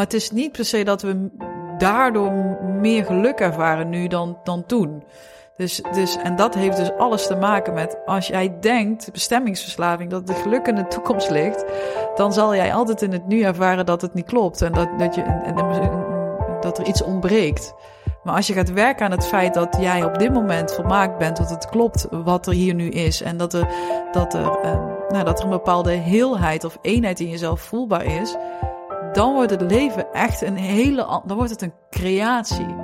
Maar het is niet per se dat we daardoor meer geluk ervaren nu dan, dan toen. Dus, dus, en dat heeft dus alles te maken met als jij denkt, bestemmingsverslaving, dat de geluk in de toekomst ligt, dan zal jij altijd in het nu ervaren dat het niet klopt en dat, dat, je, en, dat er iets ontbreekt. Maar als je gaat werken aan het feit dat jij op dit moment volmaakt bent, dat het klopt wat er hier nu is en dat er, dat er, uh, nou, dat er een bepaalde heelheid of eenheid in jezelf voelbaar is, dan wordt het leven echt een hele, dan wordt het een creatie.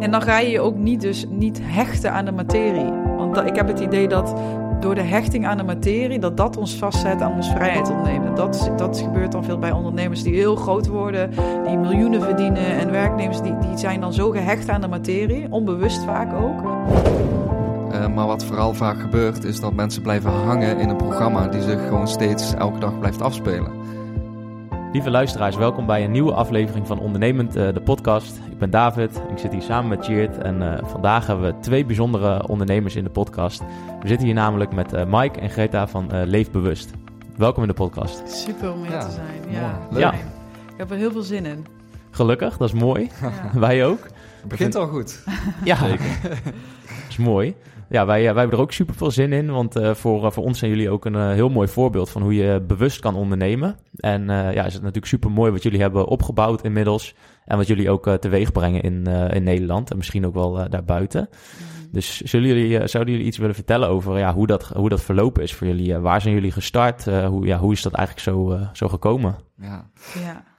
En dan ga je je ook niet, dus niet hechten aan de materie. Want ik heb het idee dat door de hechting aan de materie, dat dat ons vastzet aan ons vrijheid ontnemen. Dat, dat gebeurt dan veel bij ondernemers die heel groot worden, die miljoenen verdienen. En werknemers die, die zijn dan zo gehecht aan de materie, onbewust vaak ook. Uh, maar wat vooral vaak gebeurt, is dat mensen blijven hangen in een programma die zich gewoon steeds elke dag blijft afspelen. Lieve luisteraars, welkom bij een nieuwe aflevering van Ondernemend, uh, de podcast. Ik ben David, ik zit hier samen met Cheert en uh, vandaag hebben we twee bijzondere ondernemers in de podcast. We zitten hier namelijk met uh, Mike en Greta van Leef Bewust. Welkom in de podcast. Super om hier ja, te zijn. Ja, leuk. ja. Ik heb er heel veel zin in. Gelukkig, dat is mooi. Ja. Wij ook. Het begint al goed. Ja, zeker. dat is mooi. Ja, wij, wij hebben er ook super veel zin in, want uh, voor, uh, voor ons zijn jullie ook een uh, heel mooi voorbeeld van hoe je bewust kan ondernemen. En ja, is het natuurlijk super mooi wat jullie hebben opgebouwd inmiddels en wat jullie ook teweeg brengen in, in Nederland en misschien ook wel daarbuiten. Mm. Dus zullen jullie, zouden jullie iets willen vertellen over ja, hoe, dat, hoe dat verlopen is voor jullie? waar zijn jullie gestart? hoe, ja, hoe is dat eigenlijk zo, zo gekomen? Ja. ja.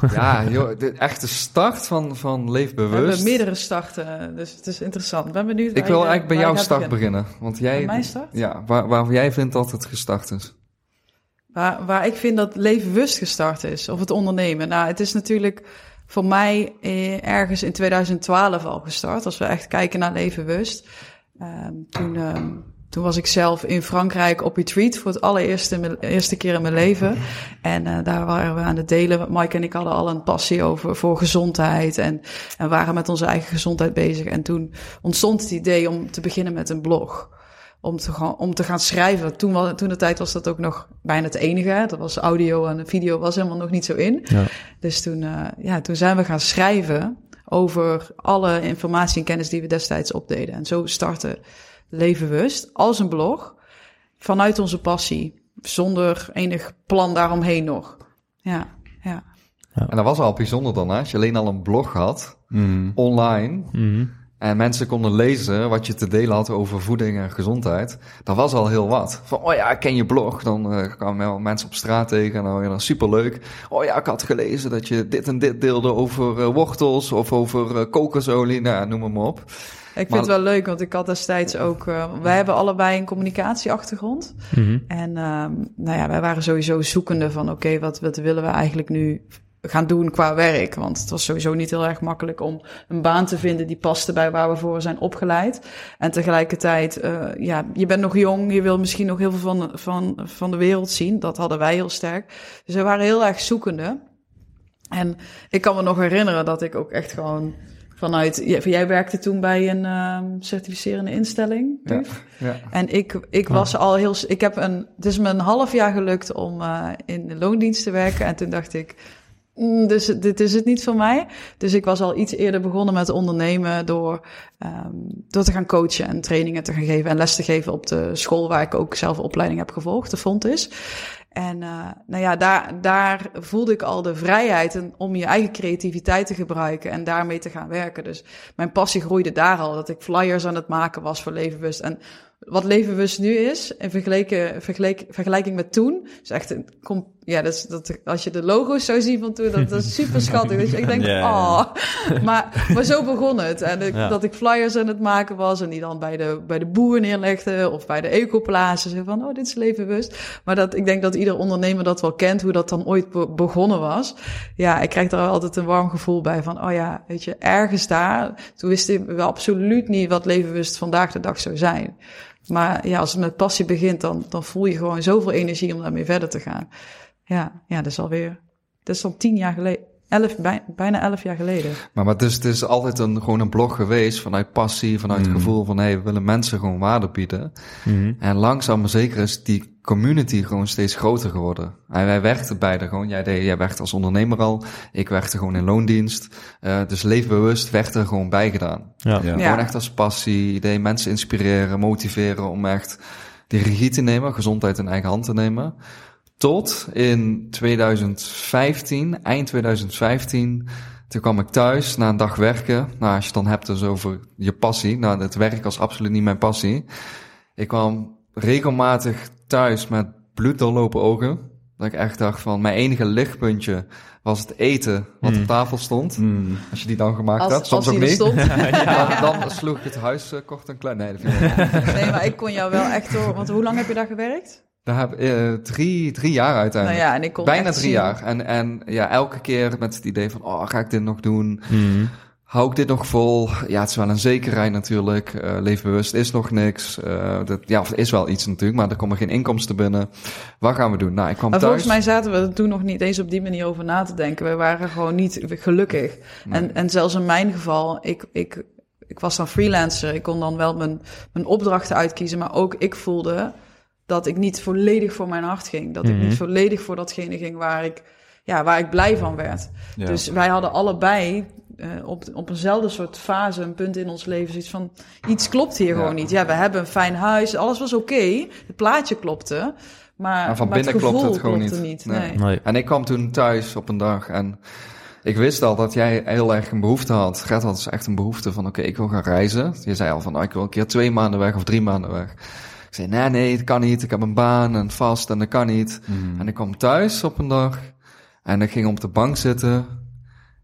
Ja, joh, de echte start van, van Leef Bewust. We hebben meerdere starten, dus het is interessant. Ik ben benieuwd. Ik wil je, eigenlijk bij jouw start beginnen. Want jij, bij mijn start? Ja, waar, waar jij vindt dat het gestart is. Waar, waar ik vind dat Leef Bewust gestart is, of het ondernemen. Nou, het is natuurlijk voor mij eh, ergens in 2012 al gestart. Als we echt kijken naar Leven Bewust. Um, toen... Um, toen was ik zelf in Frankrijk op retreat voor het allereerste eerste keer in mijn leven. En uh, daar waren we aan het delen. Mike en ik hadden al een passie over voor gezondheid en, en waren met onze eigen gezondheid bezig. En toen ontstond het idee om te beginnen met een blog. Om te gaan, om te gaan schrijven. Toen, toen de tijd was dat ook nog bijna het enige. Dat was audio en video was helemaal nog niet zo in. Ja. Dus toen, uh, ja, toen zijn we gaan schrijven over alle informatie en kennis die we destijds opdeden. En zo startte Levenbewust als een blog vanuit onze passie, zonder enig plan daaromheen nog. Ja, ja. ja. En dat was al bijzonder dan, hè? als je alleen al een blog had, mm. online, mm. en mensen konden lezen wat je te delen had over voeding en gezondheid. Dat was al heel wat. Van, oh ja, ken je blog? Dan uh, kwamen mensen op straat tegen en dan was dat superleuk. Oh ja, ik had gelezen dat je dit en dit deelde over uh, wortels of over uh, kokosolie, nou, noem maar op. Ik vind maar, het wel leuk, want ik had destijds ook. Uh, wij hebben allebei een communicatieachtergrond. Mm -hmm. En um, nou ja, wij waren sowieso zoekende van: oké, okay, wat, wat willen we eigenlijk nu gaan doen qua werk? Want het was sowieso niet heel erg makkelijk om een baan te vinden die paste bij waar we voor zijn opgeleid. En tegelijkertijd, uh, ja, je bent nog jong, je wil misschien nog heel veel van, van, van de wereld zien. Dat hadden wij heel sterk. Dus we waren heel erg zoekende. En ik kan me nog herinneren dat ik ook echt gewoon vanuit... Jij, jij werkte toen bij een ehm, certificerende instelling, Ja, ja. En ik, ik was al heel... Ik heb een... Het is me een half jaar gelukt om eh, in de loondienst te werken. En toen dacht ik... "Mm, dus dit is het niet voor mij. Dus ik was al iets eerder begonnen met ondernemen door, ehm, door te gaan coachen en trainingen te gaan geven en les te geven op de school waar ik ook zelf opleiding heb gevolgd, de Fontis. En uh, nou ja, daar, daar voelde ik al de vrijheid om je eigen creativiteit te gebruiken en daarmee te gaan werken. Dus mijn passie groeide daar al, dat ik flyers aan het maken was voor Levenbewust. En wat Levenbewust nu is, in vergeleken, vergelijk, vergelijking met toen, is echt een, kom, ja, dat is, dat, als je de logo's zou zien van toen, dat, dat is super schattig. Dus ik denk, ja. oh, maar, maar zo begon het. En ik, Ja. dat ik flyers aan het maken was en die dan bij de, bij de boer neerlegde of bij de ecoplaatsen. Zo van, oh, dit is levenbewust. Maar dat, ik denk dat ieder ondernemer dat wel kent, hoe dat dan ooit be- begonnen was. Ja, ik krijg daar altijd een warm gevoel bij van, oh ja, weet je, ergens daar, toen wisten we absoluut niet wat levenbewust vandaag de dag zou zijn. Maar ja, als het met passie begint, dan, dan voel je gewoon zoveel energie om daarmee verder te gaan. Ja, ja, dat is alweer, dat is al tien jaar geleden, elf, bij- bijna elf jaar geleden. Maar, maar dus, het is altijd een, gewoon een blog geweest vanuit passie, vanuit het gevoel van hey, we willen mensen gewoon waarde bieden. En langzaam maar zeker is die community gewoon steeds groter geworden. En wij werkten beide gewoon. Jij, deed, jij werkte als ondernemer al, ik werkte gewoon in loondienst. Eh, dus leefbewust werd er gewoon bij gedaan. Ja. Ja. Ja. Gewoon echt als passie, idee mensen inspireren, motiveren om echt die regie te nemen, gezondheid in eigen hand te nemen. Tot in 2015, eind 2015, toen kwam ik thuis na een dag werken. Nou, als je het dan hebt dus over je passie. Nou, het werk was absoluut niet mijn passie. Ik kwam regelmatig thuis met bloeddoorlopen ogen. Dat ik echt dacht van, mijn enige lichtpuntje was het eten wat op tafel stond. Mm. Als je die dan gemaakt had, soms als ook er niet. stond. Dan, dan sloeg ik het huis eh, kort en klein. Nee, dat vind ik niet. Nee, maar ik kon jou wel echt door. Want hoe lang heb je daar gewerkt? Daar heb ik eh, drie, drie jaar Nou uiteindelijk. ja, en ik kon Bijna drie zien- jaar. En, en ja, elke keer met het idee van, oh, ga ik dit nog doen? Mhm. Hou ik dit nog vol? Ja, het is wel een zekerheid natuurlijk. Eh leefbewust is nog niks. Eh, dat, ja, of is wel iets natuurlijk, maar er komen geen inkomsten binnen. Wat gaan we doen? Nou, ik kwam Maar thuis. volgens mij zaten we er toen nog niet eens op die manier over na te denken. We waren gewoon niet gelukkig. En, en zelfs in mijn geval, ik, ik, ik was dan freelancer. Ik kon dan wel mijn, mijn opdrachten uitkiezen. Maar ook ik voelde dat ik niet volledig voor mijn hart ging. Dat ik Mhm. niet volledig voor datgene ging waar ik, ja, waar ik blij van werd. Ja. Dus wij hadden allebei eh, op, op eenzelfde soort fase, een punt in ons leven, zoiets van, iets klopt hier Ja. gewoon niet. Ja, we hebben een fijn huis, alles was oké, het plaatje klopte, maar, Maar van maar binnen klopt gevoel het gewoon klopte niet. Nee. Nee. Nee. En ik kwam toen thuis op een dag en ik wist al dat jij heel erg een behoefte had. Gert had dus echt een behoefte van, oké, ik wil gaan reizen. Je zei al van, oh, ik wil een keer twee maanden weg of drie maanden weg. Ik zei, nee, nee, het kan niet. Ik heb een baan en vast en dat kan niet. Mm. En ik kwam thuis op een dag en ik ging op de bank zitten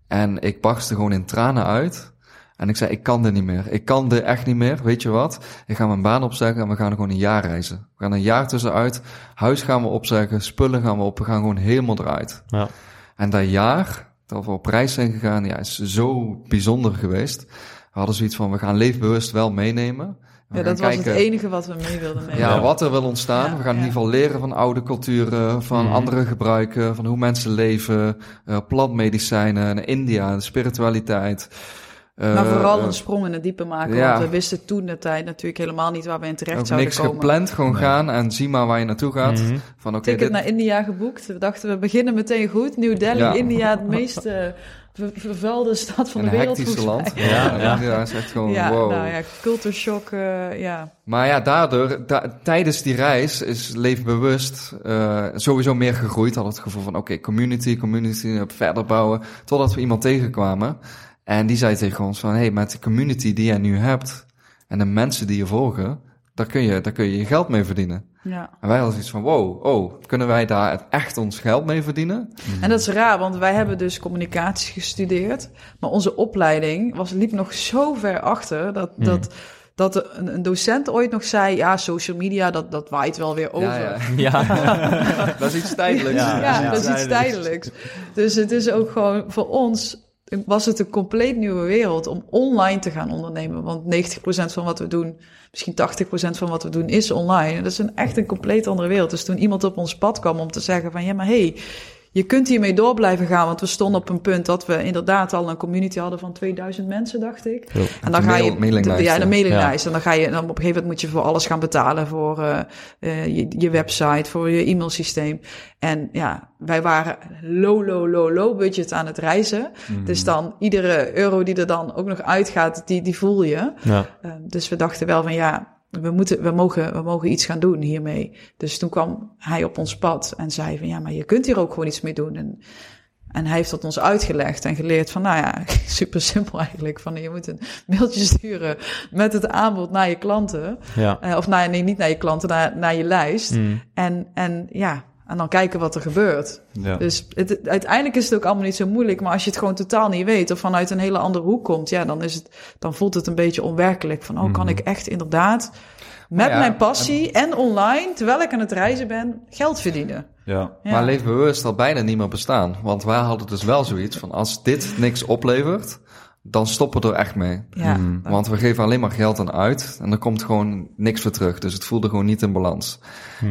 en ik barstte gewoon in tranen uit. En ik zei, ik kan dit niet meer. Ik kan dit echt niet meer. Weet je wat? Ik ga mijn baan opzeggen en we gaan gewoon een jaar reizen. We gaan een jaar tussenuit. Huis gaan we opzeggen, spullen gaan we op. We gaan gewoon helemaal eruit. Ja. En dat jaar dat we op reis zijn gegaan, ja, is zo bijzonder geweest. We hadden zoiets van, we gaan leefbewust wel meenemen. We Ja, dat was het enige wat we mee wilden nemen. ja, wat er wil ontstaan. Ja, we gaan in ieder geval leren van oude culturen, van Mhm. andere gebruiken, van hoe mensen leven, eh plantmedicijnen, India, de spiritualiteit. Eh, maar vooral eh, een sprong in het diepe maken, ja. want we wisten toen de tijd natuurlijk helemaal niet waar we in terecht ook zouden niks komen. gepland, gewoon Nee. gaan en zie maar waar je naartoe gaat. Mhm. Van oké, Ticket dit, naar India geboekt. We dachten, we beginnen meteen goed. New Delhi, Ja. India, het meest eh, ver- vervuilde stad van een de wereld. hectische volgens land. Ja, ja. ja, is echt gewoon Ja, wow. nou ja, cultureshock, eh, ja. Maar ja, daardoor, da- tijdens die reis is leefbewust eh sowieso meer gegroeid. Had het gevoel van, oké, community, community, eh, verder bouwen. Totdat we iemand tegenkwamen. En die zei tegen ons van, hey, met de community die jij nu hebt en de mensen die je volgen, daar kun je, daar kun je je geld mee verdienen. Ja. En wij hadden zoiets van, wow, oh, kunnen wij daar echt ons geld mee verdienen? En dat is raar, want wij hebben dus communicatie gestudeerd. Maar onze opleiding was, liep nog zo ver achter dat, dat, dat er een, een docent ooit nog zei... ja, social media, dat, dat waait wel weer over. Ja, ja. Ja. dat is iets tijdelijks. Ja, Ja, ja, dat is iets tijdelijks. Dus het is ook gewoon voor ons was het een compleet nieuwe wereld om online te gaan ondernemen. Want 90% van wat we doen, misschien 80% van wat we doen is online. En dat is een echt een compleet andere wereld. Dus toen iemand op ons pad kwam om te zeggen van ja, maar hey, je kunt hiermee door blijven gaan, want we stonden op een punt dat we inderdaad al een community hadden van 2000 mensen, dacht ik. En dan ga je mailinglijst, ja, de ja. mailinglijst. En dan ga je dan op een gegeven moment moet je voor alles gaan betalen voor eh, eh, je, je website, voor je e-mailsysteem. En ja, wij waren low, low, low, low budget aan het reizen. Dus dan iedere euro die er dan ook nog uitgaat, die, die voel je. Ja. Uh, dus we dachten wel van ja, we, moeten, we, mogen, we mogen iets gaan doen hiermee. Dus toen kwam hij op ons pad en zei van ja, maar je kunt hier ook gewoon iets mee doen. En, en hij heeft dat ons uitgelegd en geleerd van nou ja, super simpel eigenlijk. Van je moet een mailtje sturen met het aanbod naar je klanten. Ja. Uh, of naar, nee, niet naar je klanten, naar, naar je lijst. Mm. En, en ja, en dan kijken wat er gebeurt. Ja. Dus het, uiteindelijk is het ook allemaal niet zo moeilijk. Maar als je het gewoon totaal niet weet of vanuit een hele andere hoek komt, ja, dan, is het, dan voelt het een beetje onwerkelijk. Van, oh, kan ik echt inderdaad met ja, mijn passie en online, terwijl ik aan het reizen ben, geld verdienen? ja. Ja. Maar leefbewust al bijna niet meer bestaan. Want wij hadden dus wel zoiets van als dit niks oplevert, dan stoppen we er echt mee. Ja, Mm. Want we geven alleen maar geld aan uit en er komt gewoon niks voor terug. Dus het voelde gewoon niet in balans.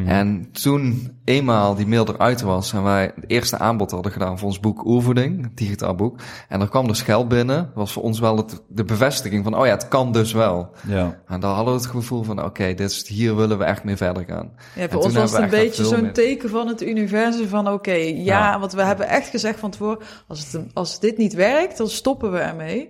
En toen eenmaal die mail eruit was en wij het eerste aanbod hadden gedaan voor ons boek Oervoeding, het digitaal boek. En er kwam dus geld binnen, was voor ons wel het, de bevestiging van, oh ja, het kan dus wel. ja. En dan hadden we het gevoel van, oké, dit is hier willen we echt mee verder gaan. Ja, En voor toen ons was het een beetje zo'n meer- teken van het universum van oké, ja, Ja. want we hebben echt gezegd van tevoren, als, het, als dit niet werkt, dan stoppen we ermee.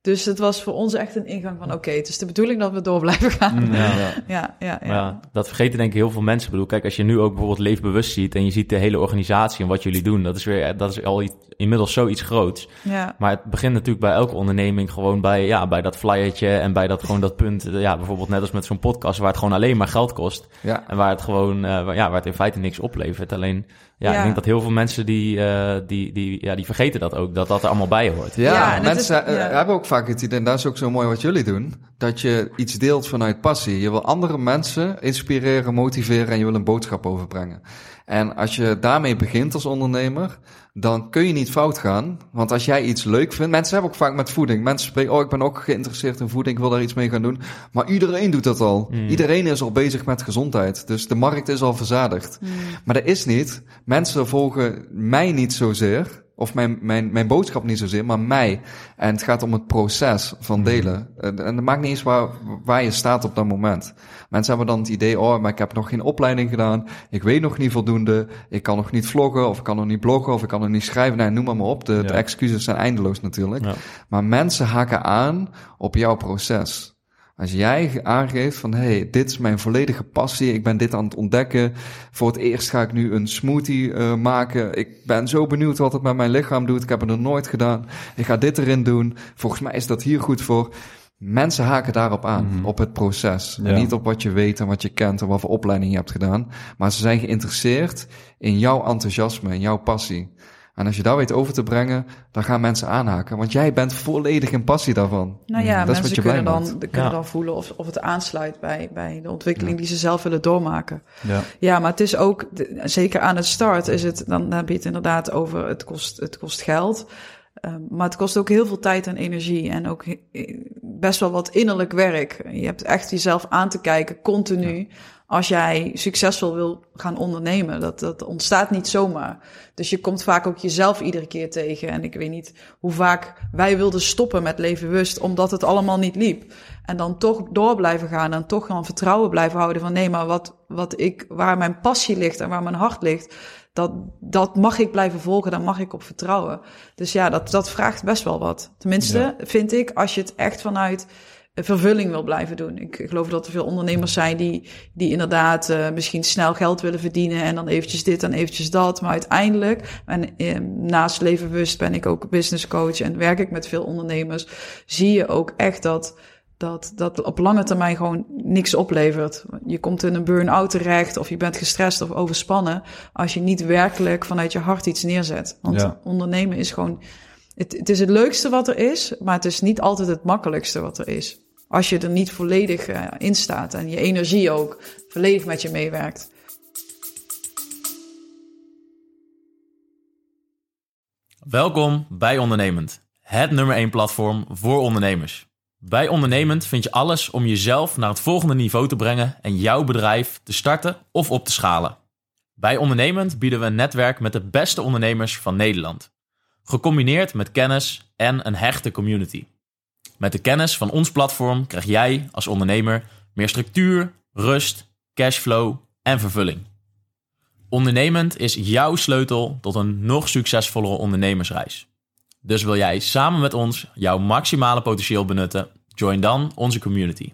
Dus het was voor ons echt een ingang van oké, het is de bedoeling dat we door blijven gaan. Ja. Ja, ja, ja. Maar ja, dat vergeten denk ik heel veel mensen. Ik bedoel, kijk, als je nu ook bijvoorbeeld leefbewust ziet en je ziet de hele organisatie en wat jullie doen, dat is weer, dat is al iets- inmiddels zoiets groots. ja. Maar het begint natuurlijk bij elke onderneming gewoon bij, ja, bij dat flyertje en bij dat gewoon dat punt, eh, ja, bijvoorbeeld net als met zo'n podcast waar het gewoon alleen maar geld kost Ja. en waar het gewoon, eh, waar- ja, waar het in feite niks oplevert. Alleen, ja, Ja. ik denk dat heel veel mensen die, eh, die, die, ja, die vergeten dat ook, dat dat er allemaal bij hoort. Ja, mensen is- eh, ja. hebben ook vaak het idee, en dat is ook zo mooi wat jullie doen, dat je iets deelt vanuit passie. Je wil andere mensen inspireren, motiveren en je wil een boodschap overbrengen. En als je daarmee begint als ondernemer, dan kun je niet fout gaan. Want als jij iets leuk vindt, mensen hebben ook vaak met voeding. Mensen spreken, oh ik ben ook geïnteresseerd in voeding, ik wil daar iets mee gaan doen. Maar iedereen doet dat al. Iedereen is al bezig met gezondheid. Dus de markt is al verzadigd. Maar dat is niet. Mensen volgen mij niet zozeer. Of mijn, mijn, mijn boodschap niet zozeer, maar mij. En het gaat om het proces van delen. En en het maakt niet eens waar, waar je staat op dat moment. Mensen hebben dan het idee, oh, maar ik heb nog geen opleiding gedaan. Ik weet nog niet voldoende. Ik kan nog niet vloggen, of ik kan nog niet bloggen, of ik kan nog niet schrijven. Nee, noem maar, maar op. De, excuses zijn eindeloos natuurlijk. Ja. Maar mensen haken aan op jouw proces. Als jij aangeeft van, hey, dit is mijn volledige passie, ik ben dit aan het ontdekken. Voor het eerst ga ik nu een smoothie eh, maken. Ik ben zo benieuwd wat het met mijn lichaam doet. Ik heb het nog nooit gedaan. Ik ga dit erin doen. Volgens mij is dat hier goed voor. Mensen haken daarop aan, op het proces. En niet op wat je weet en wat je kent en wat voor opleiding je hebt gedaan. Maar ze zijn geïnteresseerd in jouw enthousiasme, in jouw passie. En als je dat weet over te brengen, dan gaan mensen aanhaken. Want jij bent volledig in passie daarvan. Nou ja, Dat is wat mensen kunnen, dan, kunnen Ja. dan voelen of, of het aansluit bij, bij de ontwikkeling die ze zelf willen doormaken. Ja. Ja, maar het is ook, zeker aan het start is het, dan heb je het inderdaad over, het kost, het kost geld. Um, maar het kost ook heel veel tijd en energie en ook best wel wat innerlijk werk. Je hebt echt jezelf aan te kijken, continu. Als jij succesvol wil gaan ondernemen, dat, dat ontstaat niet zomaar. Dus je komt vaak ook jezelf iedere keer tegen. En ik weet niet hoe vaak wij wilden stoppen met levenbewust, omdat het allemaal niet liep. En dan toch door blijven gaan en toch gewoon vertrouwen blijven houden van nee, maar wat, wat ik, waar mijn passie ligt en waar mijn hart ligt, dat, dat mag ik blijven volgen, daar mag ik op vertrouwen. Dus ja, dat, dat vraagt best wel wat. Tenminste, vind ik, als je het echt vanuit vervulling wil blijven doen. Ik geloof dat er veel ondernemers zijn die, die inderdaad uh, misschien snel geld willen verdienen en dan eventjes dit en eventjes dat. Maar uiteindelijk, en eh, naast levenbewust ben ik ook business coach en werk ik met veel ondernemers, zie je ook echt dat dat, dat op lange termijn gewoon niks oplevert. Je komt in een burn-out terecht of je bent gestrest of overspannen als je niet werkelijk vanuit je hart iets neerzet. Want Ja. ondernemen is gewoon, het, het is het leukste wat er is, maar het is niet altijd het makkelijkste wat er is. Als je er niet volledig uh, in staat en je energie ook volledig met je meewerkt. Welkom bij Ondernemend, het nummer 1 platform voor ondernemers. Bij Ondernemend vind je alles om jezelf naar het volgende niveau te brengen en jouw bedrijf te starten of op te schalen. Bij Ondernemend bieden we een netwerk met de beste ondernemers van Nederland. Gecombineerd met kennis en een hechte community. Met de kennis van ons platform krijg jij als ondernemer meer structuur, rust, cashflow en vervulling. Ondernemend is jouw sleutel tot een nog succesvollere ondernemersreis. Dus wil jij samen met ons jouw maximale potentieel benutten? Join dan onze community.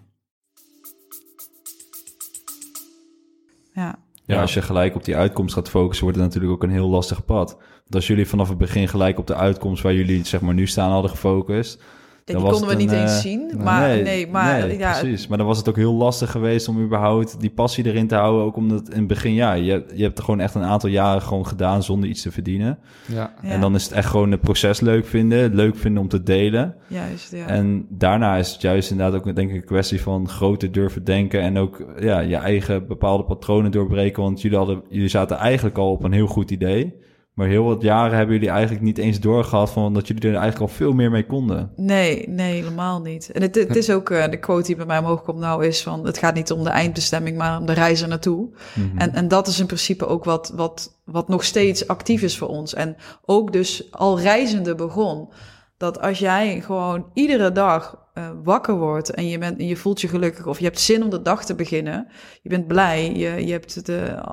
Ja. Ja, als je gelijk op die uitkomst gaat focussen, wordt het natuurlijk ook een heel lastig pad. Want als jullie vanaf het begin gelijk op de uitkomst waar jullie zeg maar nu staan hadden gefocust. Ja, dan die konden we niet een, eens eh, zien. Maar nee, maar nee, ja, precies. Maar dan was het ook heel lastig geweest om überhaupt die passie erin te houden. Ook omdat in het begin, ja, je, je hebt er gewoon echt een aantal jaren gewoon gedaan zonder iets te verdienen. Ja. ja, En dan is het echt gewoon het proces leuk vinden, het leuk vinden om te delen. juist, ja. En daarna is het juist inderdaad ook denk ik een kwestie van groter durven denken en ook ja, je eigen bepaalde patronen doorbreken. Want jullie, hadden, jullie zaten eigenlijk al op een heel goed idee. Maar heel wat jaren hebben jullie eigenlijk niet eens doorgehad van dat jullie er eigenlijk al veel meer mee konden. Nee, nee, helemaal niet. En het, het is ook eh, de quote die bij mij omhoog komt nou is van... het gaat niet om de eindbestemming, maar om de reis er naartoe. Mhm. En, en dat is in principe ook wat, wat, wat nog steeds actief is voor ons. En ook dus al reizende begon. Dat als jij gewoon iedere dag eh, wakker wordt en je, bent, en je voelt je gelukkig... of je hebt zin om de dag te beginnen, je bent blij, je, je, hebt de,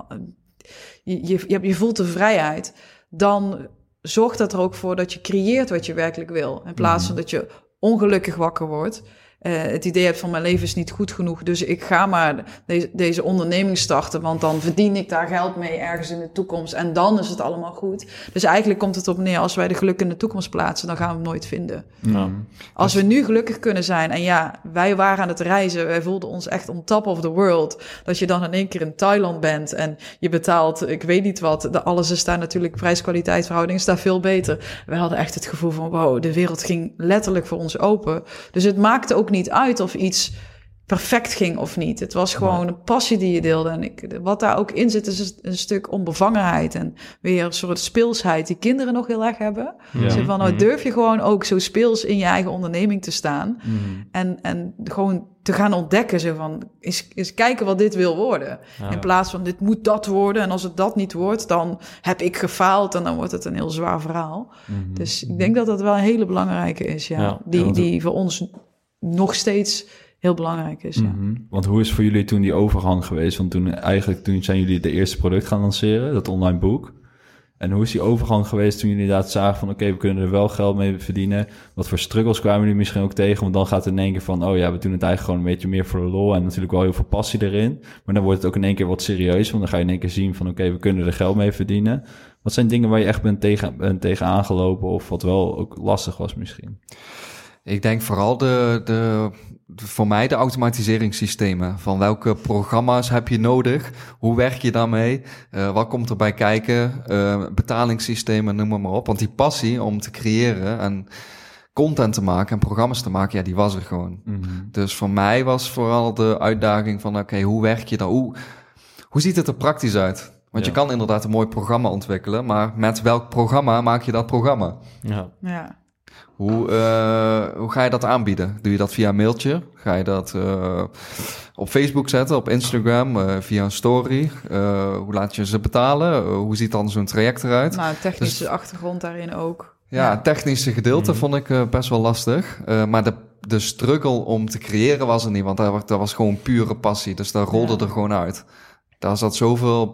je, je, je, voelt de vrijheid... dan zorgt dat er ook voor dat je creëert wat je werkelijk wil. In plaats van dat je ongelukkig wakker wordt. Eh, het idee hebt van mijn leven is niet goed genoeg, dus ik ga maar deze, deze onderneming starten, want dan verdien ik daar geld mee ergens in de toekomst en dan is het allemaal goed. Dus eigenlijk komt het op neer, als wij de geluk in de toekomst plaatsen, dan gaan we hem nooit vinden. Als we nu gelukkig kunnen zijn, en ja, wij waren aan het reizen, wij voelden ons echt on top of the world, dat je dan in één keer in Thailand bent en je betaalt, ik weet niet wat, de, alles is daar natuurlijk, prijs-kwaliteit verhouding is daar veel beter. We hadden echt het gevoel van, wow, de wereld ging letterlijk voor ons open. Dus het maakte ook niet uit of iets perfect ging of niet. Het was gewoon een passie die je deelde. En ik, wat daar ook in zit, is een stuk onbevangenheid en weer een soort speelsheid die kinderen nog heel erg hebben. Ja. Van, nou durf je gewoon ook zo speels in je eigen onderneming te staan. Mhm. En, en gewoon te gaan ontdekken, zo van, eens, eens kijken wat dit wil worden. Ja. In plaats van, dit moet dat worden. En als het dat niet wordt, dan heb ik gefaald. En dan wordt het een heel zwaar verhaal. Mhm. Dus ik denk dat dat wel een hele belangrijke is, ja. Ja, die, die voor ons nog steeds heel belangrijk is. Mhm. Want hoe is voor jullie toen die overgang geweest? Want toen eigenlijk toen zijn jullie de eerste product gaan lanceren, dat online boek. En hoe is die overgang geweest toen jullie inderdaad zagen van oké, we kunnen er wel geld mee verdienen. Wat voor struggles kwamen jullie misschien ook tegen? Want dan gaat het in één keer van oh ja, we doen het eigenlijk gewoon een beetje meer voor de lol en natuurlijk wel heel veel passie erin. Maar dan wordt het ook in één keer wat serieus, want dan ga je in één keer zien van oké, we kunnen er geld mee verdienen. Wat zijn dingen waar je echt bent tegen, bent tegen aangelopen of wat wel ook lastig was misschien? Ik denk vooral de, de, de- voor mij de automatiseringssystemen. Van welke programma's heb je nodig? Hoe werk je daarmee? Eh, wat komt erbij kijken? Eh, betalingssystemen, noem maar, maar op. Want die passie om te creëren en content te maken en programma's te maken, ja, die was er gewoon. Dus voor mij was vooral de uitdaging van, oké, hoe werk je dan? Hoe, hoe ziet het er praktisch uit? Want Ja. je kan inderdaad een mooi programma ontwikkelen, maar met welk programma maak je dat programma? Ja. Ja, Hoe, eh, hoe ga je dat aanbieden? Doe je dat via een mailtje? Ga je dat eh, op Facebook zetten, op Instagram, eh, via een story? Eh, hoe laat je ze betalen? Hoe ziet dan zo'n traject eruit? nou, technische Dus- achtergrond daarin ook. Ja, het technische gedeelte Mhm. vond ik eh, best wel lastig. Eh, maar de, de struggle om te creëren was er niet, want dat, was- dat was gewoon pure passie. Dus daar rolde Ja. er gewoon uit. Daar zat zoveel,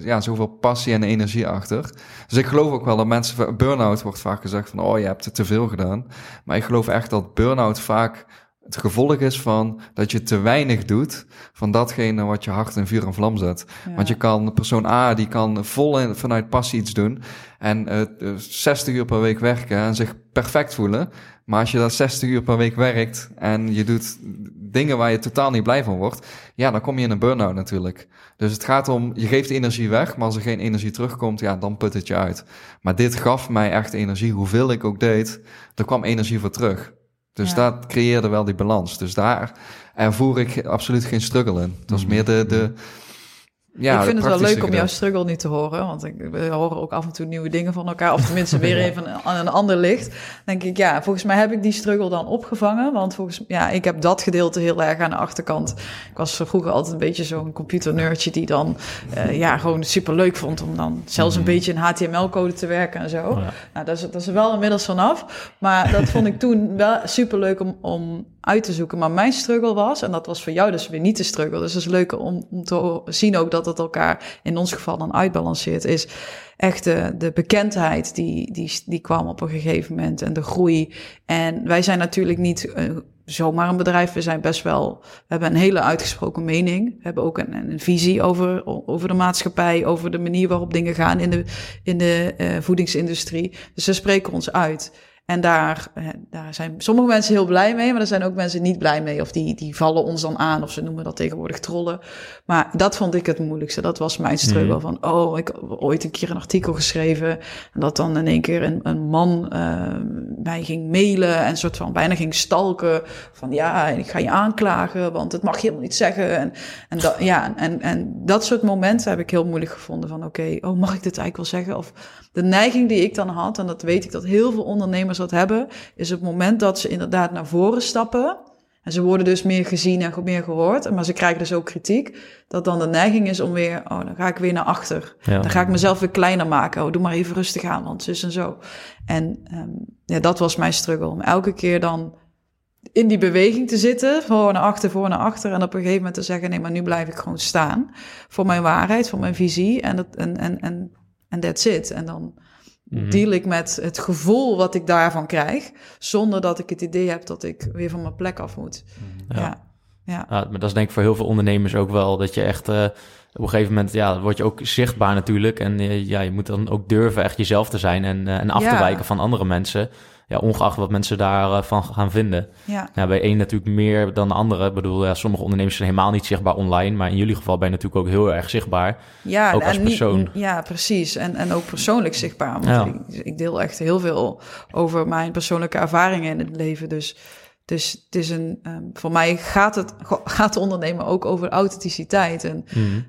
ja, zoveel passie en energie achter. Dus ik geloof ook wel dat mensen... Burn-out wordt vaak gezegd van... oh, je hebt te veel gedaan. Maar ik geloof echt dat burn-out vaak het gevolg is van... dat je te weinig doet van datgene wat je hart in vuur en vlam zet. Ja. Want je kan, persoon A, die kan vol in, vanuit passie iets doen. En eh, eh, 60 uur per week werken en zich perfect voelen. Maar als je dat 60 uur per week werkt en je doet dingen waar je totaal niet blij van wordt. Ja, dan kom je in een burn-out natuurlijk. Dus het gaat om, je geeft energie weg, maar als er geen energie terugkomt, ja, dan put het je uit. Maar dit gaf mij echt energie. Hoeveel ik ook deed, er kwam energie voor terug. Dus Ja. dat creëerde wel die balans. Dus daar ervoer ik absoluut geen struggle in. Het was Mhm. meer de, de, ja, ik vind het wel leuk om jouw struggle nu te horen. Want ik, we horen ook af en toe nieuwe dingen van elkaar. Of tenminste weer even aan een ander licht. denk ik, ja, volgens mij heb ik die struggle dan opgevangen. Want volgens ja, ik heb dat gedeelte heel erg aan de achterkant. Ik was vroeger altijd een beetje zo'n computernerdje die dan eh, ja, gewoon super leuk vond om dan zelfs een beetje in HTML-code te werken en zo. Oh ja. Nou, dat is, dat is er wel inmiddels vanaf. Maar dat vond ik toen wel super leuk om, om uit te zoeken. Maar mijn struggle was, en dat was voor jou dus weer niet de struggle. Dus het is leuk om, om te zien ook dat het elkaar in ons geval dan uitbalanceert. Is echt de, de bekendheid die, die, die kwam op een gegeven moment en de groei. En wij zijn natuurlijk niet eh, zomaar een bedrijf. We zijn best wel, we hebben een hele uitgesproken mening. We hebben ook een, een visie over, over de maatschappij, over de manier waarop dingen gaan in de, in de eh, voedingsindustrie. Dus we spreken ons uit. En daar, eh, daar zijn sommige mensen heel blij mee, maar er zijn ook mensen niet blij mee. Of die, die vallen ons dan aan, of ze noemen dat tegenwoordig trollen. Maar dat vond ik het moeilijkste. Dat was mijn struggle. Mhm. Van, oh, ik heb ooit een keer een artikel geschreven. En dat dan in één keer een, een man eh, mij ging mailen en soort van bijna ging stalken. Van ja, ik ga je aanklagen, want het mag je helemaal niet zeggen. En, en, dat, ja, en, en dat soort momenten heb ik heel moeilijk gevonden. Van oké, oh, mag ik dit eigenlijk wel zeggen? Of de neiging die ik dan had, en dat weet ik dat heel veel ondernemers dat hebben, is het moment dat ze inderdaad naar voren stappen. En ze worden dus meer gezien en meer gehoord, maar ze krijgen dus ook kritiek. Dat dan de neiging is om weer, oh, dan ga ik weer naar achter. Ja. Dan ga ik mezelf weer kleiner maken. Oh, doe maar even rustig aan, want zus en zo. En ehm, ja, dat was mijn struggle. Om elke keer dan in die beweging te zitten, voor naar achter, voor naar achter. En op een gegeven moment te zeggen, nee, maar nu blijf ik gewoon staan. Voor mijn waarheid, voor mijn visie. En dat, en, en, en, en that's it. En dan Mhm. deal ik met het gevoel wat ik daarvan krijg. Zonder dat ik het idee heb dat ik weer van mijn plek af moet. Ja. Ja, ja. Ja, maar dat is denk ik voor heel veel ondernemers ook wel. Dat je echt eh, op een gegeven moment, ja, word je ook zichtbaar natuurlijk. En eh, ja, je moet dan ook durven echt jezelf te zijn en, eh, en af te wijken van andere mensen. Ja, ongeacht wat mensen daarvan van gaan vinden. ja. Ja, bij één natuurlijk meer dan de andere. Ik bedoel, ja, sommige ondernemers zijn helemaal niet zichtbaar online. Maar in jullie geval ben je natuurlijk ook heel erg zichtbaar. Ja, Ook als en niet- persoon. ja, precies. En, en ook persoonlijk zichtbaar. Want Ja. ik, ik deel echt heel veel over mijn persoonlijke ervaringen in het leven. Dus, dus het is een, ehm, voor mij gaat het gaat ondernemen ook over authenticiteit. En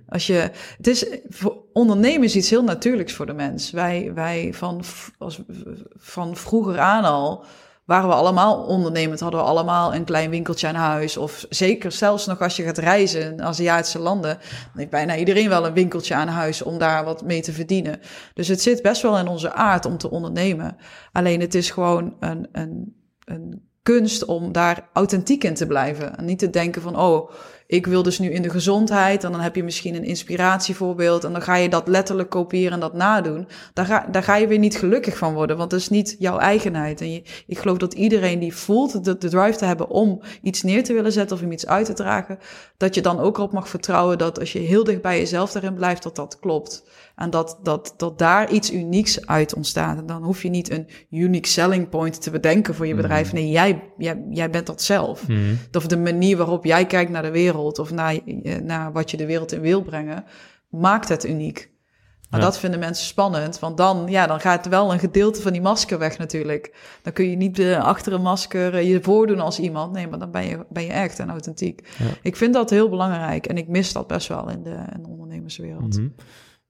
als je, het is voor ondernemen is iets heel natuurlijks voor de mens. Wij, wij van, als, van vroeger aan al waren we allemaal ondernemend, hadden we allemaal een klein winkeltje aan huis. Of zeker zelfs nog als je gaat reizen in Aziatische landen, dan heeft bijna iedereen wel een winkeltje aan huis om daar wat mee te verdienen. Dus het zit best wel in onze aard om te ondernemen. Alleen het is gewoon een, een, een kunst om daar authentiek in te blijven. En niet te denken van, oh, ik wil dus nu in de gezondheid. En dan heb je misschien een inspiratievoorbeeld. En dan ga je dat letterlijk kopiëren en dat nadoen. Daar ga, daar ga je weer niet gelukkig van worden. Want dat is niet jouw eigenheid. En je, ik geloof dat iedereen die voelt de, de drive te hebben om iets neer te willen zetten of om iets uit te dragen. Dat je dan ook erop mag vertrouwen dat als je heel dicht bij jezelf daarin blijft, dat dat klopt. En dat, dat, dat daar iets unieks uit ontstaat. En dan hoef je niet een unique selling point te bedenken voor je bedrijf. Nee, jij, jij, jij bent dat zelf. Of de manier waarop jij kijkt naar de wereld of naar, eh, naar wat je de wereld in wil brengen, maakt het uniek. Maar Ja. dat vinden mensen spannend, want dan, ja, dan gaat wel een gedeelte van die masker weg natuurlijk. Dan kun je niet eh, achter een masker eh, je voordoen als iemand. Nee, maar dan ben je, ben je echt en authentiek. Ja. Ik vind dat heel belangrijk en ik mis dat best wel in de, in de ondernemerswereld. Mhm.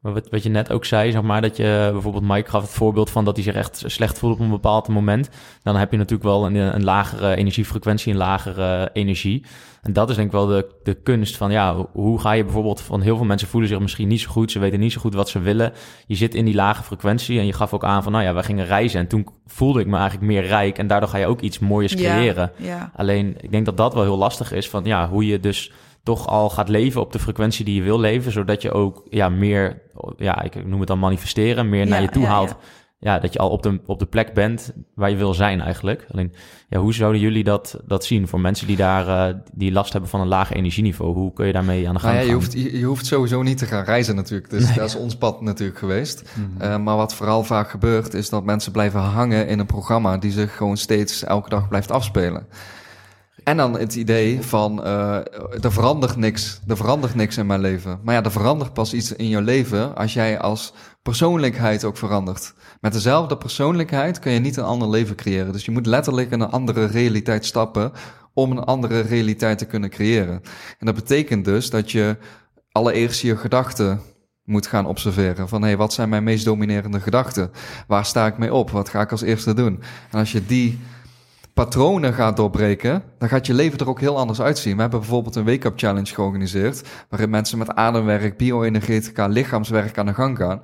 Maar wat, wat je net ook zei, zeg maar, dat je bijvoorbeeld Mike gaf het voorbeeld van dat hij zich echt slecht voelt op een bepaald moment. Dan heb je natuurlijk wel een, een lagere energiefrequentie, een lagere energie. En dat is denk ik wel de, de kunst van, ja, hoe- ga je bijvoorbeeld van heel veel mensen voelen zich misschien niet zo goed, ze weten niet zo goed wat ze willen. Je zit in die lage frequentie en je gaf ook aan van, nou ja, wij gingen reizen en toen voelde ik me eigenlijk meer rijk en daardoor ga je ook iets mooiers creëren. Ja, ja. Alleen, ik denk dat dat wel heel lastig is van ja, hoe je dus toch al gaat leven op de frequentie die je wil leven, zodat je ook ja, meer, ja, ik noem het dan manifesteren, meer naar je toe ja, haalt. ja. Ja. dat je al op de, op de plek bent waar je wil zijn eigenlijk. Alleen, ja, hoe zouden jullie dat, dat zien voor mensen die daar eh, die last hebben van een laag energieniveau? Hoe kun je daarmee aan de gang Nou ja, je, gaan? hoeft, je, je hoeft sowieso niet te gaan reizen natuurlijk. Dus dat is ons pad natuurlijk geweest. Mhm. Eh, maar wat vooral vaak gebeurt, is dat mensen blijven hangen in een programma die zich gewoon steeds elke dag blijft afspelen. En dan het idee van, eh, er verandert niks, er verandert niks in mijn leven. Maar ja, er verandert pas iets in je leven als jij als persoonlijkheid ook verandert. Met dezelfde persoonlijkheid kun je niet een ander leven creëren. Dus je moet letterlijk in een andere realiteit stappen om een andere realiteit te kunnen creëren. En dat betekent dus dat je allereerst je gedachten moet gaan observeren. Van hé, hey, wat zijn mijn meest dominerende gedachten? Waar sta ik mee op? Wat ga ik als eerste doen? En als je die patronen gaat doorbreken, dan gaat je leven er ook heel anders uitzien. We hebben bijvoorbeeld een wake-up challenge georganiseerd, waarin mensen met ademwerk, bio-energetica, lichaamswerk aan de gang gaan.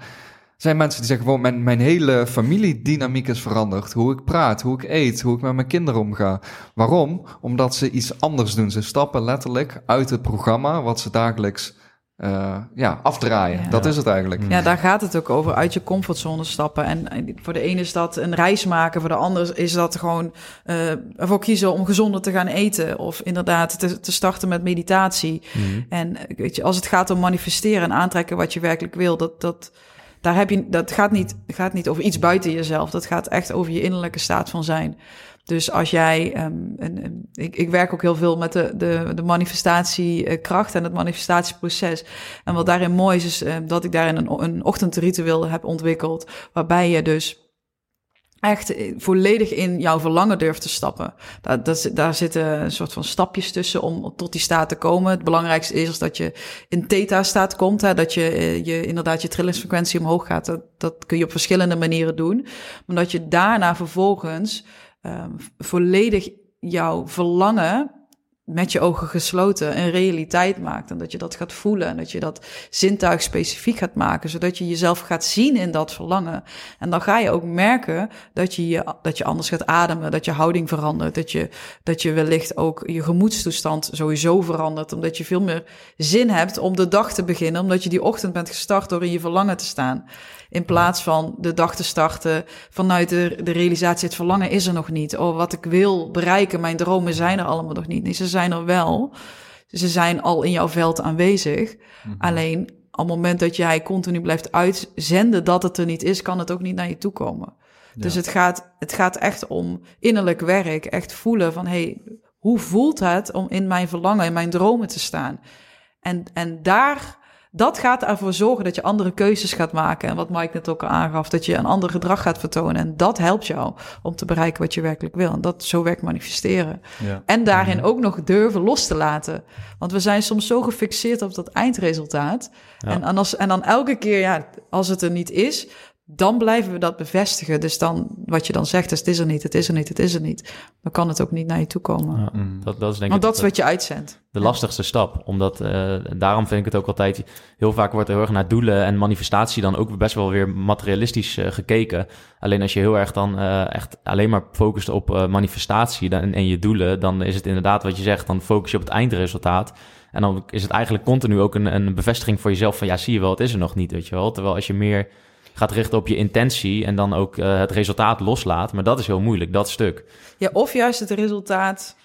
Er zijn mensen die zeggen gewoon, mijn, mijn hele familiedynamiek is veranderd. Hoe ik praat, hoe ik eet, hoe ik met mijn kinderen omga. Waarom? Omdat ze iets anders doen. Ze stappen letterlijk uit het programma wat ze dagelijks uh, ja, afdraaien. Ja. Dat is het eigenlijk. Ja, daar gaat het ook over. Uit je comfortzone stappen. En, en voor de ene is dat een reis maken. Voor de ander is dat gewoon uh, ervoor kiezen om gezonder te gaan eten. Of inderdaad te, te starten met meditatie. Mhm. En weet je, als het gaat om manifesteren en aantrekken wat je werkelijk wil, dat, dat, daar heb je, dat gaat niet, gaat niet over iets buiten jezelf. Dat gaat echt over je innerlijke staat van zijn. Dus als jij, en, ik, ik werk ook heel veel met de, de, de manifestatiekracht en het manifestatieproces. En wat daarin mooi is, is uh, dat ik daarin een, een ochtendritueel heb ontwikkeld, waarbij je dus echt volledig in jouw verlangen durft te stappen. Daar, dat, daar zitten een soort van stapjes tussen om tot die staat te komen. Het belangrijkste is dat je in theta-staat komt. Hè, dat je, je inderdaad je trillingsfrequentie omhoog gaat. Dat, dat kun je op verschillende manieren doen. Maar dat je daarna vervolgens um, volledig jouw verlangen met je ogen gesloten een realiteit maakt. En dat je dat gaat voelen en dat je dat zintuig specifiek gaat maken, zodat je jezelf gaat zien in dat verlangen. En dan ga je ook merken dat je, je, dat je anders gaat ademen, dat je houding verandert, dat je, dat je wellicht ook je gemoedstoestand sowieso verandert, omdat je veel meer zin hebt om de dag te beginnen, omdat je die ochtend bent gestart door in je verlangen te staan. In plaats van de dag te starten vanuit de, de realisatie, het verlangen is er nog niet. Oh, wat ik wil bereiken, mijn dromen zijn er allemaal nog niet. Nee, ze zijn er wel. Ze zijn al in jouw veld aanwezig. Mm-hmm. Alleen op het moment dat jij continu blijft uitzenden dat het er niet is, kan het ook niet naar je toe komen. Ja. Dus het gaat, het gaat echt om innerlijk werk. Echt voelen van, hey, hoe voelt het om in mijn verlangen, in mijn dromen te staan? En, en daar dat gaat ervoor zorgen dat je andere keuzes gaat maken. En wat Mike net ook al aangaf, dat je een ander gedrag gaat vertonen. En dat helpt jou om te bereiken wat je werkelijk wil. En dat zo werkt manifesteren. Ja. En daarin ook nog durven los te laten. Want we zijn soms zo gefixeerd op dat eindresultaat. Ja. En, en, als, en dan elke keer, ja, als het er niet is, dan blijven we dat bevestigen. Dus dan, wat je dan zegt, is het is er niet, het is er niet, het is er niet. Dan kan het ook niet naar je toe komen. Ja, dat, dat is denk Want ik dat is wat je uitzendt. De lastigste stap. Omdat, uh, daarom vind ik het ook altijd, heel vaak wordt er heel erg naar doelen en manifestatie dan ook best wel weer materialistisch uh, gekeken. Alleen als je heel erg dan uh, echt alleen maar focust op manifestatie dan, en je doelen, dan is het inderdaad wat je zegt, dan focus je op het eindresultaat. En dan is het eigenlijk continu ook een, een bevestiging voor jezelf van, ja, zie je wel, het is er nog niet, weet je wel. Terwijl als je meer gaat richten op je intentie en dan ook uh, het resultaat loslaat. Maar dat is heel moeilijk, dat stuk. Ja, of juist het resultaat.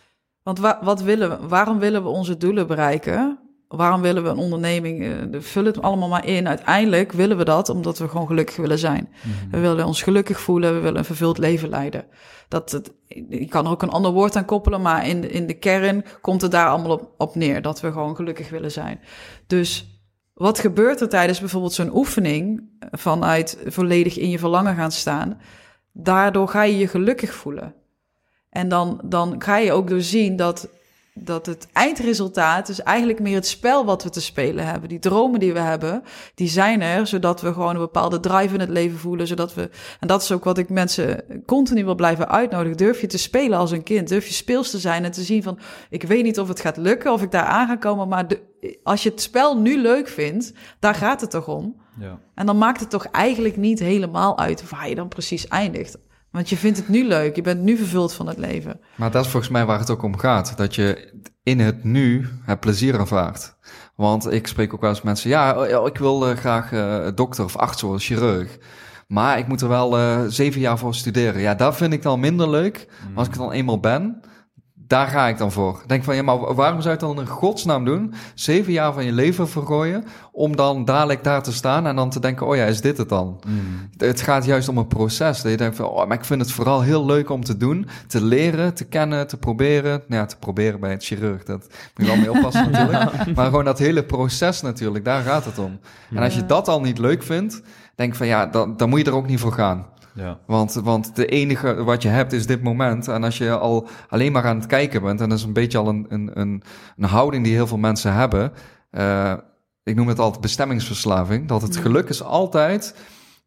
Want wa wat willen we? Waarom willen we onze doelen bereiken? Waarom willen we een onderneming? Uh, vul het allemaal maar in. Uiteindelijk willen we dat omdat we gewoon gelukkig willen zijn. Mm -hmm. We willen ons gelukkig voelen. We willen een vervuld leven leiden. Dat het, ik kan er ook een ander woord aan koppelen, maar in de, in de kern komt het daar allemaal op, op neer. Dat we gewoon gelukkig willen zijn. Dus wat gebeurt er tijdens bijvoorbeeld zo'n oefening vanuit volledig in je verlangen gaan staan? Daardoor ga je je gelukkig voelen. En dan, dan ga je ook doorzien dat, dat het eindresultaat is eigenlijk meer het spel wat we te spelen hebben. Die dromen die we hebben, die zijn er zodat we gewoon een bepaalde drive in het leven voelen. Zodat we, en dat is ook wat ik mensen continu wil blijven uitnodigen. Durf je te spelen als een kind. Durf je speels te zijn en te zien van, ik weet niet of het gaat lukken, of ik daar aan ga komen, maar de, als je het spel nu leuk vindt, daar gaat het toch om. Ja. En dan maakt het toch eigenlijk niet helemaal uit waar je dan precies eindigt. Want je vindt het nu leuk, je bent nu vervuld van het leven. Maar dat is volgens mij waar het ook om gaat. Dat je in het nu het plezier ervaart. Want ik spreek ook wel eens mensen, ja, ik wil uh, graag uh, dokter of arts worden, chirurg. Maar ik moet er wel uh, zeven jaar voor studeren. Ja, dat vind ik dan minder leuk. Mm. Als ik het dan eenmaal ben, daar ga ik dan voor. Denk van, ja, maar waarom zou je het dan in godsnaam doen? Zeven jaar van je leven vergooien, om dan dadelijk daar te staan en dan te denken, oh ja, is dit het dan? Mm. Het gaat juist om een proces. Dat je denkt van, oh, maar ik vind het vooral heel leuk om te doen, te leren, te kennen, te proberen. Nou ja, te proberen bij het chirurg, dat moet je wel mee oppassen natuurlijk. Maar gewoon dat hele proces natuurlijk, daar gaat het om. En als je dat al niet leuk vindt, denk van, ja, dan, dan moet je er ook niet voor gaan. Ja. Want, want de enige wat je hebt is dit moment. En als je al alleen maar aan het kijken bent, en dat is een beetje al een, een, een, een houding die heel veel mensen hebben. Uh, ik noem het altijd bestemmingsverslaving, dat het Mm. geluk is altijd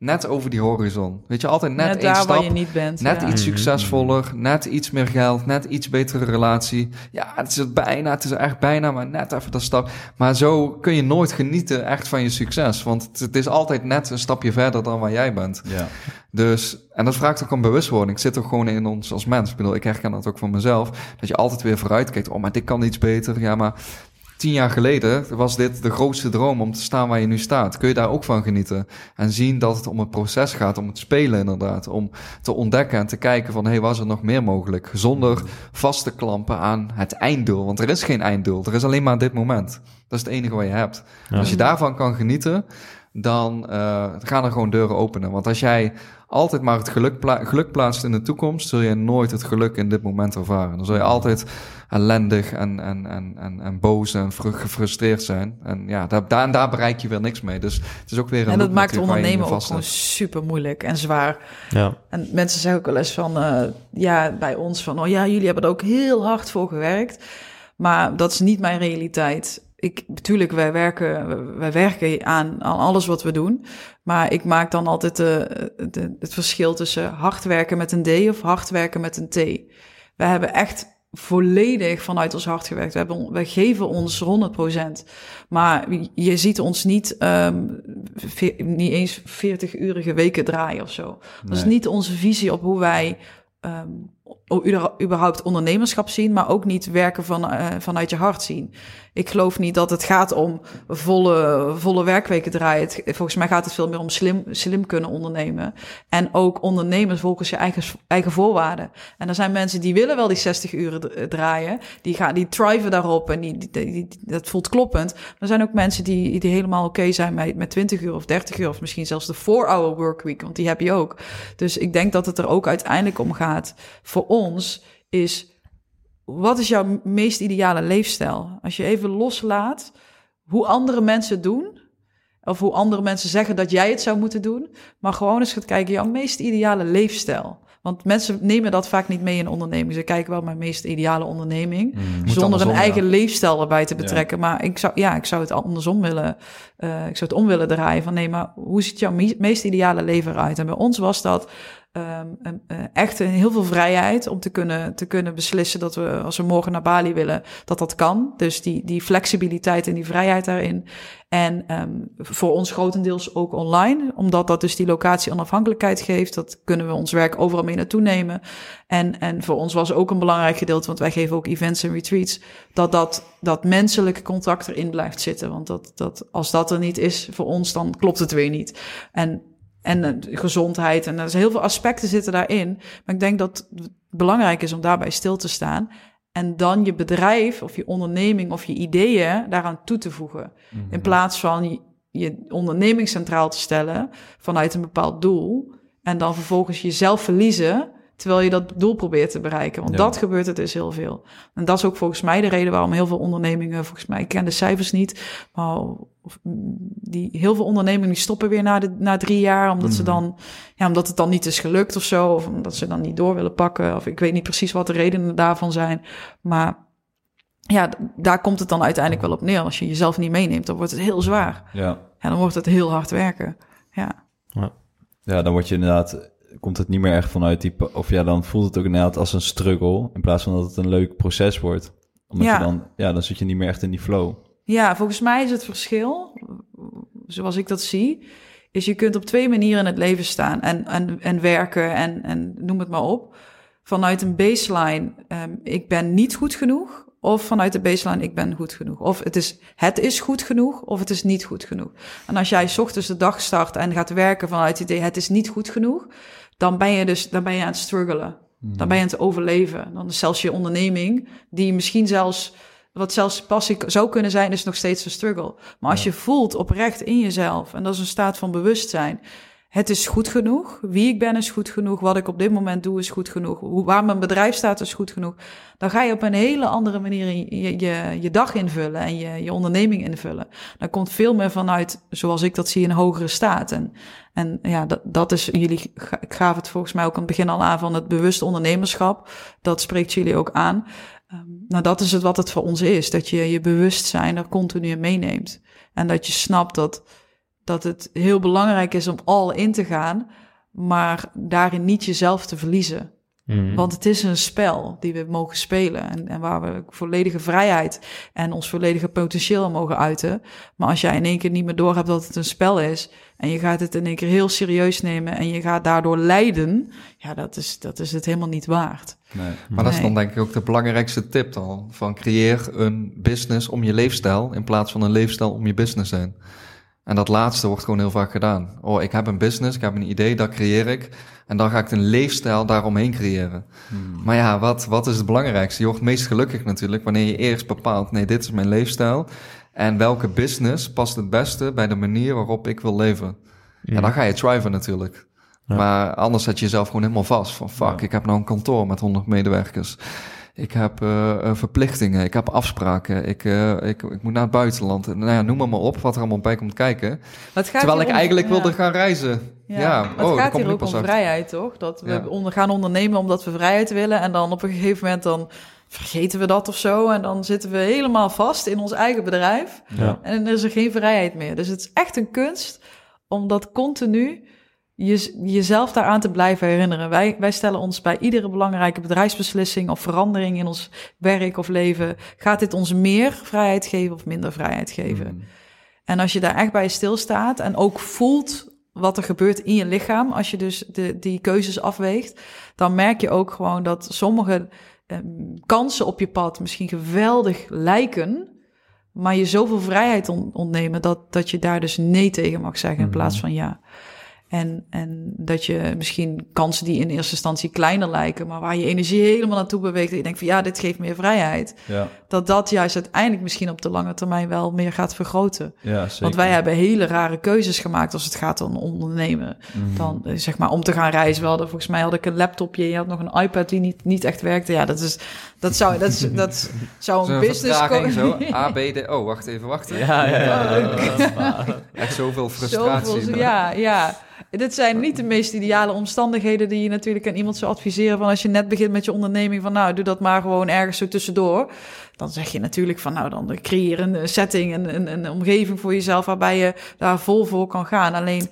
net over die horizon. Weet je, altijd net, Net, één daar stap. waar je niet bent. Net ja. iets Mhm. succesvoller, net iets meer geld, net iets betere relatie. Ja, het is het bijna, het is echt bijna, maar net even dat stap. Maar zo kun je nooit genieten echt van je succes. Want het, het is altijd net een stapje verder dan waar jij bent. Ja. Dus, en dat vraagt ook om bewustwording. Ik zit ook gewoon in ons als mens. Ik bedoel, ik herken dat ook van mezelf. Dat je altijd weer vooruit kijkt. Oh, maar dit kan iets beter. Ja, maar tien jaar geleden was dit de grootste droom om te staan waar je nu staat. Kun je daar ook van genieten? En zien dat het om het proces gaat, om het spelen inderdaad. Om te ontdekken en te kijken van, hé, hey, was er nog meer mogelijk? Zonder vast te klampen aan het einddoel. Want er is geen einddoel. Er is alleen maar dit moment. Dat is het enige wat je hebt. Ja. Als je daarvan kan genieten, dan eh, gaan er gewoon deuren openen. Want als jij altijd maar het geluk, pla- geluk plaatst in de toekomst, zul je nooit het geluk in dit moment ervaren. Dan zul je altijd ellendig en, en, en, en, en boos en fru- gefrustreerd zijn. En ja, daar, daar, daar bereik je weer niks mee. Dus het is ook weer een En dat maakt ondernemen ook gewoon super moeilijk en zwaar. Ja. En mensen zeggen ook wel eens van, eh, ja, bij ons van, oh ja, jullie hebben er ook heel hard voor gewerkt. Maar dat is niet mijn realiteit. Ik, natuurlijk, wij werken, wij werken aan, aan alles wat we doen. Maar ik maak dan altijd de, de, het verschil tussen hard werken met een D of hard werken met een T. We hebben echt volledig vanuit ons hart gewerkt. We, hebben, we geven ons 100%. Maar je ziet ons niet, ehm, veer- niet eens 40-urige weken draaien of zo. Dat is niet onze visie op hoe wij uber- überhaupt ondernemerschap zien, maar ook niet werken van, eh, vanuit je hart zien. Ik geloof niet dat het gaat om volle, volle werkweken draaien. Volgens mij gaat het veel meer om slim, slim kunnen ondernemen. En ook ondernemen volgens je eigen, eigen voorwaarden. En er zijn mensen die willen wel die 60 uur d- draaien. Die, gaan, die daarop en die- dat voelt kloppend. Maar er zijn ook mensen die, die helemaal oké zijn met, met 20 uur of 30 uur. Of misschien zelfs de 4-hour workweek, want die heb je ook. Dus ik denk dat het er ook uiteindelijk om gaat voor ons is wat is jouw meest ideale leefstijl? Als je even loslaat hoe andere mensen het doen, of hoe andere mensen zeggen dat jij het zou moeten doen, maar gewoon eens gaat kijken, jouw meest ideale leefstijl. Want mensen nemen dat vaak niet mee in onderneming. Ze kijken wel mijn meest ideale onderneming, Mm. zonder een eigen ja. leefstijl erbij te betrekken. Maar ik zou, ja, ik zou het andersom willen, eh, ik zou het om willen draaien van nee, maar hoe ziet jouw me- meest ideale leven eruit? En bij ons was dat ehm, een, eh, echt een, heel veel vrijheid om te kunnen, te kunnen beslissen dat we, als we morgen naar Bali willen, dat dat kan. Dus die, die flexibiliteit en die vrijheid daarin. En ehm, voor ons grotendeels ook online, omdat dat dus die locatie onafhankelijkheid geeft. Dat kunnen we ons werk overal mee naartoe nemen. En, en voor ons was ook een belangrijk gedeelte, want wij geven ook events en retreats, dat dat, dat menselijke contact erin blijft zitten. Want dat, dat, als dat er niet is voor ons, dan klopt het weer niet. En en eh, gezondheid. En er zijn heel veel aspecten zitten daarin. Maar ik denk dat het belangrijk is om daarbij stil te staan. En dan je bedrijf of je onderneming of je ideeën daaraan toe te voegen. In plaats van je, je onderneming centraal te stellen vanuit een bepaald doel. En dan vervolgens jezelf verliezen terwijl je dat doel probeert te bereiken. Want Ja. dat gebeurt er dus heel veel. En dat is ook volgens mij de reden waarom heel veel ondernemingen, volgens mij, ik ken de cijfers niet, maar of, mm, die, heel veel ondernemingen die stoppen weer na, de, na drie jaar, omdat ze dan, ja, omdat het dan niet is gelukt of zo, of omdat ze dan niet door willen pakken, of ik weet niet precies wat de redenen daarvan zijn, maar ja, daar komt het dan uiteindelijk wel op neer. Als je jezelf niet meeneemt, dan wordt het heel zwaar. Ja. En dan wordt het heel hard werken. Ja. ja, dan word je inderdaad, komt het niet meer echt vanuit die, of ja, dan voelt het ook inderdaad als een struggle, in plaats van dat het een leuk proces wordt. Omdat Ja. je dan, ja, dan zit je niet meer echt in die flow. Ja, volgens mij is het verschil, zoals ik dat zie, is je kunt op twee manieren in het leven staan en, en, en werken en, en noem het maar op. Vanuit een baseline, ehm, ik ben niet goed genoeg. Of vanuit de baseline, ik ben goed genoeg. Of het is, het is goed genoeg, of het is niet goed genoeg. En als jij 's ochtends de dag start en gaat werken vanuit het idee, het is niet goed genoeg, dan ben je dus dan ben je aan het struggelen. Dan ben je aan het overleven. Dan is zelfs je onderneming, die misschien zelfs, wat zelfs passie zou kunnen zijn, is nog steeds een struggle. Maar als je voelt oprecht in jezelf, en dat is een staat van bewustzijn, het is goed genoeg, wie ik ben is goed genoeg, wat ik op dit moment doe is goed genoeg, waar mijn bedrijf staat is goed genoeg, dan ga je op een hele andere manier je, je, je dag invullen en je, je onderneming invullen. Dan komt veel meer vanuit, zoals ik dat zie, een hogere staat. En, en ja, dat, dat is jullie, ik gaf het volgens mij ook aan het begin al aan van het bewuste ondernemerschap. Dat spreekt jullie ook aan. Ehm, nou, dat is het wat het voor ons is. Dat je je bewustzijn er continu in meeneemt. En dat je snapt dat, dat het heel belangrijk is om al in te gaan, maar daarin niet jezelf te verliezen. Mhm. Want het is een spel die we mogen spelen en, en waar we volledige vrijheid en ons volledige potentieel mogen uiten. Maar als jij in één keer niet meer doorhebt dat het een spel is en je gaat het in één keer heel serieus nemen en je gaat daardoor lijden, ja, dat is, dat is het helemaal niet waard. Nee. Maar dat is dan denk ik ook de belangrijkste tip dan. Van creëer een business om je leefstijl in plaats van een leefstijl om je business heen. En dat laatste wordt gewoon heel vaak gedaan. Oh, ik heb een business, ik heb een idee, dat creëer ik. En dan ga ik een leefstijl daaromheen creëren. Maar ja, wat, wat is het belangrijkste? Je wordt meest gelukkig natuurlijk wanneer je eerst bepaalt... nee, dit is mijn leefstijl. En welke business past het beste bij de manier waarop ik wil leven? Ja, dan ga je thriven natuurlijk. Ja. Maar anders zet je jezelf gewoon helemaal vast. Van fuck, Ja. ik heb nou een kantoor met 100 medewerkers. Ik heb eh, eh, verplichtingen, ik heb afspraken, ik, eh, ik, ik moet naar het buitenland. Nou ja, noem maar, maar op wat er allemaal bij komt kijken. Terwijl ik om- eigenlijk ja. wilde gaan reizen. Ja, maar oh, het dat gaat hier ook om uit. vrijheid, toch? Dat we Ja. onder, gaan ondernemen omdat we vrijheid willen. En dan op een gegeven moment dan vergeten we dat of zo. En dan zitten we helemaal vast in ons eigen bedrijf. Ja. En dan is er geen vrijheid meer. Dus het is echt een kunst om dat continu je, jezelf daaraan te blijven herinneren. Wij, wij stellen ons bij iedere belangrijke bedrijfsbeslissing of verandering in ons werk of leven. Gaat dit ons meer vrijheid geven of minder vrijheid geven? Mm. En als je daar echt bij stilstaat en ook voelt wat er gebeurt in je lichaam, als je dus de, die keuzes afweegt, dan merk je ook gewoon dat sommige ehm, kansen op je pad misschien geweldig lijken, maar je zoveel vrijheid on- ontnemen dat, dat je daar dus nee tegen mag zeggen in plaats van ja. En, en dat je misschien kansen die in eerste instantie kleiner lijken, maar waar je energie helemaal naartoe beweegt. En je denkt van ja, dit geeft meer vrijheid. Ja, Dat dat juist uiteindelijk misschien op de lange termijn wel meer gaat vergroten. ja, zeker. Want wij hebben hele rare keuzes gemaakt als het gaat om ondernemen. Mhm. Dan eh, zeg maar om te gaan reizen. We hadden, volgens mij had ik een laptopje. Je had nog een iPad die niet, niet echt werkte. Ja, dat is dat zou dat, is, dat zou een business co- zo. A, B, D. Oh, wacht even, wachten. Ja, ja, ja. Echt zoveel frustratie. Zoveel, ja, ja. Dit zijn niet de meest ideale omstandigheden die je natuurlijk aan iemand zou adviseren. Van als je net begint met je onderneming, van nou, doe dat maar gewoon ergens zo tussendoor. Dan zeg je natuurlijk van nou, dan creëer een setting, een, een, een omgeving voor jezelf waarbij je daar vol voor kan gaan. Alleen,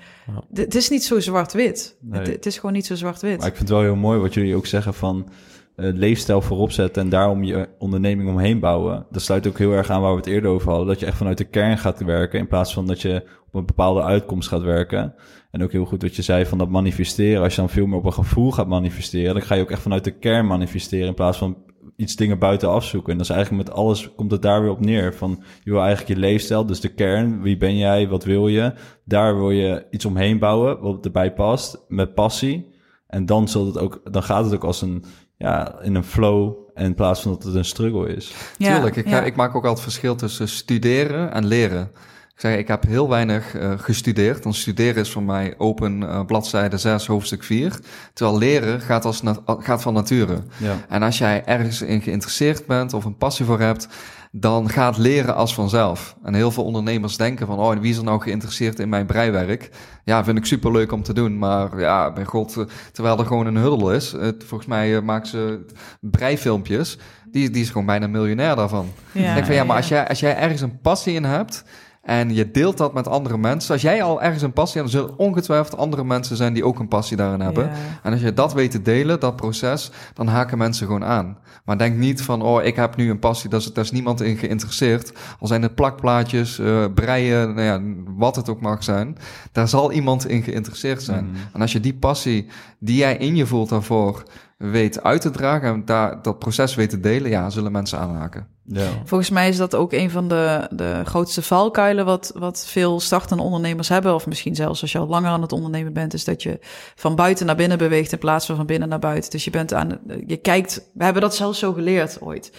het is niet zo zwart-wit. Nee. Het, het is gewoon niet zo zwart-wit. Maar ik vind het wel heel mooi wat jullie ook zeggen van eh, leefstijl voorop zetten en daarom je onderneming omheen bouwen. Dat sluit ook heel erg aan waar we het eerder over hadden. Dat je echt vanuit de kern gaat werken in plaats van dat je op een bepaalde uitkomst gaat werken. En ook heel goed wat je zei van dat manifesteren. Als je dan veel meer op een gevoel gaat manifesteren, dan ga je ook echt vanuit de kern manifesteren in plaats van iets dingen buiten afzoeken. En dat is eigenlijk met alles komt het daar weer op neer. Van je wil eigenlijk je leefstijl, dus de kern. Wie ben jij? Wat wil je? Daar wil je iets omheen bouwen wat erbij past met passie. En dan, zal het ook, dan gaat het ook als een, ja, in een flow en in plaats van dat het een struggle is. Ja, Tuurlijk, ik, ja. ik maak ook altijd verschil tussen studeren en leren. Ik zeg, ik heb heel weinig eh, gestudeerd. Dan studeren is voor mij open eh, bladzijde 6, hoofdstuk 4. Terwijl leren gaat, als na- gaat van nature. Ja. En als jij ergens in geïnteresseerd bent of een passie voor hebt, dan gaat leren als vanzelf. En heel veel ondernemers denken van, oh, wie is er nou geïnteresseerd in mijn breiwerk? Ja, vind ik superleuk om te doen, maar ja, bij god, eh, terwijl er gewoon een huddle is. Het, volgens mij uh, maken ze breifilmpjes, die, die is gewoon bijna miljonair daarvan. Ja, ik denk van, ja, maar als jij, als jij ergens een passie in hebt... En je deelt dat met andere mensen. Als jij al ergens een passie hebt, dan zullen ongetwijfeld andere mensen zijn die ook een passie daarin hebben. Ja. En als je dat weet te delen, dat proces, dan haken mensen gewoon aan. Maar denk niet van, oh, ik heb nu een passie, daar is, daar is niemand in geïnteresseerd. Al zijn het plakplaatjes, uh, breien, nou ja, wat het ook mag zijn. Daar zal iemand in geïnteresseerd zijn. Mm. En als je die passie die jij in je voelt daarvoor weet uit te dragen en daar, dat proces weet te delen, ja, zullen mensen aanhaken. Ja. Volgens mij is dat ook een van de, de grootste valkuilen wat, wat veel startende ondernemers hebben. Of misschien zelfs als je al langer aan het ondernemen bent, is dat je van buiten naar binnen beweegt in plaats van van binnen naar buiten. Dus je bent aan, je kijkt, we hebben dat zelfs zo geleerd ooit.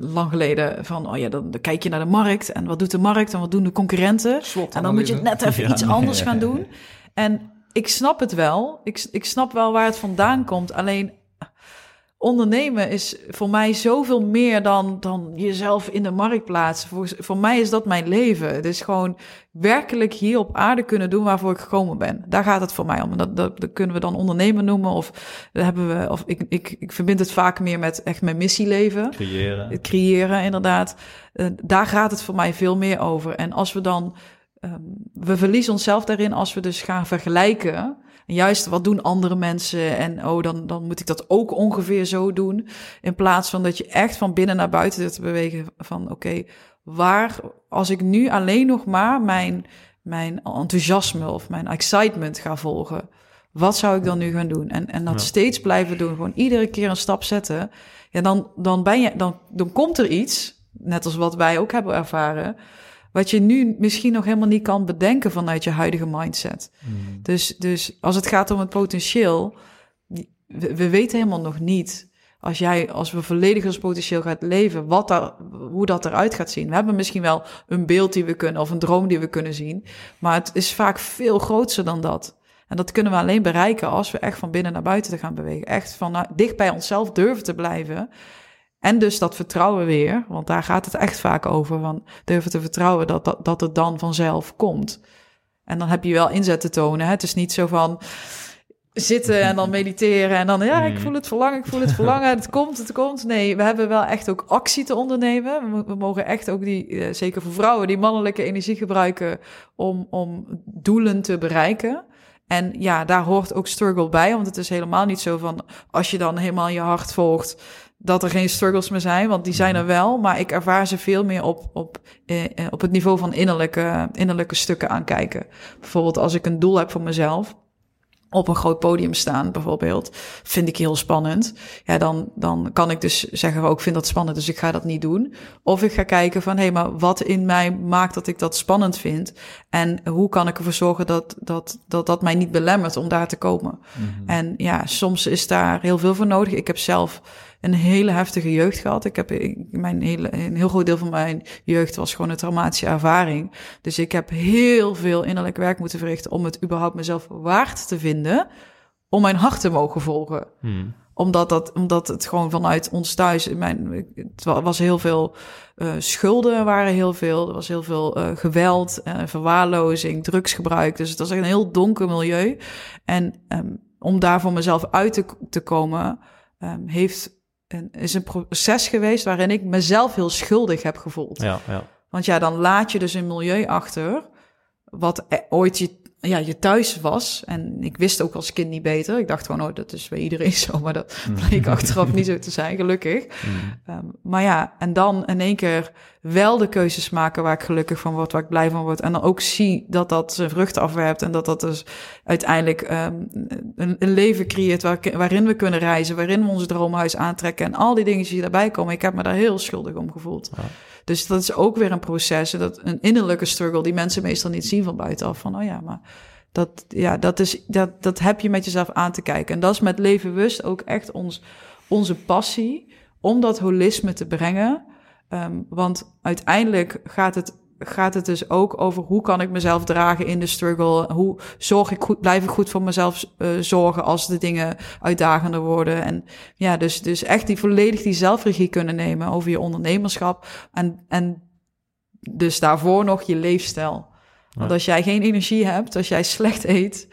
Lang geleden van, oh ja, dan, dan kijk je naar de markt en wat doet de markt en wat doen de concurrenten. En dan moet je net even Ja. iets anders Ja. gaan doen. En ik snap het wel. Ik, ik snap wel waar het vandaan komt. Alleen ondernemen is voor mij zoveel meer dan, dan jezelf in de markt plaatsen. Voor, voor mij is dat mijn leven. Het is gewoon werkelijk hier op aarde kunnen doen waarvoor ik gekomen ben. Daar gaat het voor mij om. En dat, dat, dat kunnen we dan ondernemen noemen. Of, dat hebben we, of ik, ik, ik verbind het vaak meer met echt mijn missieleven. Creëren. Het creëren, inderdaad. Uh, daar gaat het voor mij veel meer over. En als we dan... Um, we verliezen onszelf daarin als we dus gaan vergelijken en juist wat doen andere mensen en oh, dan, dan moet ik dat ook ongeveer zo doen. In plaats van dat je echt van binnen naar buiten te bewegen van oké, okay, waar als ik nu alleen nog maar mijn, mijn enthousiasme of mijn excitement ga volgen, wat zou ik dan nu gaan doen? En, en dat ja. steeds blijven doen, gewoon iedere keer een stap zetten. Ja, dan, dan ben je, dan, dan komt er iets, net als wat wij ook hebben ervaren wat je nu misschien nog helemaal niet kan bedenken vanuit je huidige mindset. Mm. Dus, dus als het gaat om het potentieel, we, we, weten helemaal nog niet. Als jij, als we volledig ons potentieel gaat leven, wat daar, hoe dat eruit gaat zien. We hebben misschien wel een beeld die we kunnen, of een droom die we kunnen zien. Maar het is vaak veel groter dan dat. En dat kunnen we alleen bereiken als we echt van binnen naar buiten te gaan bewegen. Echt van nou, dicht bij onszelf durven te blijven. En dus dat vertrouwen weer, want daar gaat het echt vaak over. Van durven te vertrouwen dat, dat, dat het dan vanzelf komt. En dan heb je wel inzet te tonen. Hè? Het is niet zo van zitten en dan mediteren en dan ja, ik mm. voel het verlangen, ik voel het verlangen, het komt, het komt. Nee, we hebben wel echt ook actie te ondernemen. We, mogen echt ook die, eh, zeker voor vrouwen, die mannelijke energie gebruiken om, om doelen te bereiken. En ja, daar hoort ook struggle bij, want het is helemaal niet zo van als je dan helemaal je hart volgt, dat er geen struggles meer zijn, want die zijn er wel. Maar ik ervaar ze veel meer op, op, eh, eh, op het niveau van innerlijke, innerlijke stukken aankijken. Bijvoorbeeld als ik een doel heb voor mezelf, op een groot podium staan bijvoorbeeld, vind ik heel spannend. Ja, dan, dan kan ik dus zeggen, ook oh, vind dat spannend, dus ik ga dat niet doen. Of ik ga kijken van, hé, hey, maar wat in mij maakt dat ik dat spannend vind? En hoe kan ik ervoor zorgen dat dat, dat, dat mij niet belemmert om daar te komen? Mhm. En ja, soms is daar heel veel voor nodig. Ik heb zelf een hele heftige jeugd gehad. Ik heb mijn hele, een heel groot deel van mijn jeugd was gewoon een traumatische ervaring. Dus ik heb heel veel innerlijk werk moeten verrichten om het überhaupt mezelf waard te vinden om mijn hart te mogen volgen. Hmm. Omdat, dat, omdat het gewoon vanuit ons thuis, mijn, het was heel veel uh, schulden, waren heel veel. Er was heel veel uh, geweld, uh, verwaarlozing, drugsgebruik. Dus het was echt een heel donker milieu. En um, om daar voor mezelf uit te, te komen, um, heeft is een proces geweest waarin ik mezelf heel schuldig heb gevoeld. Ja, ja. Want ja, dan laat je dus een milieu achter wat e- ooit je, ja, je thuis was. En ik wist ook als kind niet beter. Ik dacht gewoon, oh, dat is bij iedereen zo. Maar dat mm. bleek achteraf niet zo te zijn, gelukkig. Mm. Um, maar ja, en dan in één keer wel de keuzes maken waar ik gelukkig van word, waar ik blij van word. En dan ook zie dat dat zijn vruchten afwerpt en dat dat dus uiteindelijk um, een, een, leven creëert waar, waarin we kunnen reizen, waarin we ons droomhuis aantrekken en al die dingen die daarbij komen. Ik heb me daar heel schuldig om gevoeld. Ja. Dus dat is ook weer een proces, dat een innerlijke struggle die mensen meestal niet zien van buitenaf. Van, oh ja, maar dat, ja, dat, is, dat, dat heb je met jezelf aan te kijken. En dat is met leven bewust ook echt ons, onze passie om dat holisme te brengen. Um, want uiteindelijk gaat het, gaat het dus ook over hoe kan ik mezelf dragen in de struggle? Hoe zorg ik goed, blijf ik goed voor mezelf uh, zorgen als de dingen uitdagender worden? En ja, dus, dus echt die volledig die zelfregie kunnen nemen over je ondernemerschap. En, en dus daarvoor nog je leefstijl. Want als jij geen energie hebt, als jij slecht eet,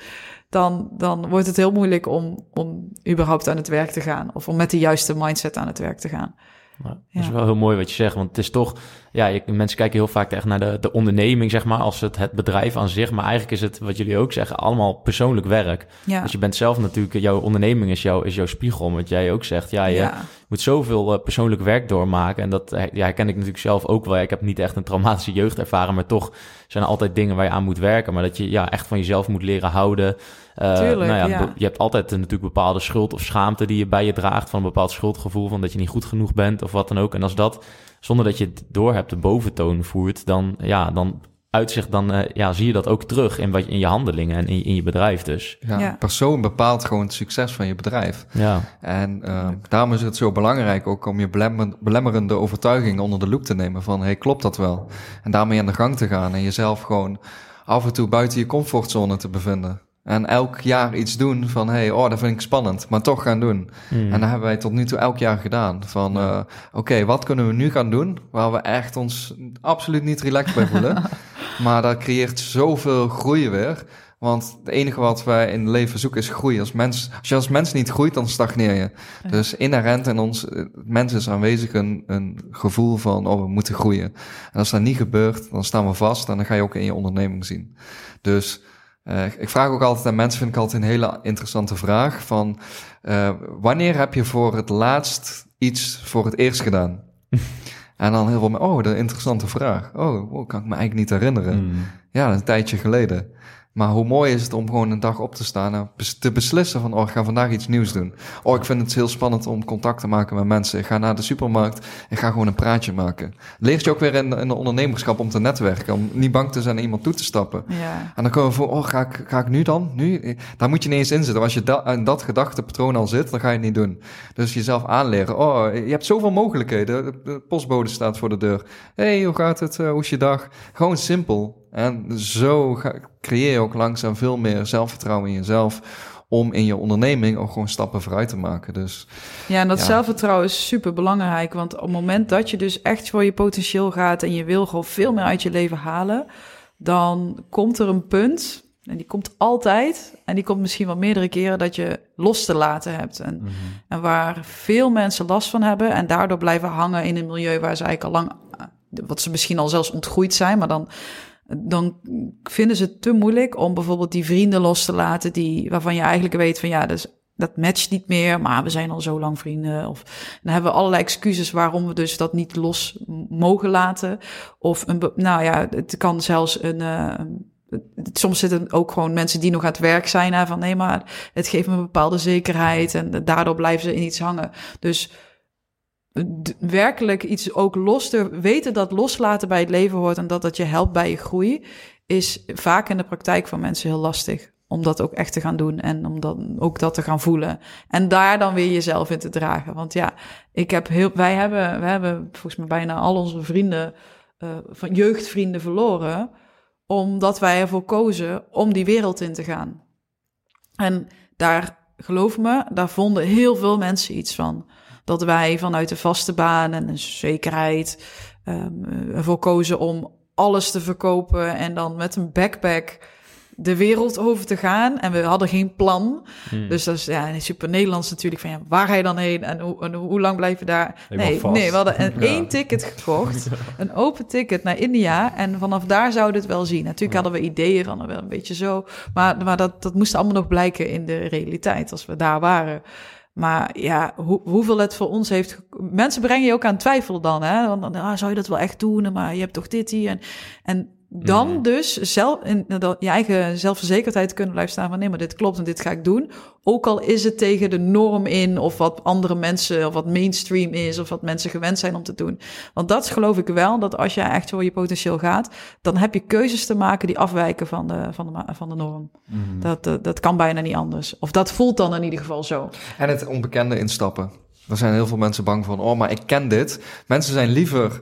dan, dan wordt het heel moeilijk om, om überhaupt aan het werk te gaan. Of om met de juiste mindset aan het werk te gaan. Ja, dat is wel heel mooi wat je zegt, want het is toch, ja, je, mensen kijken heel vaak echt naar de, de onderneming, zeg maar, als het, het bedrijf aan zich. Maar eigenlijk is het, wat jullie ook zeggen, allemaal persoonlijk werk. Ja. Dus je bent zelf natuurlijk, jouw onderneming is, jouw is jouw spiegel. Wat jij ook zegt, ja, je moet zoveel uh, persoonlijk werk doormaken. En dat ja, ken ik natuurlijk zelf ook wel. Ik heb niet echt een traumatische jeugd ervaren, maar toch zijn er altijd dingen waar je aan moet werken. Maar dat je ja, echt van jezelf moet leren houden. Uh, Tuurlijk, nou ja, Je hebt altijd natuurlijk bepaalde schuld of schaamte die je bij je draagt. Van een bepaald schuldgevoel van dat je niet goed genoeg bent of wat dan ook. En als dat, zonder dat je het door hebt, de boventoon voert, dan, ja, dan uitzicht, dan uh, ja, zie je dat ook terug in, wat, in je handelingen en in, in je bedrijf dus. Ja, Ja. persoon bepaalt gewoon het succes van je bedrijf. Ja, En uh, daarom is het zo belangrijk ook om je belemmer- belemmerende overtuigingen onder de loep te nemen van, hey, klopt dat wel? En daarmee aan de gang te gaan en jezelf gewoon af en toe buiten je comfortzone te bevinden. En elk jaar iets doen van, hey, oh, dat vind ik spannend, maar toch gaan doen. En dat hebben wij tot nu toe elk jaar gedaan. Van, eh, oké, wat kunnen we nu gaan doen waar we echt ons absoluut niet relaxed bij voelen. maar dat creëert zoveel groei weer. Want het enige wat wij in het leven zoeken is groei. Als, mens, als je als mens niet groeit, dan stagneer je. Dus inherent in ons, eh, mens is aanwezig een, een gevoel van, oh, we moeten groeien. En als dat niet gebeurt, dan staan we vast en dan ga je ook in je onderneming zien. Dus uh, ik vraag ook altijd aan mensen, vind ik altijd een hele interessante vraag, van uh, wanneer heb je voor het laatst iets voor het eerst gedaan? en dan heel veel, oh, dat is een interessante vraag. Oh, oh, kan ik me eigenlijk niet herinneren. Mm. Ja, een tijdje geleden. Maar hoe mooi is het om gewoon een dag op te staan en te beslissen van, oh, ik ga vandaag iets nieuws doen. Oh, ik vind het heel spannend om contact te maken met mensen. Ik ga naar de supermarkt en ga gewoon een praatje maken. Leert je ook weer in, in de ondernemerschap om te netwerken, om niet bang te zijn iemand toe te stappen. Ja. En dan komen we voor, oh, ga ik, ga ik nu dan? Nu? Daar moet je niet eens in zitten. Als je da in dat gedachtepatroon al zit, dan ga je het niet doen. Dus jezelf aanleren. Oh, je hebt zoveel mogelijkheden. De, de postbode staat voor de deur. hey, hoe gaat het? Uh, hoe is je dag? Gewoon simpel. En zo ga, creëer je ook langzaam veel meer zelfvertrouwen in jezelf om in je onderneming ook gewoon stappen vooruit te maken. Dus, ja, en dat Ja. zelfvertrouwen is super belangrijk. Want op het moment dat je dus echt voor je potentieel gaat en je wil gewoon veel meer uit je leven halen, dan komt er een punt, en die komt altijd, en die komt misschien wel meerdere keren, dat je los te laten hebt. En, Mhm. en waar veel mensen last van hebben en daardoor blijven hangen in een milieu waar ze eigenlijk al lang, wat ze misschien al zelfs ontgroeid zijn, maar dan dan vinden ze het te moeilijk om bijvoorbeeld die vrienden los te laten die, waarvan je eigenlijk weet van ja, dus, dat matcht niet meer, maar we zijn al zo lang vrienden. Of dan hebben we allerlei excuses waarom we dus dat niet los mogen laten. Of een, nou ja, het kan zelfs een. eh, soms zitten ook gewoon mensen die nog aan het werk zijn. Hè, van nee, maar het geeft me een bepaalde zekerheid. En daardoor blijven ze in iets hangen. Dus werkelijk iets ook los te weten dat loslaten bij het leven hoort en dat dat je helpt bij je groei, is vaak in de praktijk van mensen heel lastig. Om dat ook echt te gaan doen en om dan ook dat te gaan voelen. En daar dan weer jezelf in te dragen. Want ja, ik heb heel, wij, hebben, wij hebben volgens mij bijna al onze vrienden, eh, van jeugdvrienden verloren. Omdat wij ervoor kozen om die wereld in te gaan. En daar, geloof me, daar vonden heel veel mensen iets van dat wij vanuit de vaste baan en een zekerheid um, ervoor kozen om alles te verkopen en dan met een backpack de wereld over te gaan. En we hadden geen plan. Hmm. Dus dat is ja, super Nederlands natuurlijk. Van ja, waar ga je dan heen en, hoe, en hoe lang blijf je daar? Helemaal Nee, vast. nee, we hadden een, Ja. één ticket gekocht. Een open ticket naar India. En vanaf daar zouden we het wel zien. Natuurlijk hadden we ideeën van wel een beetje zo. Maar, maar dat, dat moest allemaal nog blijken in de realiteit als we daar waren. Maar ja, hoe, hoeveel het voor ons heeft... Mensen brengen je ook aan twijfel dan, hè? Want dan ah, zou je dat wel echt doen? Maar je hebt toch dit hier? En, en dan Mhm. dus zelf in dat, je eigen zelfverzekerdheid kunnen blijven staan van... nee, maar dit klopt en dit ga ik doen. Ook al is het tegen de norm in... of wat andere mensen, of wat mainstream is... of wat mensen gewend zijn om te doen. Want dat geloof ik wel, dat als je echt voor je potentieel gaat... dan heb je keuzes te maken die afwijken van de, van de, van de norm. Mhm. Dat, dat, dat kan bijna niet anders. Of dat voelt dan in ieder geval zo. En het onbekende instappen. Er zijn heel veel mensen bang van, oh, maar ik ken dit. Mensen zijn liever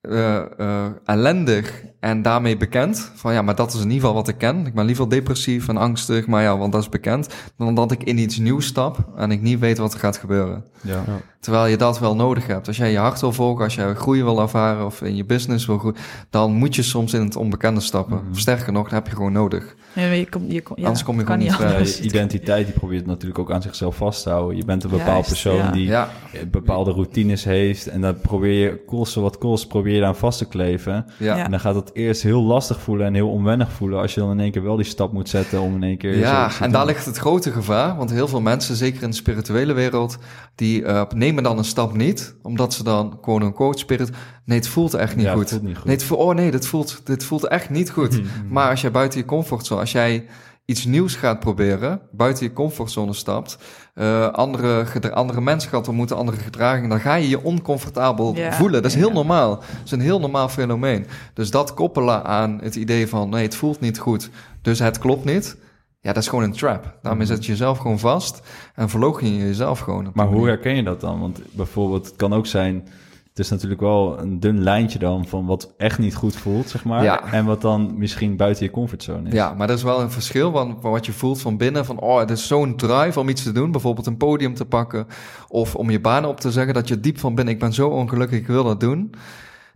eh, eh, ellendig en daarmee bekend. Van ja, maar dat is in ieder geval wat ik ken. Ik ben liever depressief en angstig, maar ja, want dat is bekend. Dan dat ik in iets nieuws stap en ik niet weet wat er gaat gebeuren. Ja. Terwijl je dat wel nodig hebt. Als jij je hart wil volgen, als jij groei wil ervaren of in je business wil groeien, dan moet je soms in het onbekende stappen. Of sterker nog, dat heb je gewoon nodig. Ja, je kom, je kom, ja, Anders kom je gewoon niet Ja, anders. je identiteit die probeert natuurlijk ook aan zichzelf vast te houden. Je bent een bepaald Juist, persoon ja. die Ja, bepaalde routines heeft. En dat probeer je, koste wat kost, probeer je daar vast te kleven. ja. Ja. En dan gaat het eerst heel lastig voelen en heel onwennig voelen... als je dan in één keer wel die stap moet zetten om in één keer... Ja, en daar ligt het grote gevaar. Want heel veel mensen, zeker in de spirituele wereld, die eh, nemen dan een stap niet. Omdat ze dan, quote unquote, spirit... Nee, het voelt echt niet Ja, het goed. voelt niet goed. Nee, het voelt, oh nee, dit voelt, dit voelt echt niet goed. Maar als jij buiten je comfortzone, als jij iets nieuws gaat proberen, buiten je comfortzone stapt, eh, andere, andere mensen gaat ontmoeten, andere gedragingen, dan ga je je oncomfortabel Ja, voelen. Dat is ja. heel normaal. Dat is een heel normaal fenomeen. Dus dat koppelen aan het idee van, nee, het voelt niet goed, dus het klopt niet. Ja, dat is gewoon een trap. Daarmee zet je jezelf gewoon vast en verloochen je jezelf gewoon. Maar hoe manier. herken je dat dan? Want bijvoorbeeld, het kan ook zijn... het is natuurlijk wel een dun lijntje dan van wat echt niet goed voelt, zeg maar. Ja. En wat dan misschien buiten je comfortzone is. Ja, maar er is wel een verschil van, van wat je voelt van binnen. Van, oh, het is zo'n drive om iets te doen. Bijvoorbeeld een podium te pakken. Of om je baan op te zeggen. Dat je diep van binnen, ik ben zo ongelukkig, ik wil dat doen.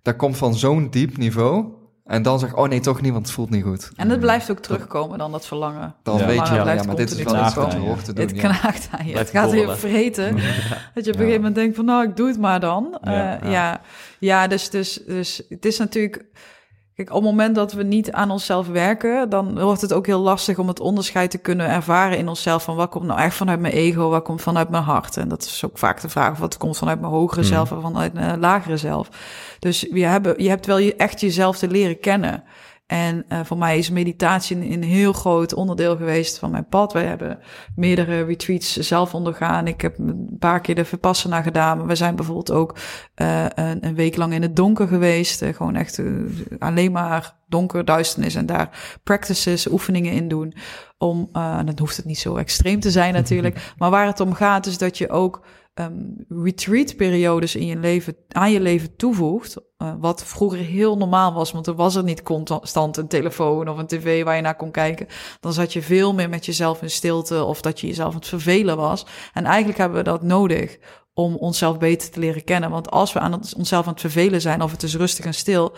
Dat komt van zo'n diep niveau. En dan zeg ik, oh nee, toch niet, want het voelt niet goed. En het blijft ook terugkomen dan, dat verlangen. Dan Ja. weet Maar je, het ja, blijft maar dit is wel iets wat je terugkomen. hoort te doen. Het ja. knaagt aan je. Het gaat weer borrelen. vreten. Dat je op een gegeven moment denkt van, nou, ik doe het maar dan. Ja, Ja, ja. ja. ja, dus, dus, dus het is natuurlijk... Kijk, op het moment dat we niet aan onszelf werken... dan wordt het ook heel lastig om het onderscheid te kunnen ervaren in onszelf... van wat komt nou echt vanuit mijn ego, wat komt vanuit mijn hart. En dat is ook vaak de vraag, wat komt vanuit mijn hogere Hmm. zelf... en vanuit mijn lagere zelf. Dus je, hebben, je hebt wel echt jezelf te leren kennen... En eh, voor mij is meditatie een, een heel groot onderdeel geweest van mijn pad. Wij hebben meerdere retreats zelf ondergaan. Ik heb een paar keer de Vipassana gedaan. Maar we zijn bijvoorbeeld ook eh, een, een week lang in het donker geweest. Eh, gewoon echt alleen maar donker, duisternis. En daar practices, oefeningen in doen. Om, en dan hoeft het niet zo extreem te zijn natuurlijk. maar waar het om gaat is dat je ook ehm, retreat-periodes in je leven, aan je leven toevoegt. eh, wat vroeger heel normaal was, want er was er niet constant een telefoon of een tv waar je naar kon kijken. Dan zat je veel meer met jezelf in stilte of dat je jezelf aan het vervelen was. En eigenlijk hebben we dat nodig om onszelf beter te leren kennen. Want als we aan het- onszelf aan het vervelen zijn of het is rustig en stil,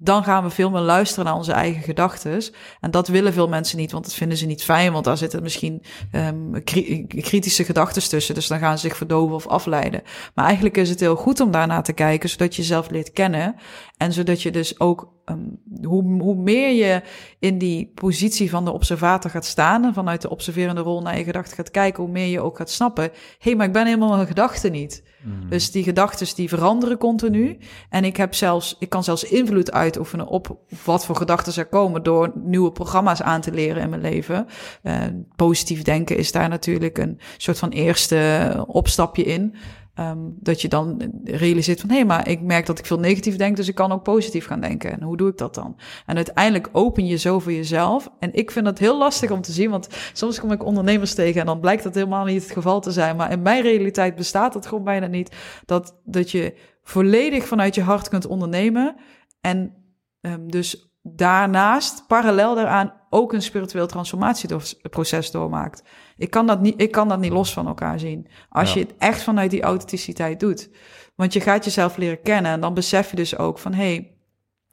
dan gaan we veel meer luisteren naar onze eigen gedachten. En dat willen veel mensen niet, want dat vinden ze niet fijn, want daar zitten misschien ehm, kri- kritische gedachten tussen. Dus dan gaan ze zich verdoven of afleiden. Maar eigenlijk is het heel goed om daarnaar te kijken, zodat je jezelf leert kennen. En zodat je dus ook, ehm, hoe, hoe meer je in die positie van de observator gaat staan en vanuit de observerende rol naar je gedachten gaat kijken, hoe meer je ook gaat snappen, hé, hey, maar ik ben helemaal mijn gedachten niet. Dus die gedachten die veranderen continu. En ik heb zelfs, ik kan zelfs invloed uitoefenen op wat voor gedachten er komen door nieuwe programma's aan te leren in mijn leven. Eh, positief denken is daar natuurlijk een soort van eerste opstapje in. Ehm, dat je dan realiseert van hé, hey, maar ik merk dat ik veel negatief denk, dus ik kan ook positief gaan denken. En hoe doe ik dat dan? En uiteindelijk open je zo voor jezelf. En ik vind dat heel lastig om te zien, want soms kom ik ondernemers tegen en dan blijkt dat helemaal niet het geval te zijn. Maar in mijn realiteit bestaat dat gewoon bijna niet. Dat, dat je volledig vanuit je hart kunt ondernemen. En ehm, dus daarnaast, parallel daaraan, ook een spiritueel transformatieproces doormaakt. Ik kan, dat niet, ik kan dat niet los van elkaar zien. Als Ja. je het echt vanuit die authenticiteit doet. Want je gaat jezelf leren kennen en dan besef je dus ook van... hey,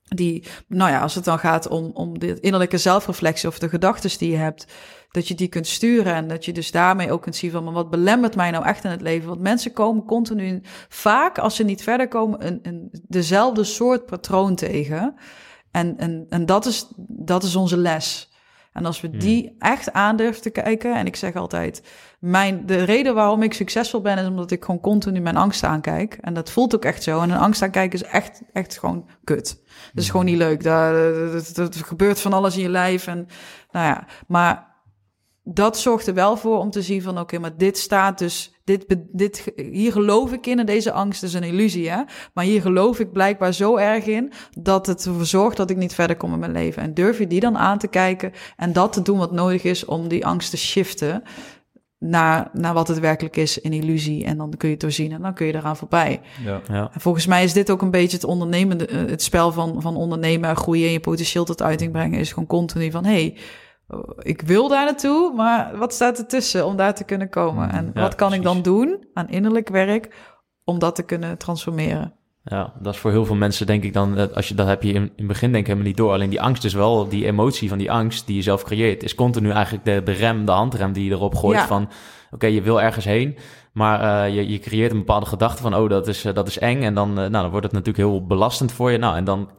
die, nou ja, als het dan gaat om, om de innerlijke zelfreflectie of de gedachten die je hebt, dat je die kunt sturen en dat je dus daarmee ook kunt zien van, maar wat belemmert mij nou echt in het leven? Want mensen komen continu, vaak als ze niet verder komen, een, een, dezelfde soort patroon tegen. En, en, en dat, is, dat is onze les. En als we die echt aandurven te kijken, en ik zeg altijd, mijn, de reden waarom ik succesvol ben, is omdat ik gewoon continu mijn angst aankijk. En dat voelt ook echt zo. En een angst aankijken is echt, echt gewoon kut. Dat is gewoon niet leuk. Er gebeurt van alles in je lijf. En, nou ja, maar dat zorgt er wel voor om te zien van... oké, maar dit staat dus... Dit, dit, hier geloof ik in en deze angst is een illusie, hè? Maar hier geloof ik blijkbaar zo erg in... dat het ervoor zorgt dat ik niet verder kom in mijn leven. En durf je die dan aan te kijken... en dat te doen wat nodig is om die angst te shiften... naar, naar wat het werkelijk is, een illusie. En dan kun je het doorzien en dan kun je eraan voorbij. Ja. Ja. En volgens mij is dit ook een beetje het ondernemende, eh, het spel van, van ondernemen, groeien en je potentieel tot uiting brengen, is gewoon continu van, hey, ik wil daar naartoe, maar wat staat ertussen om daar te kunnen komen? En Ja, wat kan ik dan doen aan innerlijk werk om dat te kunnen transformeren? Ja, dat is voor heel veel mensen denk ik dan, dat als je dat heb je in, in het begin denk ik helemaal niet door. Alleen die angst is wel, die emotie van die angst die je zelf creëert, is continu eigenlijk de, de rem, de handrem die je erop gooit Ja. van, oké, je wil ergens heen, maar eh, je, je creëert een bepaalde gedachte van, oh, dat is, eh, dat is eng. En dan, eh, nou, dan wordt het natuurlijk heel belastend voor je. Nou, en dan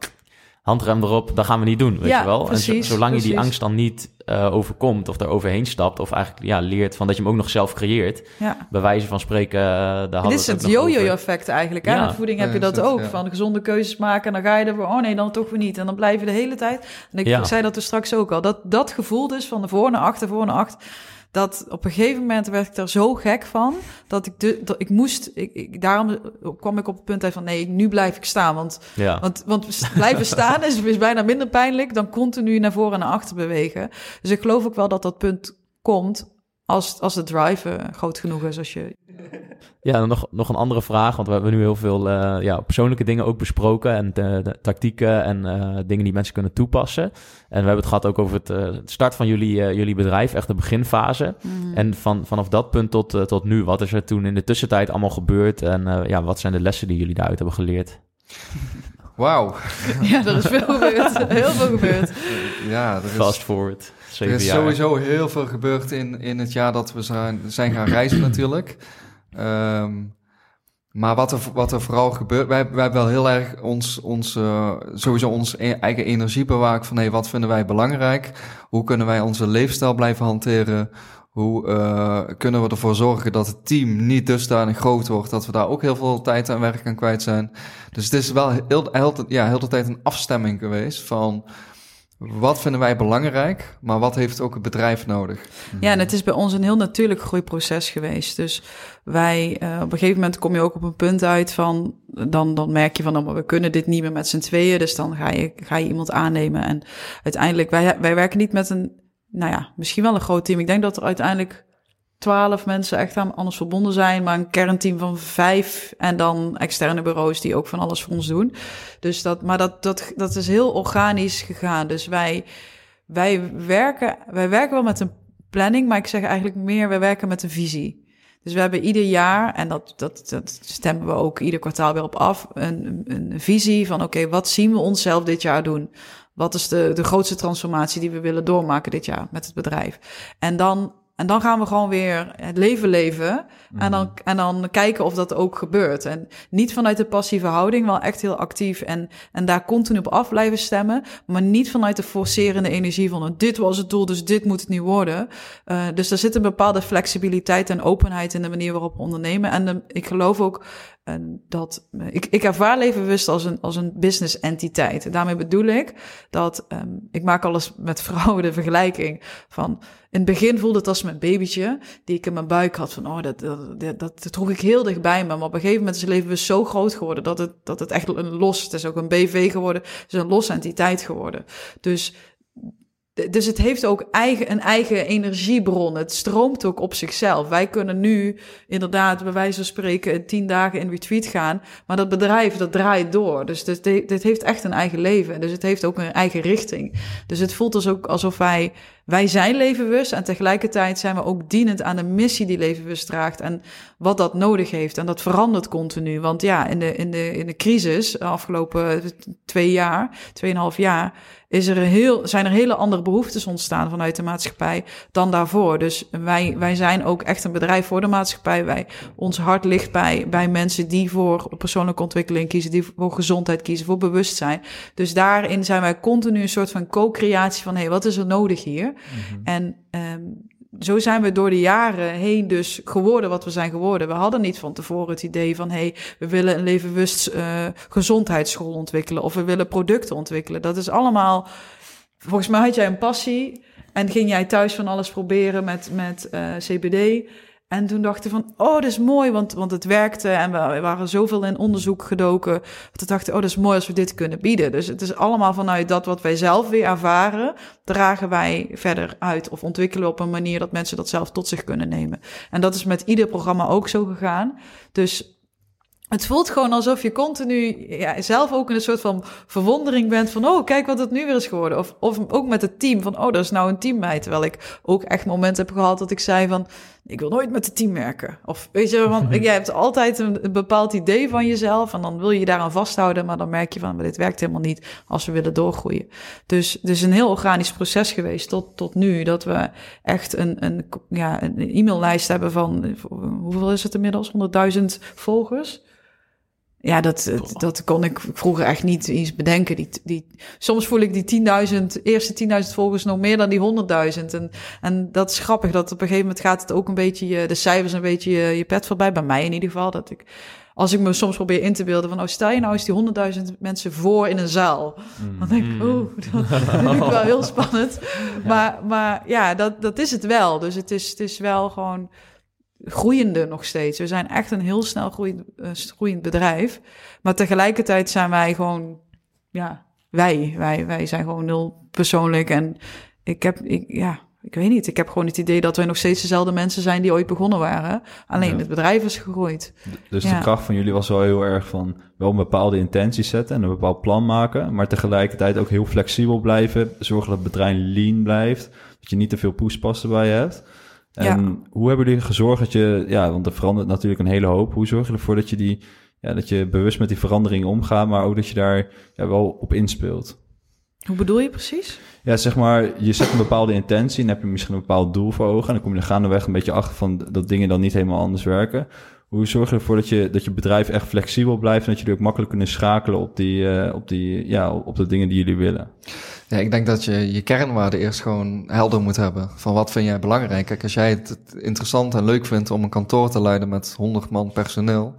handrem erop, dat gaan we niet doen, weet Ja, je wel. en precies, zo- zolang je die angst dan niet eh, overkomt of er overheen stapt, of eigenlijk ja, leert van dat je hem ook nog zelf creëert, Ja. bij wijze van spreken, eh, daar hadden Dit is het yo-yo-effect eigenlijk. Hè? Ja. Met voeding heb je dat ook. ja. Van gezonde keuzes maken en dan ga je ervoor, oh nee, dan toch weer niet. En dan blijf je de hele tijd. En ik Ja. zei dat er straks ook al. Dat, dat gevoel dus van de voor naar achter, voor naar achter. Dat op een gegeven moment werd ik daar zo gek van. Dat ik, de, dat ik moest. Ik, ik, daarom kwam ik op het punt uit van nee, nu blijf ik staan. Want Ja. want, want blijven staan is, is bijna minder pijnlijk dan continu naar voren en naar achter bewegen. Dus ik geloof ook wel dat dat punt komt als, als de drive eh, groot genoeg is. Als je Ja, dan nog, nog een andere vraag, want we hebben nu heel veel eh, ja, persoonlijke dingen ook besproken en de, de tactieken en eh, dingen die mensen kunnen toepassen. En we hebben het gehad ook over het, eh, start van jullie, eh, jullie bedrijf, echt de beginfase. Mhm. En van, vanaf dat punt tot, tot nu, wat is er toen in de tussentijd allemaal gebeurd en eh, ja, wat zijn de lessen die jullie daaruit hebben geleerd? Wauw. Ja, er is veel gebeurd. Heel veel gebeurd. Ja, er is, Fast forward, er is sowieso heel veel gebeurd in, in het jaar dat we zijn, zijn gaan reizen natuurlijk. Ehm, maar wat er, wat er vooral gebeurt, wij, wij hebben wel heel erg ons, ons eh, sowieso ons e- eigen energie bewaakt van hey, wat vinden wij belangrijk? Hoe kunnen wij onze leefstijl blijven hanteren? Hoe eh, kunnen we ervoor zorgen dat het team niet dusdanig groot wordt, dat we daar ook heel veel tijd en werk aan kwijt zijn? Dus het is wel heel, heel, ja, heel de tijd een afstemming geweest van wat vinden wij belangrijk, maar wat heeft ook het bedrijf nodig? Ja, en het is bij ons een heel natuurlijk groeiproces geweest. Dus wij, eh, op een gegeven moment kom je ook op een punt uit van, dan, dan merk je van, oh, we kunnen dit niet meer met z'n tweeën. Dus dan ga je, ga je iemand aannemen. En uiteindelijk, wij, wij werken niet met een, nou ja, misschien wel een groot team. Ik denk dat er uiteindelijk twaalf mensen echt aan alles verbonden zijn, maar een kernteam van vijf en dan externe bureaus die ook van alles voor ons doen. Dus dat, maar dat, dat, dat is heel organisch gegaan. Dus wij, wij werken, wij werken wel met een planning, maar ik zeg eigenlijk meer, wij werken met een visie. Dus we hebben ieder jaar, en dat, dat, dat stemmen we ook ieder kwartaal weer op af, een, een visie van oké, wat zien we onszelf dit jaar doen? Wat is de, de grootste transformatie die we willen doormaken dit jaar met het bedrijf? En dan, en dan gaan we gewoon weer het leven leven. En, dan, en dan kijken of dat ook gebeurt. En niet vanuit de passieve houding, wel echt heel actief. En, en daar continu op af blijven stemmen. Maar niet vanuit de forcerende energie van dit was het doel, dus dit moet het nu worden. Uh, dus er zit een bepaalde flexibiliteit en openheid in de manier waarop we ondernemen. En de, ik geloof ook en dat ik, ik ervaar levenbewust als een, als een business entiteit. Daarmee bedoel ik dat um, ik maak alles met vrouwen de vergelijking van in het begin voelde het als mijn babytje die ik in mijn buik had van oh dat dat, dat, droeg ik heel dichtbij me, maar op een gegeven moment is het levenbewust zo groot geworden dat het dat het echt een los het is ook een BV geworden, het is een losse entiteit geworden. Dus dus het heeft ook eigen, een eigen energiebron. Het stroomt ook op zichzelf. Wij kunnen nu inderdaad, bij wijze van spreken, tien dagen in retreat gaan. Maar dat bedrijf, dat draait door. Dus dit, dit heeft echt een eigen leven. Dus het heeft ook een eigen richting. Dus het voelt dus ook alsof wij, wij zijn levenbewust. En tegelijkertijd zijn we ook dienend aan de missie die levenbewust draagt. En wat dat nodig heeft. En dat verandert continu. Want ja, in de, in de, in de crisis, de afgelopen twee jaar, tweeënhalf jaar is er heel, zijn er hele andere behoeftes ontstaan vanuit de maatschappij dan daarvoor. Dus wij, wij zijn ook echt een bedrijf voor de maatschappij. Wij, ons hart ligt bij, bij mensen die voor persoonlijke ontwikkeling kiezen, die voor gezondheid kiezen, voor bewustzijn. Dus daarin zijn wij continu een soort van co-creatie van, hé, hey, wat is er nodig hier? Mm-hmm. En um, zo zijn we door de jaren heen dus geworden wat we zijn geworden. We hadden niet van tevoren het idee van... hey, we willen een levenbewust uh, gezondheidsschool ontwikkelen... of we willen producten ontwikkelen. Dat is allemaal... Volgens mij had jij een passie... en ging jij thuis van alles proberen met, met uh, CBD... En toen dachten van, oh, dat is mooi, want, want het werkte en we, we waren zoveel in onderzoek gedoken. Dat dachten, oh, dat is mooi als we dit kunnen bieden. Dus het is allemaal vanuit dat wat wij zelf weer ervaren, dragen wij verder uit of ontwikkelen we op een manier dat mensen dat zelf tot zich kunnen nemen. En dat is met ieder programma ook zo gegaan. Dus het voelt gewoon alsof je continu ja, zelf ook in een soort van verwondering bent van, oh, kijk wat het nu weer is geworden. Of, of ook met het team van, oh, dat is nou een team bij. Terwijl ik ook echt momenten heb gehad dat ik zei van, ik wil nooit met het team werken. Of weet je, want jij hebt altijd een, een, bepaald idee van jezelf en dan wil je je daaraan vasthouden, maar dan merk je van, maar dit werkt helemaal niet als we willen doorgroeien. Dus, dus een heel organisch proces geweest tot, tot nu, dat we echt een, een, ja, een e-maillijst hebben van, hoeveel is het inmiddels? 100.000 volgers? Ja, dat, dat kon ik vroeger echt niet eens bedenken. Die, die, soms voel ik die 10.000, eerste 10.000 volgers nog meer dan die 100.000. En, en dat is grappig, dat op een gegeven moment gaat het ook een beetje, je, de cijfers een beetje je, je pet voorbij. Bij mij in ieder geval. Dat ik, als ik me soms probeer in te beelden van, oh, stel je nou eens die 100.000 mensen voor in een zaal. Mm. Dan denk ik, oh, dat vind ik wel heel spannend. Maar, maar ja, dat, dat is het wel. Dus het is, het is wel gewoon groeiende nog steeds. We zijn echt een heel snel groeiend, uh, groeiend bedrijf. Maar tegelijkertijd zijn wij gewoon, ja, wij, wij, wij zijn gewoon nul persoonlijk. En ik heb, ik, ja, ik weet niet. Ik heb gewoon het idee dat wij nog steeds dezelfde mensen zijn die ooit begonnen waren. Alleen Ja. het bedrijf is gegroeid. Dus Ja. de kracht van jullie was wel heel erg van wel een bepaalde intentie zetten en een bepaald plan maken, maar tegelijkertijd ook heel flexibel blijven, zorgen dat het bedrijf lean blijft, dat je niet te veel poespassen bij hebt. En hoe hebben jullie gezorgd dat je, ja, want er verandert natuurlijk een hele hoop. Hoe zorg je ervoor dat je die, ja, dat je bewust met die veranderingen omgaat, maar ook dat je daar ja, wel op inspeelt? Hoe bedoel je precies? Ja, zeg maar, je zet een bepaalde intentie en heb je misschien een bepaald doel voor ogen. En dan kom je er gaandeweg een beetje achter van dat dingen dan niet helemaal anders werken. Hoe zorg je ervoor dat je, dat je bedrijf echt flexibel blijft en dat jullie ook makkelijk kunnen schakelen op, die, eh, op, die, ja, op de dingen die jullie willen? Ja, ik denk dat je je kernwaarden eerst gewoon helder moet hebben. Van wat vind jij belangrijk? Kijk, als jij het interessant en leuk vindt om een kantoor te leiden met 100 man personeel,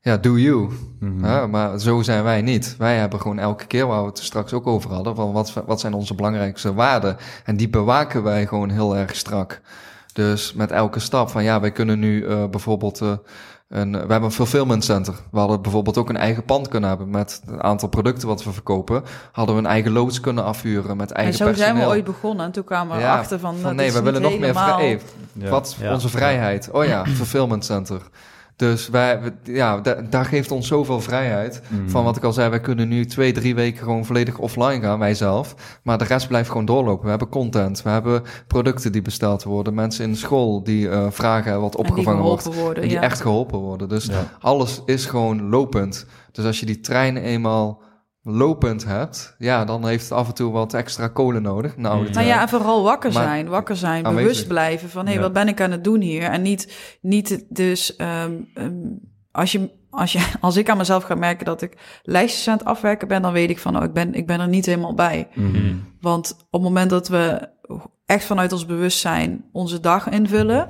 ja, do you. Mhm. Ja, maar zo zijn wij niet. Wij hebben gewoon elke keer, waar we het straks ook over hadden, van wat, wat zijn onze belangrijkste waarden? En die bewaken wij gewoon heel erg strak. Dus met elke stap van ja, wij kunnen nu eh, bijvoorbeeld eh, een, we hebben een fulfillment center. We hadden bijvoorbeeld ook een eigen pand kunnen hebben met het aantal producten wat we verkopen. Hadden we een eigen loods kunnen afhuren met En eigen zo personeel. zijn we ooit begonnen. En toen kwamen we Ja, achter van, nee, we willen nog meer helemaal- vrij. Ja. Wat Ja. onze vrijheid? Oh ja, fulfillment center. Dus wij, ja, da- daar geeft ons zoveel vrijheid. Van wat ik al zei, wij kunnen nu twee, drie weken gewoon volledig offline gaan, wij zelf. Maar de rest blijft gewoon doorlopen. We hebben content, we hebben producten die besteld worden. Mensen in de school die eh, vragen wat en die opgevangen wordt. worden. En die ja. echt geholpen worden. Dus Ja. alles is gewoon lopend. Dus als je die trein eenmaal lopend hebt, ja, dan heeft het af en toe wat extra kolen nodig. Nou, Mm. Nou ja, en vooral wakker Maar- zijn. Wakker zijn, Aanwezig. bewust blijven van... hé, Ja. wat ben ik aan het doen hier? En niet, niet dus... ehm, ehm, als, je, als, je, als ik aan mezelf ga merken dat ik lijstjes aan het afwerken ben... dan weet ik van, oh, ik ben, ik ben er niet helemaal bij. Mhm. Want op het moment dat we echt vanuit ons bewustzijn onze dag invullen...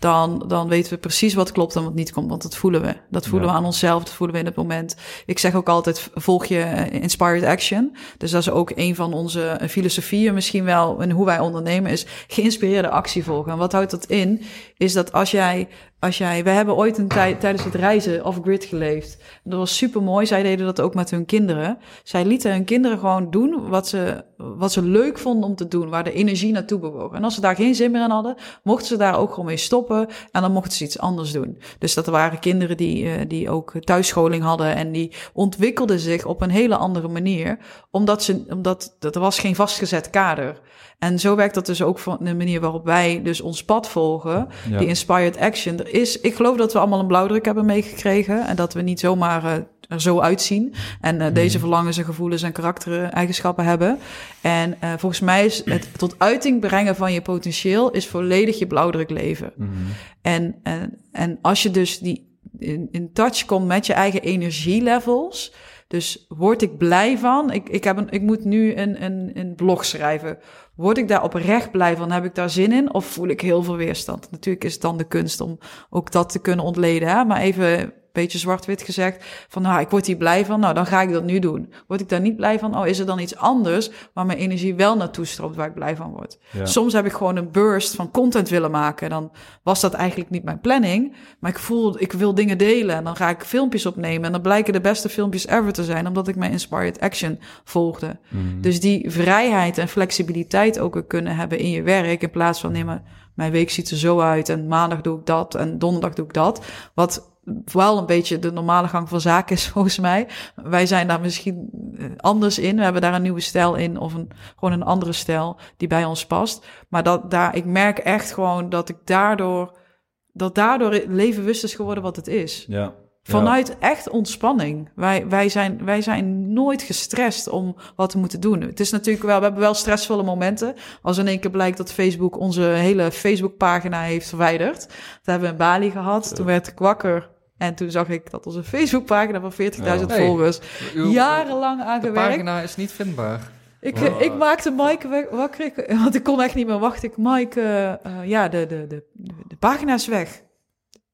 Dan, dan weten we precies wat klopt en wat niet komt. Want dat voelen we. Dat voelen Ja. we aan onszelf. Dat voelen we in het moment. Ik zeg ook altijd, volg je eh, inspired action. Dus dat is ook een van onze eh, filosofieën misschien wel. En hoe wij ondernemen is geïnspireerde actie volgen. En wat houdt dat in? Is dat als jij... Als jij, we hebben ooit een tijd tijdens het reizen off-grid geleefd. Dat was super mooi. Zij deden dat ook met hun kinderen. Zij lieten hun kinderen gewoon doen wat ze, wat ze leuk vonden om te doen. Waar de energie naartoe bewoog. En als ze daar geen zin meer in hadden, mochten ze daar ook gewoon mee stoppen. En dan mochten ze iets anders doen. Dus dat waren kinderen die, eh, die ook thuisscholing hadden. En die ontwikkelden zich op een hele andere manier. Omdat, ze, omdat dat er was geen vastgezet kader. En zo werkt dat dus ook van de manier waarop wij dus ons pad volgen. Ja. Die inspired action. Er is, ik geloof dat we allemaal een blauwdruk hebben meegekregen. En dat we niet zomaar eh, er zo uitzien. En eh, deze verlangens en gevoelens en karaktereigenschappen hebben. En eh, volgens mij is het tot uiting brengen van je potentieel... is volledig je blauwdruk leven. Mhm. En, en, en als je dus die in, in touch komt met je eigen energielevels. Dus word ik blij van? Ik, ik, heb een, ik moet nu een, een, een blog schrijven. Word ik daar oprecht blij van? Heb ik daar zin in? Of voel ik heel veel weerstand? Natuurlijk is het dan de kunst om ook dat te kunnen ontleden. Hè? Maar even beetje zwart-wit gezegd. Van nou, ik word hier blij van. Nou, dan ga ik dat nu doen. Word ik daar niet blij van? Oh, is er dan iets anders waar mijn energie wel naartoe stroomt waar ik blij van word? Ja. Soms heb ik gewoon een burst van content willen maken. Dan was dat eigenlijk niet mijn planning. Maar ik voel, ik wil dingen delen. En dan ga ik filmpjes opnemen. En dan blijken de beste filmpjes ever te zijn. Omdat ik mijn inspired action volgde. Mhm. Dus die vrijheid en flexibiliteit ook weer kunnen hebben in je werk. In plaats van, nee, maar mijn week ziet er zo uit. En maandag doe ik dat. En donderdag doe ik dat. Wat wel een beetje de normale gang van zaken is volgens mij. Wij zijn daar misschien eh, anders in. We hebben daar een nieuwe stijl in. Of een, gewoon een andere stijl die bij ons past. Maar dat daar, ik merk echt gewoon dat ik daardoor, dat daardoor leven bewust is geworden wat het is. Ja. Vanuit echt ontspanning. Wij, wij, zijn, wij zijn nooit gestrest om wat we moeten doen. Het is natuurlijk wel, we hebben wel stressvolle momenten. Als in één keer blijkt dat Facebook onze hele Facebookpagina heeft verwijderd. Dat hebben we in Bali gehad. Toen werd ik wakker. En toen zag ik dat onze Facebookpagina van 40.000 Hey. volgers jarenlang aan De gewerkt. pagina is niet vindbaar. Ik, Wow. ik maakte Mike wakker, want ik kon echt niet meer wachten. Ik, Mike, eh, eh, ja, de, de, de, de, de pagina is weg.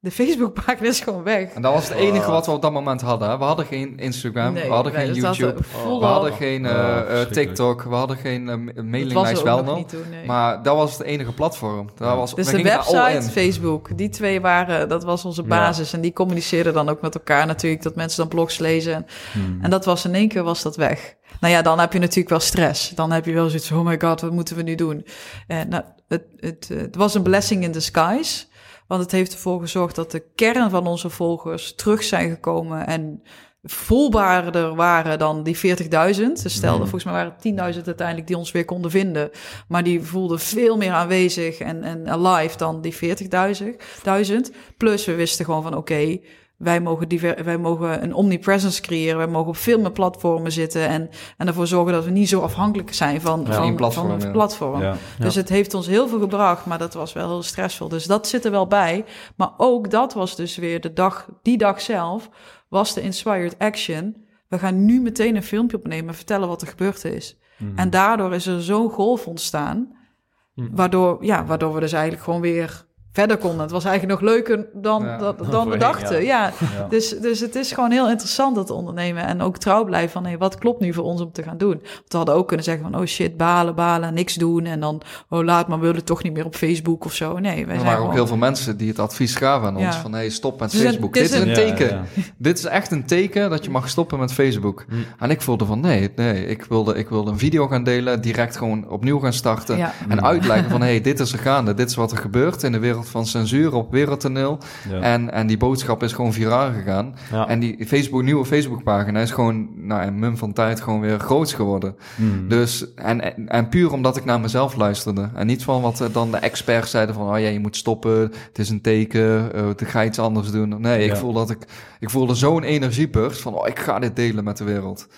De Facebookpagina is gewoon weg. En dat was het enige wat we op dat moment hadden. We hadden geen Instagram, Nee, we hadden nee, geen YouTube, eh, vol we hadden geen eh, Oh, eh, verschrikkelijk. TikTok, we hadden geen eh, was mailinglijst er wel ook nog nog. niet toen, nee. Maar dat was het enige platform. Dat was, Dus we de website. Facebook, die twee waren, dat was onze Ja. basis. En die communiceerden dan ook met elkaar natuurlijk, dat mensen dan blogs lezen. En, en dat was in één keer was dat weg. nou ja, dan heb je natuurlijk wel stress. Dan heb je wel zoiets van, oh my god, wat moeten we nu doen? En nou, het, het, het was een blessing in disguise. Want het heeft ervoor gezorgd dat de kern van onze volgers terug zijn gekomen en voelbaarder waren dan die 40.000. Dus stelde, volgens mij waren het 10.000 uiteindelijk die ons weer konden vinden. Maar die voelden veel meer aanwezig en, en alive dan die 40.000. Plus we wisten gewoon van oké, wij mogen, diver, wij mogen een omnipresence creëren. Wij mogen op veel meer platformen zitten. En, en ervoor zorgen dat we niet zo afhankelijk zijn van, Ja, van, platform, van het ja. platform. Ja. Dus het heeft ons heel veel gebracht, maar dat was wel heel stressvol. Dus dat zit er wel bij. Maar ook dat was dus weer de dag, die dag zelf, was de inspired action. We gaan nu meteen een filmpje opnemen en vertellen wat er gebeurd is. Mhm. En daardoor is er zo'n golf ontstaan, waardoor, ja, waardoor we dus eigenlijk gewoon weer verder konden. Het was eigenlijk nog leuker dan, Ja. dan, dan we dachten. Ja. Ja. Dus, dus het is gewoon heel interessant dat ondernemen. En ook trouw blijven van, hey, wat klopt nu voor ons om te gaan doen? Want we hadden ook kunnen zeggen van, oh shit, balen, balen, niks doen. En dan, oh laat maar, we willen toch niet meer op Facebook of zo. Nee, wij Er zijn waren ook gewoon- heel veel mensen die het advies gaven aan ons Ja. van hey, stop met Facebook. is Dit is een teken. ja. Dit is echt een teken dat je mag stoppen met Facebook. En ik voelde van nee, nee, ik wilde, ik wilde een video gaan delen, direct gewoon opnieuw gaan starten. Ja. En uitleggen van hey, dit is er gaande, dit is wat er gebeurt in de wereld van censuur op wereldtoneel. Ja. En, en die boodschap is gewoon viraal gegaan. Ja. En die Facebook, nieuwe Facebookpagina is gewoon nou, in mum van tijd gewoon weer groot geworden. Mhm. Dus, en, en, en puur omdat ik naar mezelf luisterde. En niet van wat eh, dan de experts zeiden van, oh ja, je moet stoppen, het is een teken, dan ga iets anders doen. Nee, ik Ja. voel dat ik, ik voelde zo'n energieburst van, oh, ik ga dit delen met de wereld.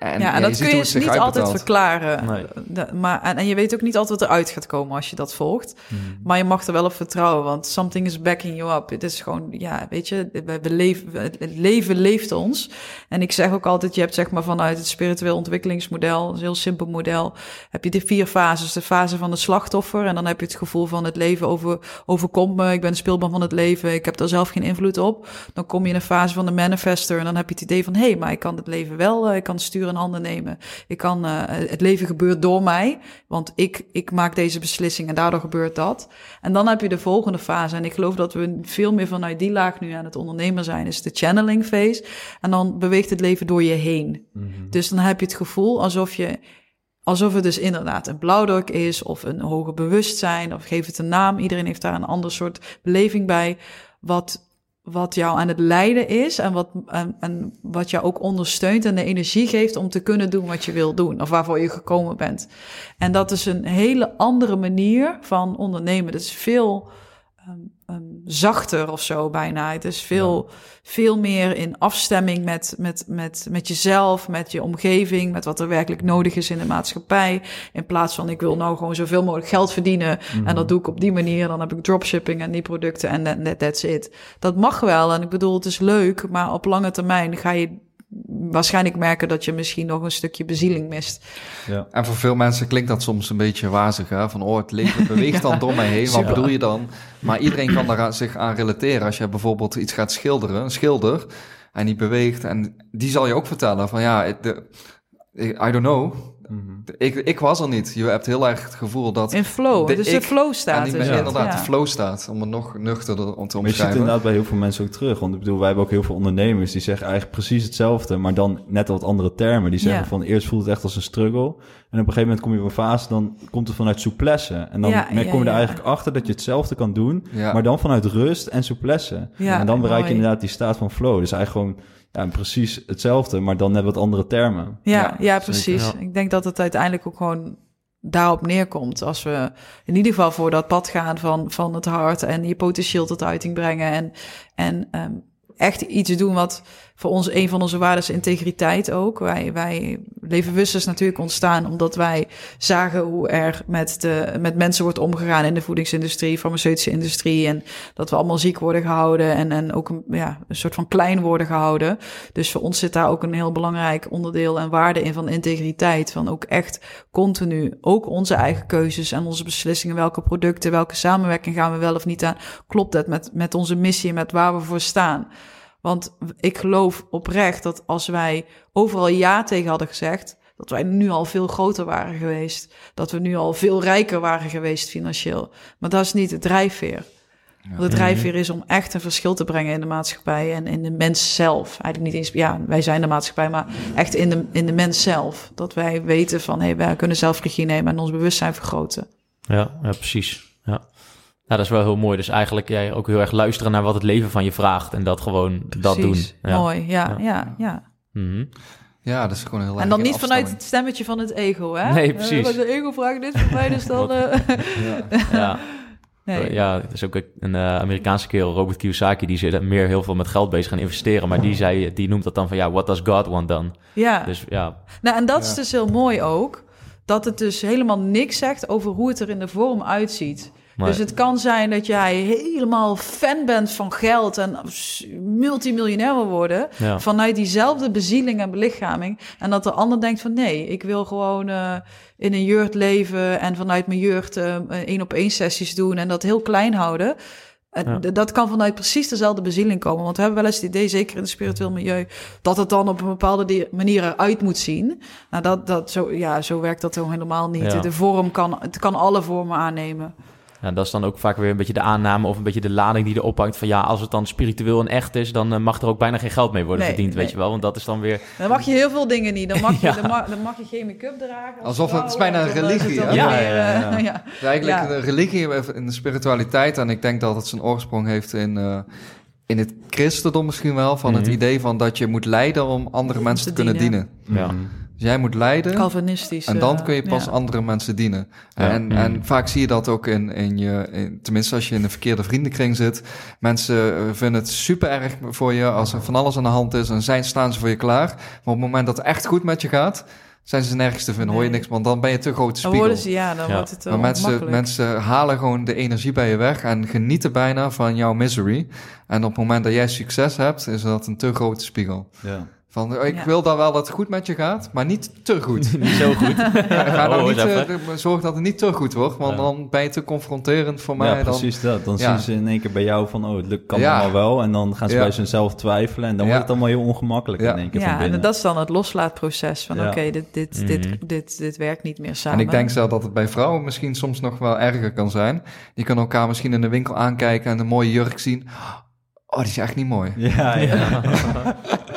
En, ja, en dat kun je dus niet altijd verklaren. Nee. De- maar, en, en je weet ook niet altijd wat eruit gaat komen als je dat volgt. Maar je mag er wel op vertrouwen, want something is backing you up. Het is gewoon, ja, weet je, we, we leven, het leven leeft ons. En ik zeg ook altijd, je hebt zeg maar vanuit het spiritueel ontwikkelingsmodel, een heel simpel model, heb je de vier fases. De fase van het slachtoffer en dan heb je het gevoel van het leven over, overkomt me, ik ben een speelbaan van het leven, ik heb daar zelf geen invloed op. Dan kom je in een fase van de manifester en dan heb je het idee van, hé, hey, maar ik kan het leven wel, eh, ik kan het stuur in handen nemen. Ik kan, eh, het leven gebeurt door mij, want ik, ik maak deze beslissing en daardoor gebeurt dat. En dan heb je de volgende fase. En ik geloof dat we veel meer vanuit die laag nu aan het ondernemer zijn, is de channeling phase. En dan beweegt het leven door je heen. Dus dan heb je het gevoel alsof je, alsof het dus inderdaad een blauwdruk is, of een hoger bewustzijn, of geef het een naam. Iedereen heeft daar een ander soort beleving bij. Wat, wat jou aan het leiden is en wat, en, en wat jou ook ondersteunt en de energie geeft om te kunnen doen wat je wil doen of waarvoor je gekomen bent. En dat is een hele andere manier van ondernemen. Dat is veel ehm, ehm, zachter of zo bijna. Het is veel, veel meer in afstemming met, met, met, met jezelf, met je omgeving, met wat er werkelijk nodig is in de maatschappij. In plaats van ik wil nou gewoon zoveel mogelijk geld verdienen en dat doe ik op die manier. Dan heb ik dropshipping en die producten en that- that's it. Dat mag wel en ik bedoel, het is leuk, maar op lange termijn ga je waarschijnlijk merken dat je misschien nog een stukje bezieling mist. Ja. En voor veel mensen klinkt dat soms een beetje wazig, hè? Van, oh, het leven beweegt dan door mij heen, wat bedoel je dan? Maar iedereen kan daar zich aan relateren. Als je bijvoorbeeld iets gaat schilderen, een schilder, en die beweegt, en die zal je ook vertellen van, ja, de, I don't know. Ik, ik was er niet. Je hebt heel erg het gevoel dat... In flow, De dus de flow staat. die het, inderdaad ja. de flow staat, om het nog nuchterder om te Maar je ziet omschrijven. inderdaad bij heel veel mensen ook terug. Want ik bedoel, wij hebben ook heel veel ondernemers die zeggen eigenlijk precies hetzelfde, maar dan net wat andere termen. Die zeggen Ja. van eerst voelt het echt als een struggle. En op een gegeven moment kom je op een fase, dan komt het vanuit souplesse. En dan Ja, kom je ja, er ja. eigenlijk achter dat je hetzelfde kan doen, Ja. maar dan vanuit rust en souplesse. Ja, en dan bereik je inderdaad die staat van flow. Dus eigenlijk gewoon ja, precies hetzelfde, maar dan net wat andere termen. Ja, Ja, ja, zeker. precies. Ja. Ik denk dat het uiteindelijk ook gewoon daarop neerkomt. Als we in ieder geval voor dat pad gaan van, van het hart en je potentieel tot uiting brengen. En, en ehm, echt iets doen wat voor ons een van onze waarden is integriteit ook. Wij, wij Leven is natuurlijk ontstaan omdat wij zagen hoe er met, de, met mensen wordt omgegaan in de voedingsindustrie, farmaceutische industrie. En dat we allemaal ziek worden gehouden en, en ook een, ja, een soort van klein worden gehouden. Dus voor ons zit daar ook een heel belangrijk onderdeel en waarde in van integriteit. Van ook echt continu, ook onze eigen keuzes en onze beslissingen. Welke producten, welke samenwerking gaan we wel of niet aan? Klopt dat met, met onze missie en met waar we voor staan? Want ik geloof oprecht dat als wij overal ja tegen hadden gezegd, dat wij nu al veel groter waren geweest. Dat we nu al veel rijker waren geweest financieel. Maar dat is niet de drijfveer. Want de drijfveer is om echt een verschil te brengen in de maatschappij en in de mens zelf. Eigenlijk niet eens, ja, wij zijn de maatschappij, maar echt in de, in de mens zelf. Dat wij weten van, hé, hey, wij kunnen zelf regie nemen en ons bewustzijn vergroten. Ja, ja precies. Ja. Ja, dat is wel heel mooi. Dus eigenlijk jij ook heel erg luisteren naar wat het leven van je vraagt en dat gewoon dat doen. Ja. Mooi, ja, Ja. ja, ja. Mhm. Ja, dat is gewoon heel erg En dan niet vanuit het stemmetje van het ego, hè? Nee, Eh, precies. de ego vraagt dit van mij, dus dan... eh, Ja. nee. Ja, er is ook een eh, Amerikaanse kerel, Robert Kiyosaki, die zit meer heel veel met geld bezig gaan investeren. Maar die, zei, die noemt dat dan van, ja, what does God want dan? ja. Dus ja, Nou, en dat is Ja. dus heel mooi ook. Dat het dus helemaal niks zegt over hoe het er in de vorm uitziet. Maar, Dus het kan zijn dat jij helemaal fan bent van geld en multimiljonair wil worden. ja. Vanuit diezelfde bezieling en belichaming. En dat de ander denkt van nee, ik wil gewoon eh, in een jeugd leven en vanuit mijn jeugd eh, één op één sessies doen en dat heel klein houden. Ja. Dat kan vanuit precies dezelfde bezieling komen. Want we hebben wel eens het idee, zeker in het spiritueel milieu, dat het dan op een bepaalde manier eruit moet zien. Nou, dat, dat, zo, ja, zo werkt dat helemaal niet. Ja. De vorm kan, het kan alle vormen aannemen. Ja, dat is dan ook vaak weer een beetje de aanname of een beetje de lading die erop hangt van, ja, als het dan spiritueel en echt is, dan eh, mag er ook bijna geen geld mee worden Nee, verdiend, weet je wel. Want dat is dan weer, Dan mag je heel veel dingen niet. Dan mag je, Ja. dan mag, dan mag je geen make-up dragen. als Alsof het- het is bijna een Dan is het religie? Ja, weer, ja, ja, eh, ja. ja. Het is eigenlijk Ja. de religie in de spiritualiteit. En ik denk dat het zijn oorsprong heeft in, eh, in het christendom misschien wel. Van het Mhm. idee van dat je moet lijden om andere mensen te, Te kunnen dienen. dienen. ja. Dus jij moet lijden. Calvinistisch. En dan eh, kun je pas ja. andere mensen dienen. Ja. En, Mm. en vaak zie je dat ook in, in je, in- tenminste als je in een verkeerde vriendenkring zit. Mensen eh, vinden het super erg voor je als er van alles aan de hand is en zijn, staan ze voor je klaar. Maar op het moment dat het echt goed met je gaat, zijn ze nergens te vinden, hoor je Nee. niks, want dan ben je te grote Dan spiegel. worden ze, ja, dan Ja. wordt het uh, Maar mensen, mensen halen gewoon de energie bij je weg en genieten bijna van jouw misery. En op het moment dat jij succes hebt, is dat een te grote spiegel. Ja. Van, oh, ik Ja. wil dan wel dat het goed met je gaat, maar niet te goed. niet zo goed. Ga nou Oh, niet, de- zorg dat het niet te goed wordt, want Ja. dan ben je te confronterend voor mij. ja, dan, precies dat. Dan Ja. zien ze in één keer bij jou van, oh, het lukt kan Ja. allemaal wel. En dan gaan ze Ja. bij zichzelf twijfelen. En dan Ja. wordt het allemaal heel ongemakkelijk Ja. in één keer van ja, en dat is dan het loslaatproces. Van Ja. oké, dit, dit, Mhm. dit, dit, dit werkt niet meer samen. En ik denk zelf dat het bij vrouwen misschien soms nog wel erger kan zijn. Die kunnen elkaar misschien in de winkel aankijken en een mooie jurk zien. Oh, die is echt niet mooi. Ja, ja.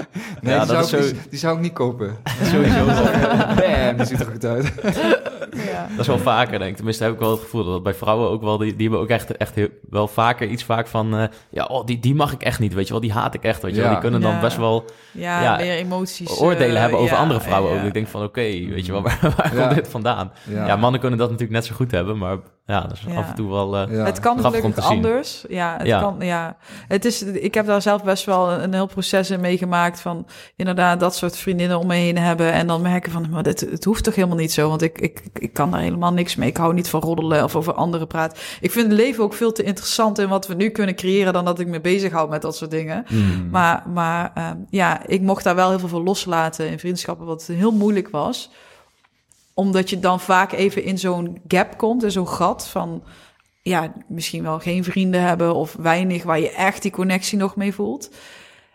Nee, Ja, die, dat zou is ik, zo- die, die zou ik niet kopen. Sowieso. Bam, die ziet er goed uit. Ja. Dat is wel vaker, denk ik. Tenminste, heb ik wel het gevoel dat bij vrouwen ook wel... Die, die hebben ook echt, echt heel, wel vaker iets vaak van... eh, ja, oh, die, die mag ik echt niet, weet je wel. Die haat ik echt, weet je wel. Ja. Die kunnen dan Ja. best wel Ja, Ja, meer emoties. oordelen eh, hebben over ja, andere vrouwen ja, ook. Ik denk van, oké, weet je wel, waar, waar Ja. komt dit vandaan? Ja. Ja. mannen kunnen dat natuurlijk net zo goed hebben, maar ja, dat is Ja. af en toe wel... eh, Ja. Het kan gelukkig anders. Ja, het Ja. kan. Ja, het is. Ik heb daar zelf best wel een, een heel proces in meegemaakt van inderdaad dat soort vriendinnen om me heen hebben en dan merken van, maar dit, het hoeft toch helemaal niet zo, want ik, ik, ik kan daar helemaal niks mee. Ik hou niet van roddelen of over anderen praten. Ik vind het leven ook veel te interessant in wat we nu kunnen creëren dan dat ik me bezighoud met dat soort dingen. mm. Maar, maar ehm, ja, ik mocht daar wel heel veel van loslaten in vriendschappen, wat heel moeilijk was. Omdat je dan vaak even in zo'n gap komt, in zo'n gat van... ja, misschien wel geen vrienden hebben of weinig... waar je echt die connectie nog mee voelt.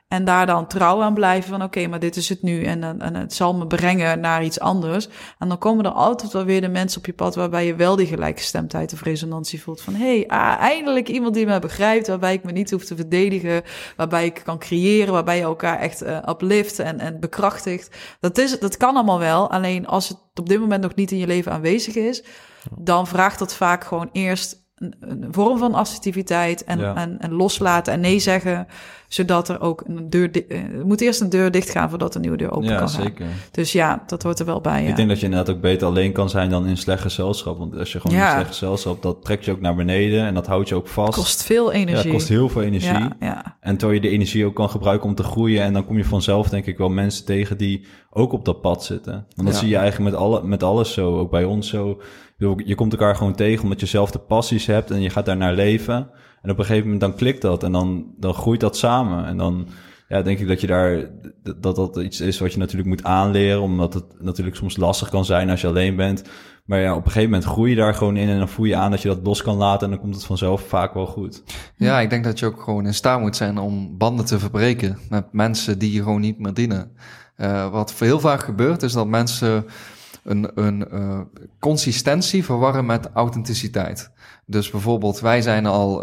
En daar dan trouw aan blijven van... oké, maar dit is het nu en, het zal me brengen naar iets anders. En dan komen er altijd wel weer de mensen op je pad... waarbij je wel die gelijkgestemdheid of resonantie voelt. Van, hé, hey, ah, eindelijk iemand die me begrijpt... waarbij ik me niet hoef te verdedigen... waarbij ik kan creëren, waarbij je elkaar echt eh uplift en, en bekrachtigt. Dat, is, dat kan allemaal wel, alleen als het op dit moment nog niet in je leven aanwezig is... dan vraagt dat vaak gewoon eerst een, een vorm van assertiviteit en, Ja. en, en loslaten en nee zeggen, zodat er ook een deur. eh, Er moet eerst een deur dicht gaan voordat een nieuwe deur open ja kan gaan. zeker. Dus ja, dat hoort er wel bij. Ja. Ik denk dat je inderdaad ook beter alleen kan zijn dan in slecht gezelschap. Want als je gewoon Ja. in slecht gezelschap, dat trekt je ook naar beneden en dat houdt je ook vast. kost veel ja, energie. het kost heel veel energie. Ja, ja. En terwijl je de energie ook kan gebruiken om te groeien. En dan kom je vanzelf, denk ik, wel mensen tegen die ook op dat pad zitten. Want dat Ja. zie je eigenlijk met, alle, met alles zo, ook bij ons zo. Je komt elkaar gewoon tegen omdat je zelf de passies hebt en je gaat daarnaar leven. En op een gegeven moment dan klikt dat en dan, dan groeit dat samen. En dan ja, denk ik dat je daar, dat dat iets is wat je natuurlijk moet aanleren. Omdat het natuurlijk soms lastig kan zijn als je alleen bent. Maar ja, op een gegeven moment groei je daar gewoon in en dan voel je aan dat je dat los kan laten. En dan komt het vanzelf vaak wel goed. Ja, ik denk dat je ook gewoon in staat moet zijn om banden te verbreken met mensen die je gewoon niet meer dienen. Eh, wat heel vaak gebeurt is dat mensen een, een eh, consistentie verwarren met authenticiteit. Dus bijvoorbeeld, wij zijn al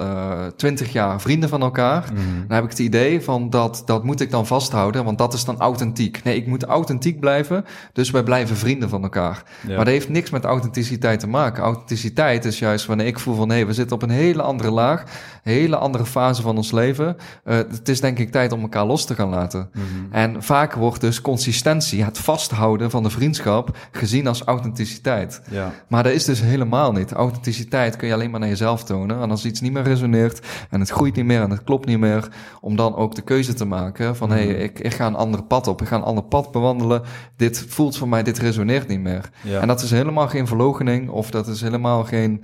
twintig jaar vrienden van elkaar. Mhm. Dan heb ik het idee van dat, dat moet ik dan vasthouden, want dat is dan authentiek. Nee, ik moet authentiek blijven, dus wij blijven vrienden van elkaar. Ja. Maar dat heeft niks met authenticiteit te maken. Authenticiteit is juist wanneer ik voel van hé, we zitten op een hele andere laag, hele andere fase van ons leven. Eh, het is denk ik tijd om elkaar los te gaan laten. Mhm. En vaak wordt dus consistentie, het vasthouden van de vriendschap, gezien als authenticiteit. Ja. Maar dat is dus helemaal niet. Authenticiteit kun je alleen maar naar jezelf tonen. En als iets niet meer resoneert en het groeit niet meer en het klopt niet meer, om dan ook de keuze te maken van hé, hey, ik, ik ga een ander pad op, ik ga een ander pad bewandelen. Dit voelt voor mij, dit resoneert niet meer. Ja. En dat is helemaal geen verlogening of dat is helemaal geen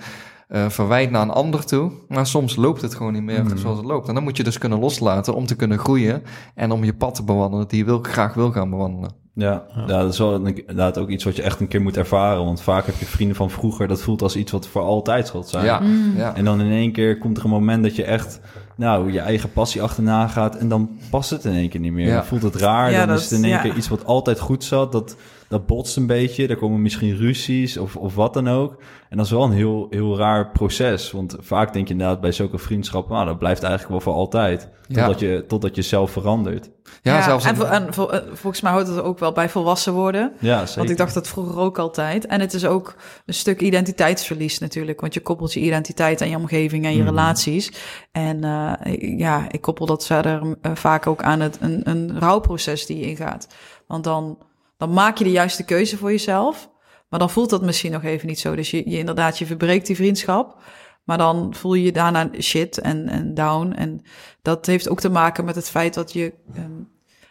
eh, verwijt naar een ander toe. Maar soms loopt het gewoon niet meer Mhm. zoals het loopt. En dan moet je dus kunnen loslaten om te kunnen groeien en om je pad te bewandelen die je wil, graag wil gaan bewandelen. Ja, ja, dat is wel inderdaad ook iets wat je echt een keer moet ervaren. Want vaak heb je vrienden van vroeger, dat voelt als iets wat voor altijd zal zijn. Ja, Mm. ja. En dan in één keer komt er een moment dat je echt, nou, je eigen passie achterna gaat. En dan past het in één keer niet meer. Ja. Dan voelt het raar. Ja, dan dat- is het in één ja. keer iets wat altijd goed zat. Dat, dat botst een beetje. Er komen misschien ruzies of, of wat dan ook. En dat is wel een heel, heel raar proces. Want vaak denk je inderdaad bij zulke vriendschappen, nou, dat blijft eigenlijk wel voor altijd. Ja. Totdat, je, totdat je zelf verandert. Ja, zelfs en, vol- en vol- eh, volgens mij houdt het ook wel bij volwassen worden. Ja, zeker. Want ik dacht dat vroeger ook altijd. En het is ook een stuk identiteitsverlies natuurlijk. Want je koppelt je identiteit aan je omgeving en je Mhm. relaties. En eh, ja, ik koppel dat verder eh, vaak ook aan het, een, een rouwproces die je ingaat. Want dan, dan maak je de juiste keuze voor jezelf. Maar dan voelt dat misschien nog even niet zo. Dus je, je inderdaad, je verbreekt die vriendschap. Maar dan voel je je daarna shit en, en down. En dat heeft ook te maken met het feit dat je... ehm,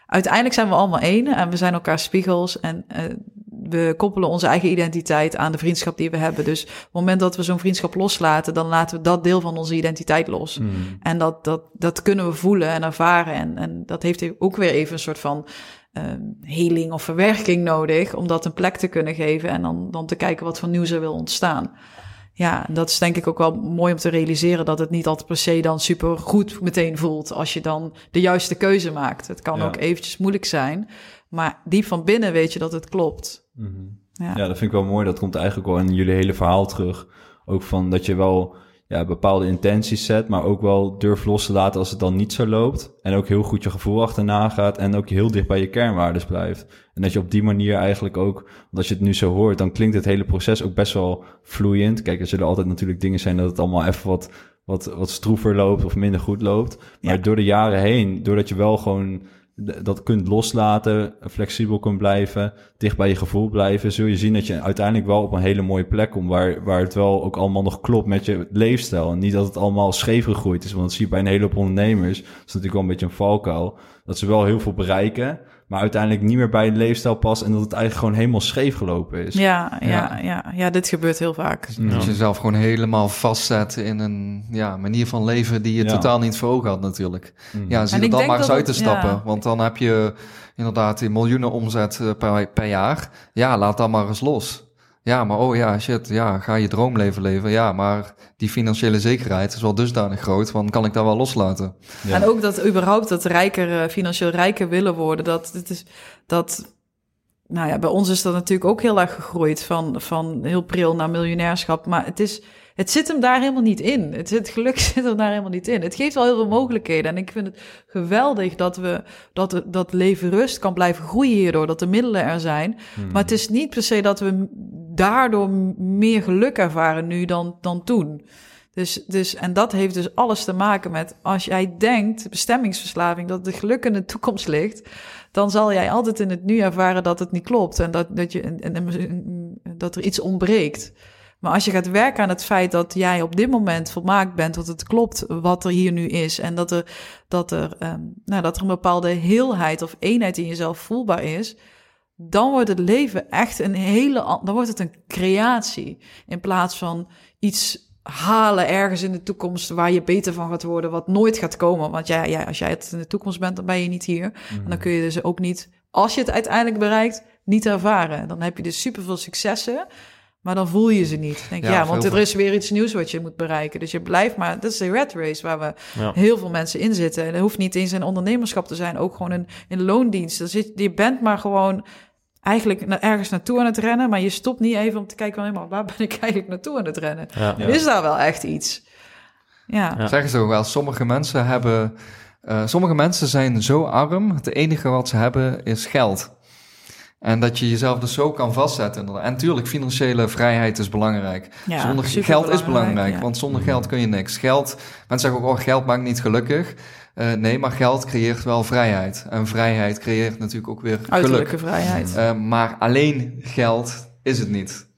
uiteindelijk zijn we allemaal één en we zijn elkaar spiegels. En eh, we koppelen onze eigen identiteit aan de vriendschap die we hebben. Dus op het moment dat we zo'n vriendschap loslaten... dan laten we dat deel van onze identiteit los. Mhm. En dat, dat, dat kunnen we voelen en ervaren. En, en dat heeft ook weer even een soort van ehm heling of verwerking nodig. Om dat een plek te kunnen geven. En dan, dan te kijken wat voor nieuws er wil ontstaan. Ja, dat is denk ik ook wel mooi om te realiseren. Dat het niet altijd per se dan super goed meteen voelt. Als je dan de juiste keuze maakt. Het kan Ja. ook eventjes moeilijk zijn. Maar diep van binnen weet je dat het klopt. Mhm. Ja. Ja, dat vind ik wel mooi. Dat komt eigenlijk wel in jullie hele verhaal terug. Ook van dat je wel ja, bepaalde intenties zet, maar ook wel durft los te laten als het dan niet zo loopt. En ook heel goed je gevoel achterna gaat en ook heel dicht bij je kernwaardes blijft. En dat je op die manier eigenlijk ook, want als je het nu zo hoort, dan klinkt het hele proces ook best wel vloeiend. Kijk, er zullen altijd natuurlijk dingen zijn dat het allemaal even wat, wat, wat stroever loopt of minder goed loopt. Maar Ja. door de jaren heen, doordat je wel gewoon dat kunt loslaten, flexibel kunt blijven, dicht bij je gevoel blijven, zul je zien dat je uiteindelijk wel op een hele mooie plek komt, waar, waar het wel ook allemaal nog klopt met je leefstijl. En niet dat het allemaal scheef gegroeid is, want dat zie je bij een hele hoop ondernemers. Dat is natuurlijk wel een beetje een valkuil. Dat ze wel heel veel bereiken, maar uiteindelijk niet meer bij een leefstijl past en dat het eigenlijk gewoon helemaal scheef gelopen is. Ja, ja, Ja. ja. ja, dit gebeurt heel vaak. Dat je jezelf gewoon helemaal vastzet in een ja, manier van leven die je Ja. totaal niet voor ogen had natuurlijk. Mhm. Ja, zie er dan maar eens uit te stappen. ja. Want dan heb je inderdaad die miljoenen omzet eh, per, per jaar. Ja, laat dan maar eens los. Ja, maar oh ja, shit, ja, ga je droomleven leven. Ja, maar die financiële zekerheid is wel dusdanig groot, want kan ik daar wel loslaten? Ja. En ook dat überhaupt dat rijker, eh, financieel rijker willen worden, dat, dit is, dat, nou ja, bij ons is dat natuurlijk ook heel erg gegroeid van, van heel pril naar miljonairschap. Maar het is, het zit hem daar helemaal niet in. Het, het geluk zit hem daar helemaal niet in. Het geeft wel heel veel mogelijkheden. En ik vind het geweldig dat we, dat, dat leven rust kan blijven groeien hierdoor, dat de middelen er zijn. Mhm. Maar het is niet per se dat we daardoor meer geluk ervaren nu dan, dan toen. Dus, dus, en dat heeft dus alles te maken met als jij denkt, bestemmingsverslaving, dat de geluk in de toekomst ligt, dan zal jij altijd in het nu ervaren dat het niet klopt en dat, dat, je, en, en- en- dat er iets ontbreekt. Maar als je gaat werken aan het feit dat jij op dit moment volmaakt bent, dat het klopt wat er hier nu is en dat er, dat er, ehm, nou, dat er een bepaalde heelheid of eenheid in jezelf voelbaar is, dan wordt het leven echt een hele, an- dan wordt het een creatie in plaats van iets halen ergens in de toekomst waar je beter van gaat worden, wat nooit gaat komen. Want ja, ja, als jij het in de toekomst bent, dan ben je niet hier. En dan kun je dus ook niet, als je het uiteindelijk bereikt, niet ervaren. Dan heb je dus superveel successen, maar dan voel je ze niet. Denk, Ja, ja, want er is weer iets nieuws wat je moet bereiken. Dus je blijft maar, dat is de red race waar we Ja. heel veel mensen in zitten. En dat hoeft niet eens in ondernemerschap te zijn, ook gewoon in, in loondienst. Dan zit, je bent maar gewoon eigenlijk ergens naartoe aan het rennen, maar je stopt niet even om te kijken, maar waar ben ik eigenlijk naartoe aan het rennen? Ja. Ja. Is daar wel echt iets? Ja, Ja. Zeggen ze ook wel, sommige mensen hebben... eh, sommige mensen zijn zo arm, het enige wat ze hebben is geld. En dat je jezelf dus zo kan vastzetten. En natuurlijk, financiële vrijheid is belangrijk. Ja, zonder geld is belangrijk, ja. want zonder geld kun je niks. Geld, mensen zeggen ook, oh, geld maakt niet gelukkig. Eh, nee, maar geld creëert wel vrijheid. En vrijheid creëert natuurlijk ook weer uiterlijke geluk. vrijheid. Eh, maar alleen geld is het niet.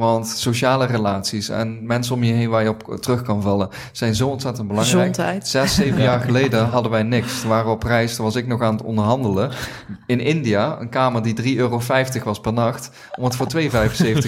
Want sociale relaties en mensen om je heen waar je op terug kan vallen, zijn zo ontzettend belangrijk. Gezondheid. Zes, zeven jaar geleden hadden wij niks. Toen waren we op reis, toen was ik nog aan het onderhandelen. In India, een kamer die 3,50 euro was per nacht, om het voor 2,75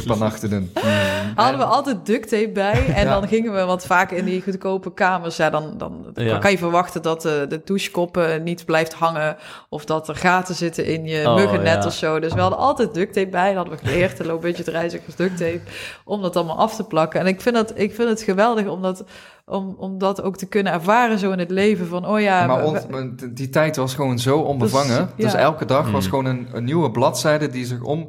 per nacht te doen. Hadden we altijd duct tape bij en Ja. dan gingen we wat vaak in die goedkope kamers. Ja, dan, dan Ja. kan je verwachten dat de, de douchekoppen niet blijft hangen of dat er gaten zitten in je Oh, muggennet ja. of zo. Dus we hadden altijd duct tape bij. Dat hadden we geleerd, de low budget reizigers duct tape, om dat allemaal af te plakken. En ik vind, dat, ik vind het geweldig om dat, om, om dat ook te kunnen ervaren zo in het leven van, oh ja... maar on- die tijd was gewoon zo onbevangen. Dus, Dus, elke dag was Mm. gewoon een, een nieuwe bladzijde die zich om...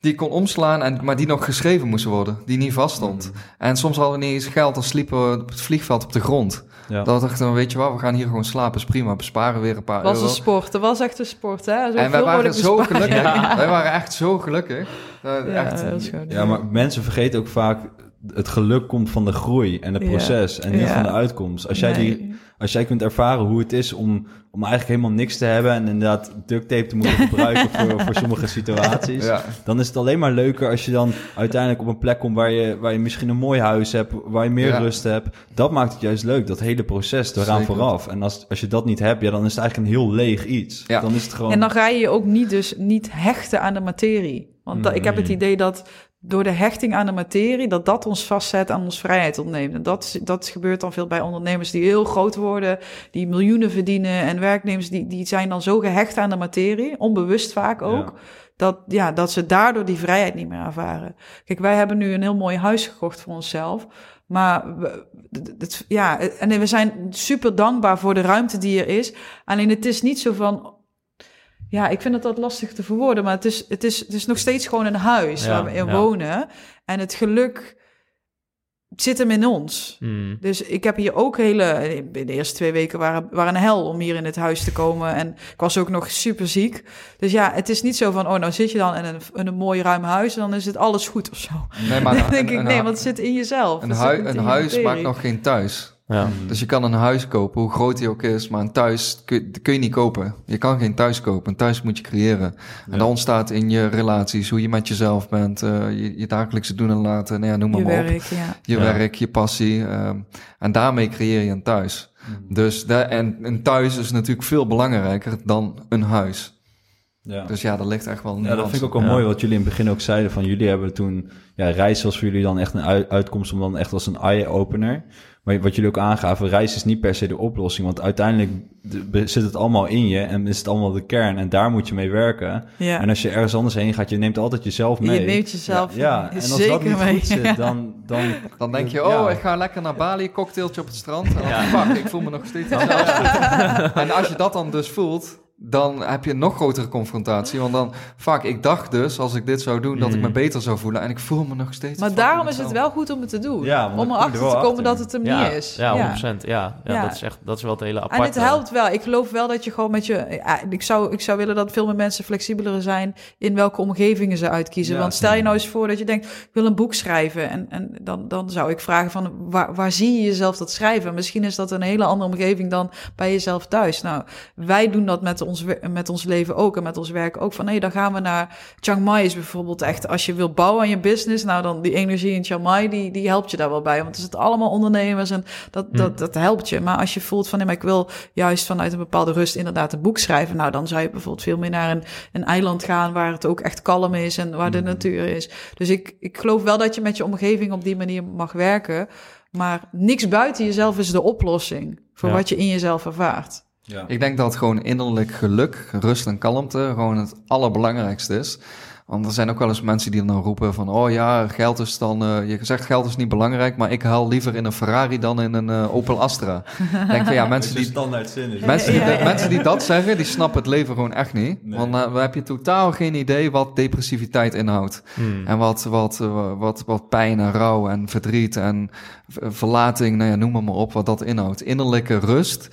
Die ik kon omslaan, en, maar die nog geschreven moest worden. Die niet vaststond. En soms hadden we niet eens geld, dan sliepen we op het vliegveld op de grond. Ja. Dan dachten we, weet je wat, we gaan hier gewoon slapen, is prima. Besparen weer een paar was euro. een sport. Het was echt een sport, hè? Zo en wij waren zo besparen. gelukkig. Wij waren echt zo gelukkig. Ja, echt, dat is Ja, maar mensen vergeten ook vaak... Het geluk komt van de groei en het Ja. proces en niet Ja. van de uitkomst. Als jij, die, als jij kunt ervaren hoe het is om, om eigenlijk helemaal niks te hebben... en inderdaad duct tape te moeten gebruiken voor, voor sommige situaties... ja. dan is het alleen maar leuker als je dan uiteindelijk op een plek komt... waar je, waar je misschien een mooi huis hebt, waar je meer Ja. rust hebt. Dat maakt het juist leuk, dat hele proces eraan vooraf. En als, als je dat niet hebt, ja, dan is het eigenlijk een heel leeg iets. Ja. Dan is het gewoon... En dan ga je je ook niet, dus niet hechten aan de materie. Want ik heb het Mm. idee dat door de hechting aan de materie, dat dat ons vastzet aan ons vrijheid ontneemt. En dat, dat gebeurt dan veel bij ondernemers die heel groot worden, die miljoenen verdienen. En werknemers die, die zijn dan zo gehecht aan de materie, onbewust vaak ook. Ja. Dat, ja, dat ze daardoor die vrijheid niet meer ervaren. Kijk, wij hebben nu een heel mooi huis gekocht voor onszelf. Maar we, het- ja, en we zijn super dankbaar voor de ruimte die er is. Alleen het is niet zo van. Ja, ik vind het dat lastig te verwoorden, maar het is, het is, het is nog steeds gewoon een huis Ja, waar we in ja. wonen. En het geluk zit hem in ons. Mm. Dus ik heb hier ook hele. De eerste twee weken waren, waren een hel om hier in het huis te komen. En ik was ook nog super ziek. Dus ja, het is niet zo van. Oh, nou zit je dan in een, in een mooi ruim huis. En dan is het alles goed of zo. Nee, maar dan een- denk ik, nee, want het zit in jezelf. Een, hui- een huis maakt nog geen thuis. Ja. Dus je kan een huis kopen, hoe groot die ook is, maar een thuis kun, kun je niet kopen. Je kan geen thuis kopen, een thuis moet je creëren. En dat ontstaat in je relaties, hoe je met jezelf bent, eh, je, je dagelijkse doen en laten, nou ja, noem maar, Je maar op. werk, ja. Je Ja. werk, je passie. ehm, en daarmee creëer je een thuis. Dus de, en een thuis is natuurlijk veel belangrijker dan een huis. Ja. Dus ja, dat ligt echt wel Ja, dat vind ik ook wel Ja. mooi wat jullie in het begin ook zeiden. Van jullie hebben toen, ja, reis was voor jullie dan echt een ui- uitkomst om dan echt als een eye-opener. Maar wat jullie ook aangaven, reis is niet per se de oplossing. Want uiteindelijk de- zit het allemaal in je en is het allemaal de kern. En daar moet je mee werken. ja. En als je ergens anders heen gaat, je neemt altijd jezelf mee. Je neemt jezelf ja, ja. en als zeker dat niet mee. goed zit, dan... dan Dan denk je, Ja. oh, ik ga lekker naar Bali, cocktailtje op het strand. En dan, Ja. fuck, ik voel me nog steeds. En als je dat dan dus voelt, dan heb je een nog grotere confrontatie. Want dan, fuck, ik dacht dus, als ik dit zou doen, dat ik me Mm. beter zou voelen. En ik voel me nog steeds Maar daarom is het wel goed om het te doen. Ja, om erachter er te komen achter. dat het hem Ja, niet is. ja, 100%. Ja, ja. Ja. Dat, is echt, dat is wel het hele aparte. En het helpt wel. Ik geloof wel dat je gewoon met je... ik, zou, ik zou willen dat veel meer mensen flexibeler zijn... in welke omgevingen ze uitkiezen. Ja, Want stel je nou eens voor dat je denkt... ik wil een boek schrijven. En, en dan, dan zou ik vragen van... Waar, waar zie je jezelf dat schrijven? Misschien is dat een hele andere omgeving dan bij jezelf thuis. Nou, wij doen dat met ons, met ons leven ook... en met ons werk ook. Van nee, dan gaan we naar... Chiang Mai is bijvoorbeeld echt... als je wil bouwen aan je business... nou dan die energie in Chiang Mai... die, die helpt je daar wel bij. Want het is het allemaal ondernemers... en dat, dat, dat helpt je. Maar als je voelt van... nee, maar ik wil juist vanuit een bepaalde rust... inderdaad een boek schrijven... nou dan zou je bijvoorbeeld veel meer naar een, een eiland gaan... waar het ook echt kalm is en waar de natuur is. Dus ik, ik geloof wel dat je met je omgeving... op die manier mag werken... maar niks buiten jezelf is de oplossing... voor Ja. wat je in jezelf ervaart. Ja. Ik denk dat gewoon innerlijk geluk, rust en kalmte gewoon het allerbelangrijkste is. Want er zijn ook wel eens mensen die dan roepen van... oh ja, geld is dan... eh, je zegt geld is niet belangrijk... maar ik haal liever in een Ferrari dan in een eh, Opel Astra. Denk van ja, mensen die, standaard zin is. mensen, die, Ja, ja, ja. mensen die dat zeggen... die snappen het leven gewoon echt niet. Nee. Want uh, we hebben totaal geen idee wat depressiviteit inhoudt. Hmm. En wat, wat, eh, wat, wat pijn en rouw en verdriet en verlating, nou ja, noem maar, maar op, wat dat inhoudt. Innerlijke rust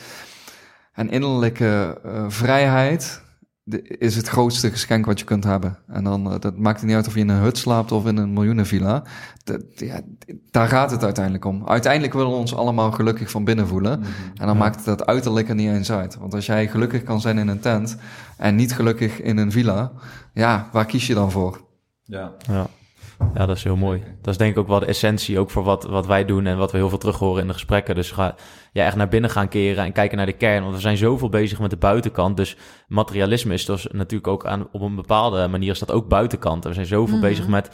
en innerlijke eh, vrijheid de- is het grootste geschenk wat je kunt hebben. En dan, eh, dat maakt het niet uit of je in een hut slaapt of in een miljoenenvilla. Dat, ja, daar gaat het uiteindelijk om. Uiteindelijk willen we ons allemaal gelukkig van binnen voelen. En dan maakt het dat uiterlijk er niet eens uit. Want als jij gelukkig kan zijn in een tent en niet gelukkig in een villa, ja, waar kies je dan voor? Ja. Ja. ja, dat is heel mooi. Dat is denk ik ook wel de essentie ook voor wat, wat wij doen en wat we heel veel terug horen in de gesprekken. Dus ga ja, echt naar binnen gaan keren en kijken naar de kern. Want we zijn zoveel bezig met de buitenkant. Dus materialisme is dus natuurlijk ook aan, op een bepaalde manier is dat ook buitenkant. En we zijn zoveel Mhm. bezig met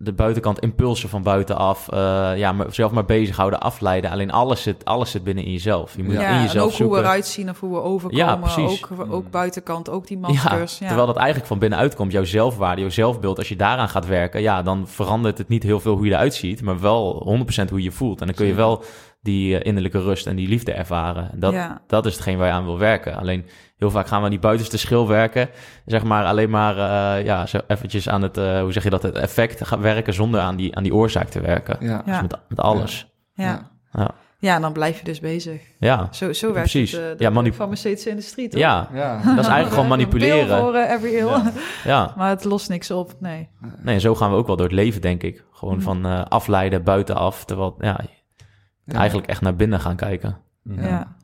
de buitenkant impulsen van buitenaf. eh ja, maar zelf maar bezighouden, afleiden. Alleen alles zit, alles zit binnen in jezelf. Je moet Ja, in en jezelf ook hoe we zoeken. eruit zien of hoe we overkomen. Ja, precies. Ook, ook buitenkant, ook die maskers. Ja, terwijl dat eigenlijk van binnenuit komt. Jouw zelfwaarde, jouw zelfbeeld. Als je daaraan gaat werken, ja, dan verandert het niet heel veel hoe je eruit ziet. Maar wel 100% hoe je je voelt. En dan kun je wel die eh, innerlijke rust en die liefde ervaren. En dat, Ja. dat is hetgeen waar je aan wil werken. Alleen heel vaak gaan we aan die buitenste schil werken. Zeg maar alleen maar, eh, ja, zo eventjes aan het, eh, hoe zeg je dat, het effect gaan werken zonder aan die, aan die oorzaak te werken. Ja. Dus met, met alles. ja. Ja. Ja, en dan blijf je dus bezig. Ja, Zo, zo werkt Precies. het, eh, de Ja, manip- farmaceutische industrie, toch? ja. Ja. dat is eigenlijk gewoon Een pil manipuleren. every ill. Ja. Ja. Maar het lost niks op, nee. Nee, en zo gaan we ook wel door het leven, denk ik. Gewoon Mm. van eh, afleiden, buitenaf. Terwijl, ja, eigenlijk echt naar binnen gaan kijken. Ja.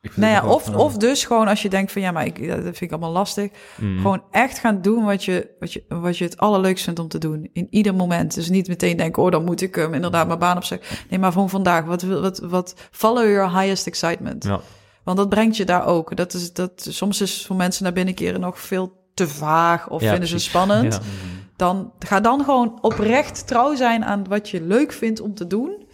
Ik vind Nou ja, of, of dus gewoon als je denkt van ja, maar ik, ja, dat vind ik allemaal lastig. Mm. Gewoon echt gaan doen wat je, wat, je, wat je het allerleukst vindt om te doen. In ieder moment. Dus niet meteen denken, oh dan moet ik hem inderdaad mijn baan opzeggen. Nee, maar gewoon vandaag. Wat, wil- wat, wat, follow your highest excitement. Ja. Want dat brengt je daar ook. Dat is, dat, soms is voor mensen naar binnen keren nog veel te vaag of Ja, vinden ze precies. spannend. Ja. Dan ga dan gewoon oprecht trouw zijn aan wat je leuk vindt om te doen.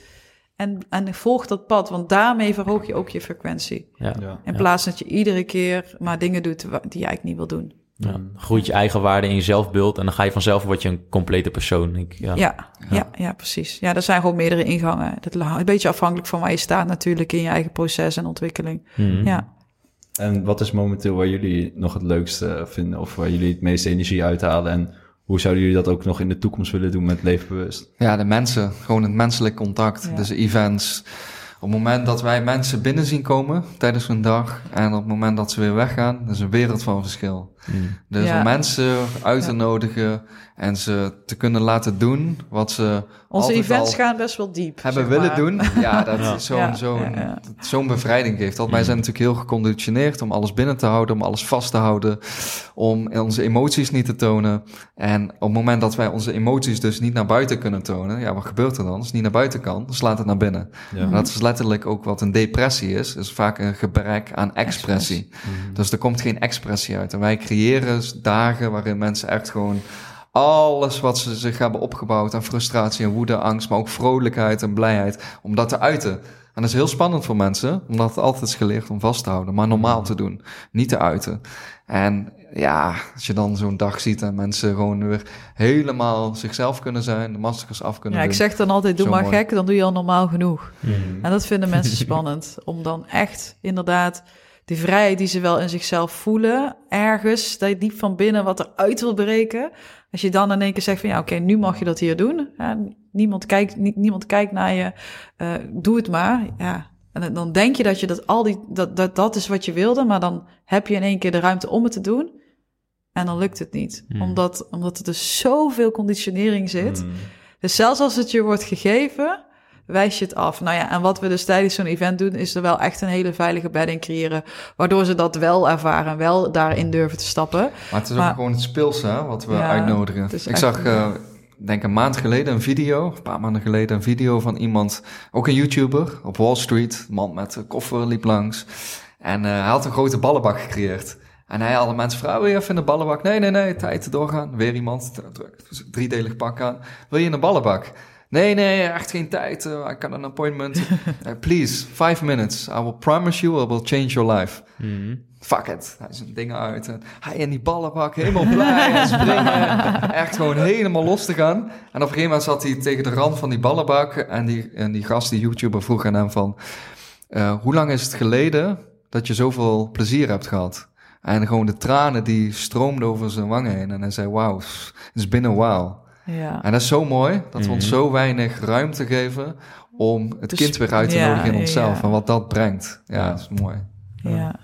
En, en volg dat pad, want daarmee verhoog je ook je frequentie. Ja. Ja. In Ja. plaats dat je iedere keer maar dingen doet die je eigenlijk niet wil doen. Ja. Groeit je eigen waarde in je zelfbeeld en dan ga je vanzelf word je een complete persoon. Ik, ja. Ja, ja, ja, precies. Ja, er zijn gewoon meerdere ingangen. Dat is een beetje afhankelijk van waar je staat natuurlijk in je eigen proces en ontwikkeling. Mhm. Ja. En wat is momenteel waar jullie nog het leukste vinden? Of waar jullie het meeste energie uithalen? En hoe zouden jullie dat ook nog in de toekomst willen doen met Leven Bewust? Ja, de mensen. Gewoon het menselijk contact. Ja. Dus events. Op het moment dat wij mensen binnen zien komen tijdens hun dag en op het moment dat ze weer weggaan, dat is een wereld van verschil. Mhm. Dus Ja. om mensen uit te Ja. nodigen en ze te kunnen laten doen wat ze Onze altijd events al gaan best wel diep. hebben willen maar. doen. Ja, dat Ja. is zo'n Ja, zo'n ja, ja. dat zo'n bevrijding geeft. Want wij zijn natuurlijk heel geconditioneerd om alles binnen te houden, om alles vast te houden, om onze emoties niet te tonen. En op het moment dat wij onze emoties dus niet naar buiten kunnen tonen, ja, wat gebeurt er dan? Als het niet naar buiten kan, dan slaat het naar binnen. En dat is letterlijk ook wat een depressie is, is vaak een gebrek aan expressie. Dus er komt geen expressie uit. En wij creëren dagen waarin mensen echt gewoon alles wat ze zich hebben opgebouwd aan frustratie en woede, angst, maar ook vrolijkheid en blijheid, om dat te uiten. En dat is heel spannend voor mensen, omdat het altijd is geleerd om vast te houden, maar normaal te doen, niet te uiten. En ja, als je dan zo'n dag ziet en mensen gewoon weer helemaal zichzelf kunnen zijn, de maskers af kunnen Ja, ik zeg dan altijd, doe Zo maar mooi. gek, dan doe je al normaal genoeg. Mhm. En dat vinden mensen spannend. Om dan echt inderdaad die vrijheid die ze wel in zichzelf voelen, ergens, dat je diep van binnen wat eruit wil breken. Als je dan in één keer zegt van ja, oké, nu mag je dat hier doen. Ja, niemand, kijkt, nie- niemand kijkt naar je, eh, doe het maar. Ja. En dan- denk je dat je dat al die, dat, dat, dat is wat je wilde, maar dan heb je in één keer de ruimte om het te doen. En dan lukt het niet. Hmm. Omdat, omdat er dus zoveel conditionering zit. Mm. Dus zelfs als het je wordt gegeven, wijs je het af. Nou ja, en wat we dus tijdens zo'n event doen, is er wel echt een hele veilige bedding creëren. Waardoor ze dat wel ervaren en wel daarin durven te stappen. Maar het is Maar- ook gewoon het speelse wat we Ja, uitnodigen. Ik zag, eh, denk een maand geleden een video, een paar maanden geleden een video van iemand, ook een YouTuber op Wall Street. Een man met een koffer liep langs. En eh, hij had een grote ballenbak gecreëerd. En hij had mensen vragen, wil je even in de ballenbak? Nee, nee, nee, tijd te doorgaan. Weer iemand, druk, driedelig pak aan. Wil je in de ballenbak? Nee, nee, echt geen tijd. Uh, I got an appointment. Uh, please, five minutes. I will promise you I will change your life. Mhm. Fuck it. Hij zijn dingen uit. En hij in die ballenbak, helemaal blij en springen. Echt gewoon helemaal los te gaan. En op een gegeven moment zat hij tegen de rand van die ballenbak. En die, en die gast, die YouTuber, vroeg aan hem van... eh, hoe lang is het geleden dat je zoveel plezier hebt gehad? En gewoon de tranen die stroomden over zijn wangen heen. En hij zei, wauw, het is binnen een while. Ja. En dat is zo mooi, dat we ons Mhm. zo weinig ruimte geven om het Dus- kind weer uit te ja, nodigen in onszelf. ja. En wat dat brengt. Ja, dat is mooi. ja.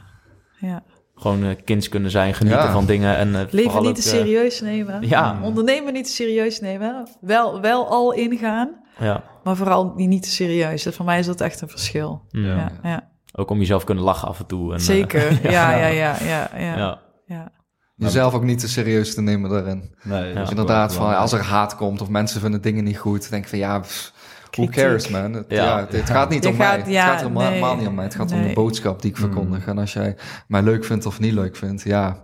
ja. Gewoon eh, kinds kunnen zijn, genieten Ja. van dingen. En, eh, Leven niet ook, te eh, serieus nemen. Ja. Ondernemen niet te serieus nemen. Wel, wel al ingaan, ja. maar vooral niet te serieus. Dat, voor mij is dat echt een verschil. Mm. Ja, ja. Ook om jezelf kunnen lachen af en toe. En, Zeker. Ja, ja, ja, ja, ja. Ja. ja. Jezelf ook niet te serieus te nemen daarin. Nee, Ja. ook Inderdaad, van, als er haat komt of mensen vinden dingen niet goed, denk ik van ja, pff, who cares man? Het, Ja. ja. het gaat niet Je om gaat- mij. ja, het gaat helemaal nee. niet om mij. Het gaat om de boodschap die ik verkondig. En als jij mij leuk vindt of niet leuk vindt, ja,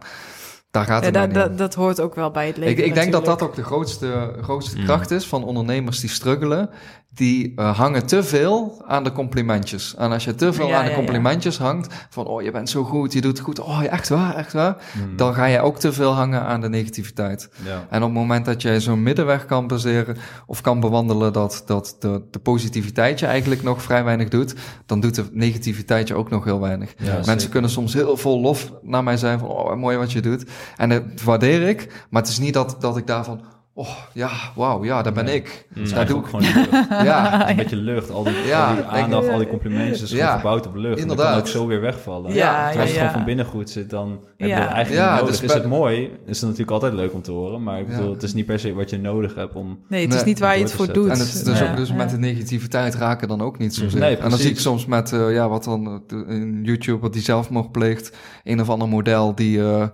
daar gaat Ja, het dat, mij niet om. dat, dat hoort ook wel bij het leven. Ik, ik denk dat dat ook de grootste, grootste Mm. kracht is van ondernemers die struggelen. Die eh, hangen te veel aan de complimentjes. En als je te veel Ja, aan de ja, complimentjes hangt, van oh je bent zo goed, je doet het goed, oh echt waar, echt waar. Mm. Dan ga je ook te veel hangen aan de negativiteit. Ja. En op het moment dat jij zo'n middenweg kan baseren of kan bewandelen dat, dat de, de positiviteit je eigenlijk nog vrij weinig doet, dan doet de negativiteit je ook nog heel weinig. Ja, Mensen zeker. kunnen soms heel vol lof naar mij zijn van, oh, mooi wat je doet. En dat waardeer ik, maar het is niet dat, dat ik daarvan, oh, ja, wauw, ja, daar ben ik. Mm. Dat Daar doe ik, gewoon lucht. ja, een beetje lucht. Al die, Ja, al die aandacht, al die complimentjes is gewoon gebouwd op lucht. En inderdaad. dat kan ook zo weer wegvallen. Ja, Terwijl ja, als het gewoon van binnen goed zit, dan heb je Ja. het eigenlijk Ja, niet nodig. dus is het mooi, is het natuurlijk altijd leuk om te horen. Maar ik Ja. bedoel, het is niet per se wat je nodig hebt om... Nee, het is niet waar je het voor doet. En het is dus Ja, ook dus ja. met de negativiteit raken dan ook niet zozeer. Nee, en dan zie ik soms met, eh, ja, wat dan eh, een YouTuber die zelfmoord pleegt, een of ander model die eh,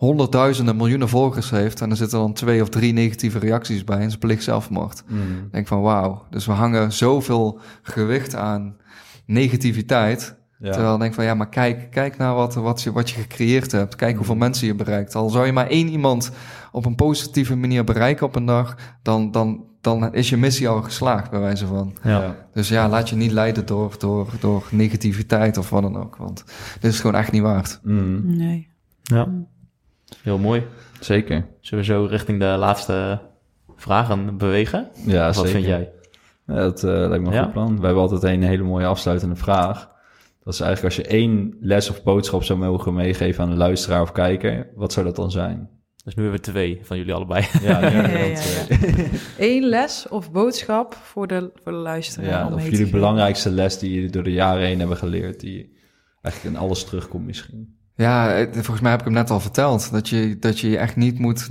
honderdduizenden, miljoenen volgers heeft. En er zitten dan twee of drie negatieve reacties bij en ze pleegt zelfmoord. Ik denk van wauw, dus we hangen zoveel gewicht aan negativiteit. Ja. Terwijl ik denk van ja, maar kijk, kijk naar wat, wat, je, wat je gecreëerd hebt. Kijk hoeveel mensen je bereikt. Al zou je maar één iemand op een positieve manier bereiken op een dag, dan, dan, dan is je missie al geslaagd, bij wijze van. Ja. Dus ja, laat je niet leiden door, door, door negativiteit of wat dan ook. Want dit is gewoon echt niet waard. Mm. Nee. Ja. Heel mooi. Zeker. Zullen we zo richting de laatste vragen bewegen? Ja, Of wat zeker. vind jij? Ja, dat eh, lijkt me een Ja. goed plan. We hebben altijd een hele mooie afsluitende vraag. Dat is eigenlijk als je één les of boodschap zou mogen meegeven aan de luisteraar of kijker, wat zou dat dan zijn? Dus nu hebben we twee van jullie allebei. Ja, Ja, ja, dat, ja, eh, Eén les of boodschap voor de, voor de luisteraar. ja, om of jullie belangrijkste les die jullie door de jaren heen hebben geleerd, die eigenlijk in alles terugkomt misschien. Ja, eh, volgens mij heb ik hem net al verteld. Dat je dat je je echt niet moet,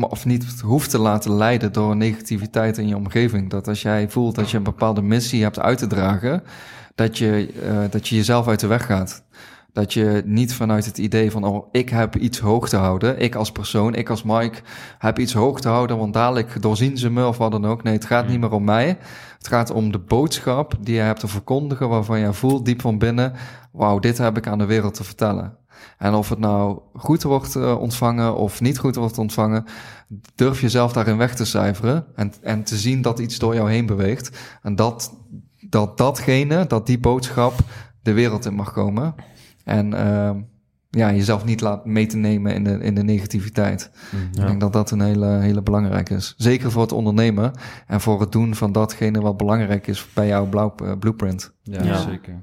of niet hoeft te laten leiden door negativiteit in je omgeving. Dat als jij voelt dat je een bepaalde missie hebt uit te dragen, dat je, eh, dat je jezelf uit de weg gaat. Dat je niet vanuit het idee van, oh, ik heb iets hoog te houden. Ik als persoon, ik als Mike, heb iets hoog te houden, want dadelijk doorzien ze me of wat dan ook. Nee, het gaat niet meer om mij. Het gaat om de boodschap die je hebt te verkondigen, waarvan je voelt diep van binnen, wauw, dit heb ik aan de wereld te vertellen. En of het nou goed wordt eh, ontvangen of niet goed wordt ontvangen, durf jezelf daarin weg te cijferen en, en te zien dat iets door jou heen beweegt. En dat, dat datgene, dat die boodschap de wereld in mag komen. En eh, ja, jezelf niet laat mee te nemen in de, in de negativiteit. Ik denk dat dat een hele, hele belangrijke is. Zeker voor het ondernemen en voor het doen van datgene wat belangrijk is bij jouw blauw, eh, blueprint. Ja, Ja. zeker.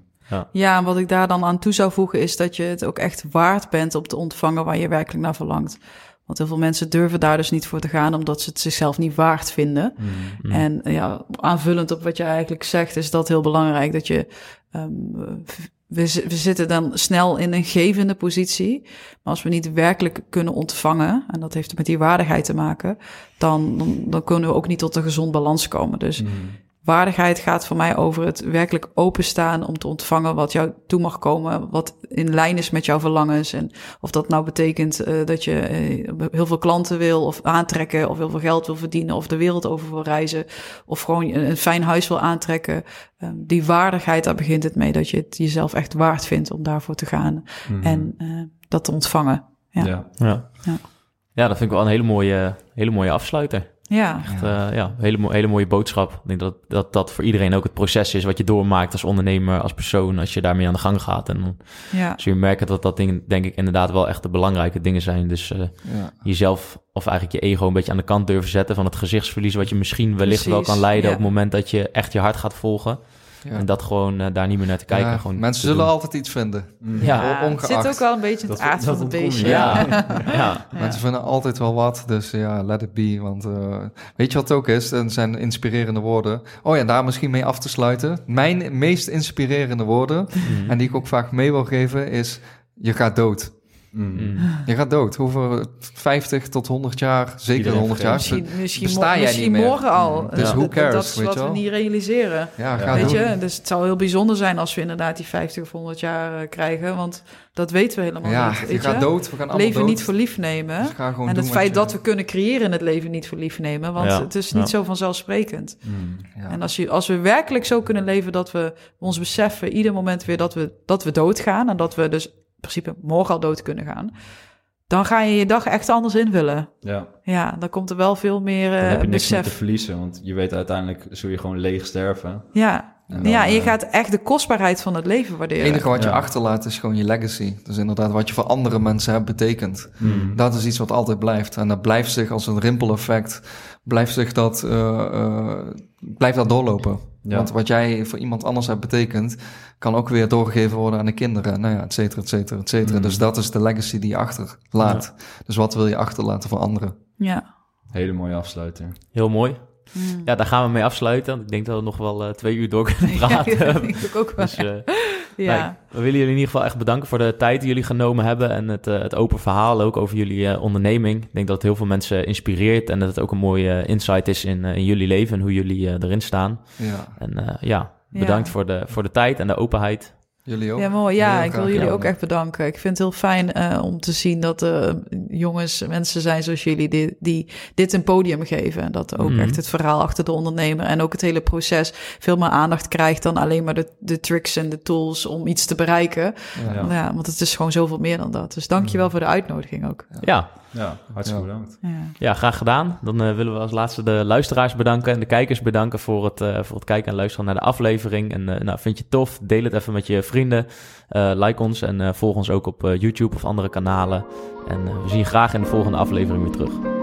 Ja, en wat ik daar dan aan toe zou voegen is dat je het ook echt waard bent om te ontvangen waar je werkelijk naar verlangt. Want heel veel mensen durven daar dus niet voor te gaan, omdat ze het zichzelf niet waard vinden. Mm. En ja, aanvullend op wat je eigenlijk zegt, is dat heel belangrijk. Dat je, ehm, we, we zitten dan snel in een gevende positie. Maar als we niet werkelijk kunnen ontvangen, en dat heeft met die waardigheid te maken, dan, dan, dan kunnen we ook niet tot een gezond balans komen. Dus waardigheid gaat voor mij over het werkelijk openstaan om te ontvangen wat jou toe mag komen, wat in lijn is met jouw verlangens. En of dat nou betekent eh, dat je eh, heel veel klanten wil of aantrekken, of heel veel geld wil verdienen, of de wereld over wil reizen, of gewoon een, een fijn huis wil aantrekken. Ehm, die waardigheid, daar begint het mee, dat je het jezelf echt waard vindt om daarvoor te gaan en eh, dat te ontvangen. Ja. Ja. Ja. Ja. Ja. dat vind ik wel een hele mooie, hele mooie afsluiter. Ja, Echt, eh, ja, hele, hele mooie boodschap. Ik denk dat, dat dat voor iedereen ook het proces is wat je doormaakt als ondernemer, als persoon, als je daarmee aan de gang gaat. En dan ja. zul je merken dat dat dingen, denk ik, inderdaad wel echt de belangrijke dingen zijn. Dus eh, Ja. jezelf, of eigenlijk je ego, een beetje aan de kant durven zetten van het gezichtsverlies, wat je misschien wellicht wel kan leiden ja. op het moment dat je echt je hart gaat volgen. Ja. En dat gewoon eh, daar niet meer naar te kijken. Ja, gewoon mensen te zullen doen. altijd iets vinden. Ja, Ja, het ongeacht. zit ook wel een beetje in het aard van het beestje. ja, ja. Mensen vinden altijd wel wat, dus ja, let it be. Want eh, weet je wat het ook is? Dat zijn inspirerende woorden. Oh ja, daar misschien mee af te sluiten. Mijn meest inspirerende woorden, Mhm. en die ik ook vaak mee wil geven, is... Je gaat dood. Mm. Mm. Je gaat dood. Hoeveel 50 tot 100 jaar, zeker Iedereen 100 jaar. Misschien, misschien, Besta jij misschien niet meer. morgen al. Dus Eh, who cares, Dat is weet wat je we niet realiseren. Ja, Ja. Weet doen. je, dus het zou heel bijzonder zijn als we inderdaad die 50 of 100 jaar eh, krijgen. Want dat weten we helemaal Ja, niet. je Weet gaat je? dood. We gaan allemaal Leven dood. niet voor lief nemen. Dus ga gewoon en het feit je- dat we kunnen creëren in het leven niet voor lief nemen. Want Ja, het is niet ja. zo vanzelfsprekend. Mm. Ja. En als, je, als we werkelijk zo kunnen leven dat we ons beseffen, ieder moment weer dat we, dat we doodgaan. En dat we dus principe morgen al dood kunnen gaan. Dan ga je je dag echt anders invullen. Ja, Ja, dan komt er wel veel meer dan eh heb je niks te verliezen, want je weet uiteindelijk zul je gewoon leeg sterven. Ja. En dan, ja, en je eh, gaat echt de kostbaarheid van het leven Het waarderen. enige wat je Ja. achterlaat is gewoon je legacy. Dus inderdaad wat je voor andere mensen hebt betekend. mm. Dat is iets wat altijd blijft. En dat blijft zich als een rimpel-effect, blijft zich dat, eh, eh, blijft dat doorlopen. Ja. Want wat jij voor iemand anders hebt betekend, kan ook weer doorgegeven worden aan de kinderen. Nou ja, et cetera, et cetera, et cetera. Mm. Dus dat is de legacy die je achterlaat. Dus wat wil je achterlaten voor anderen? Ja. Hele mooie afsluiting. Heel mooi. Ja, daar gaan we mee afsluiten. Ik denk dat we nog wel eh, twee uur door kunnen Ja, praten. dat denk ik ook wel. Dus, eh, ja. nou, we willen jullie in ieder geval echt bedanken voor de tijd die jullie genomen hebben en het, eh, het open verhaal ook over jullie eh, onderneming. Ik denk dat het heel veel mensen inspireert en dat het ook een mooie insight is in, in jullie leven en hoe jullie eh, erin staan. Ja, En eh, ja, bedankt Ja. Voor, de, voor de tijd en de openheid. Jullie ook. Ja, mooi. Ja, Heel ik wil jullie ook echt bedanken. Ik vind het heel fijn eh, om te zien dat er jongens, mensen zijn zoals jullie, die, die dit een podium geven. En dat ook Mhm. echt het verhaal achter de ondernemer en ook het hele proces veel meer aandacht krijgt dan alleen maar de, de tricks en de tools om iets te bereiken. Ja. Ja. Ja. want het is gewoon zoveel meer dan dat. Dus dank je wel voor de uitnodiging ook. Ja, Ja, hartstikke Ja. bedankt. Ja. ja graag gedaan. Dan eh, willen we als laatste de luisteraars bedanken en de kijkers bedanken voor het, eh, voor het kijken en luisteren naar de aflevering. En eh, nou, vind je het tof? Deel het even met je vrienden. Eh, like ons en eh, volg ons ook op eh, YouTube of andere kanalen. En eh, we zien je graag in de volgende aflevering weer terug.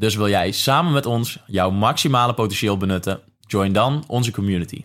Dus wil jij samen met ons jouw maximale potentieel benutten? Join dan onze community.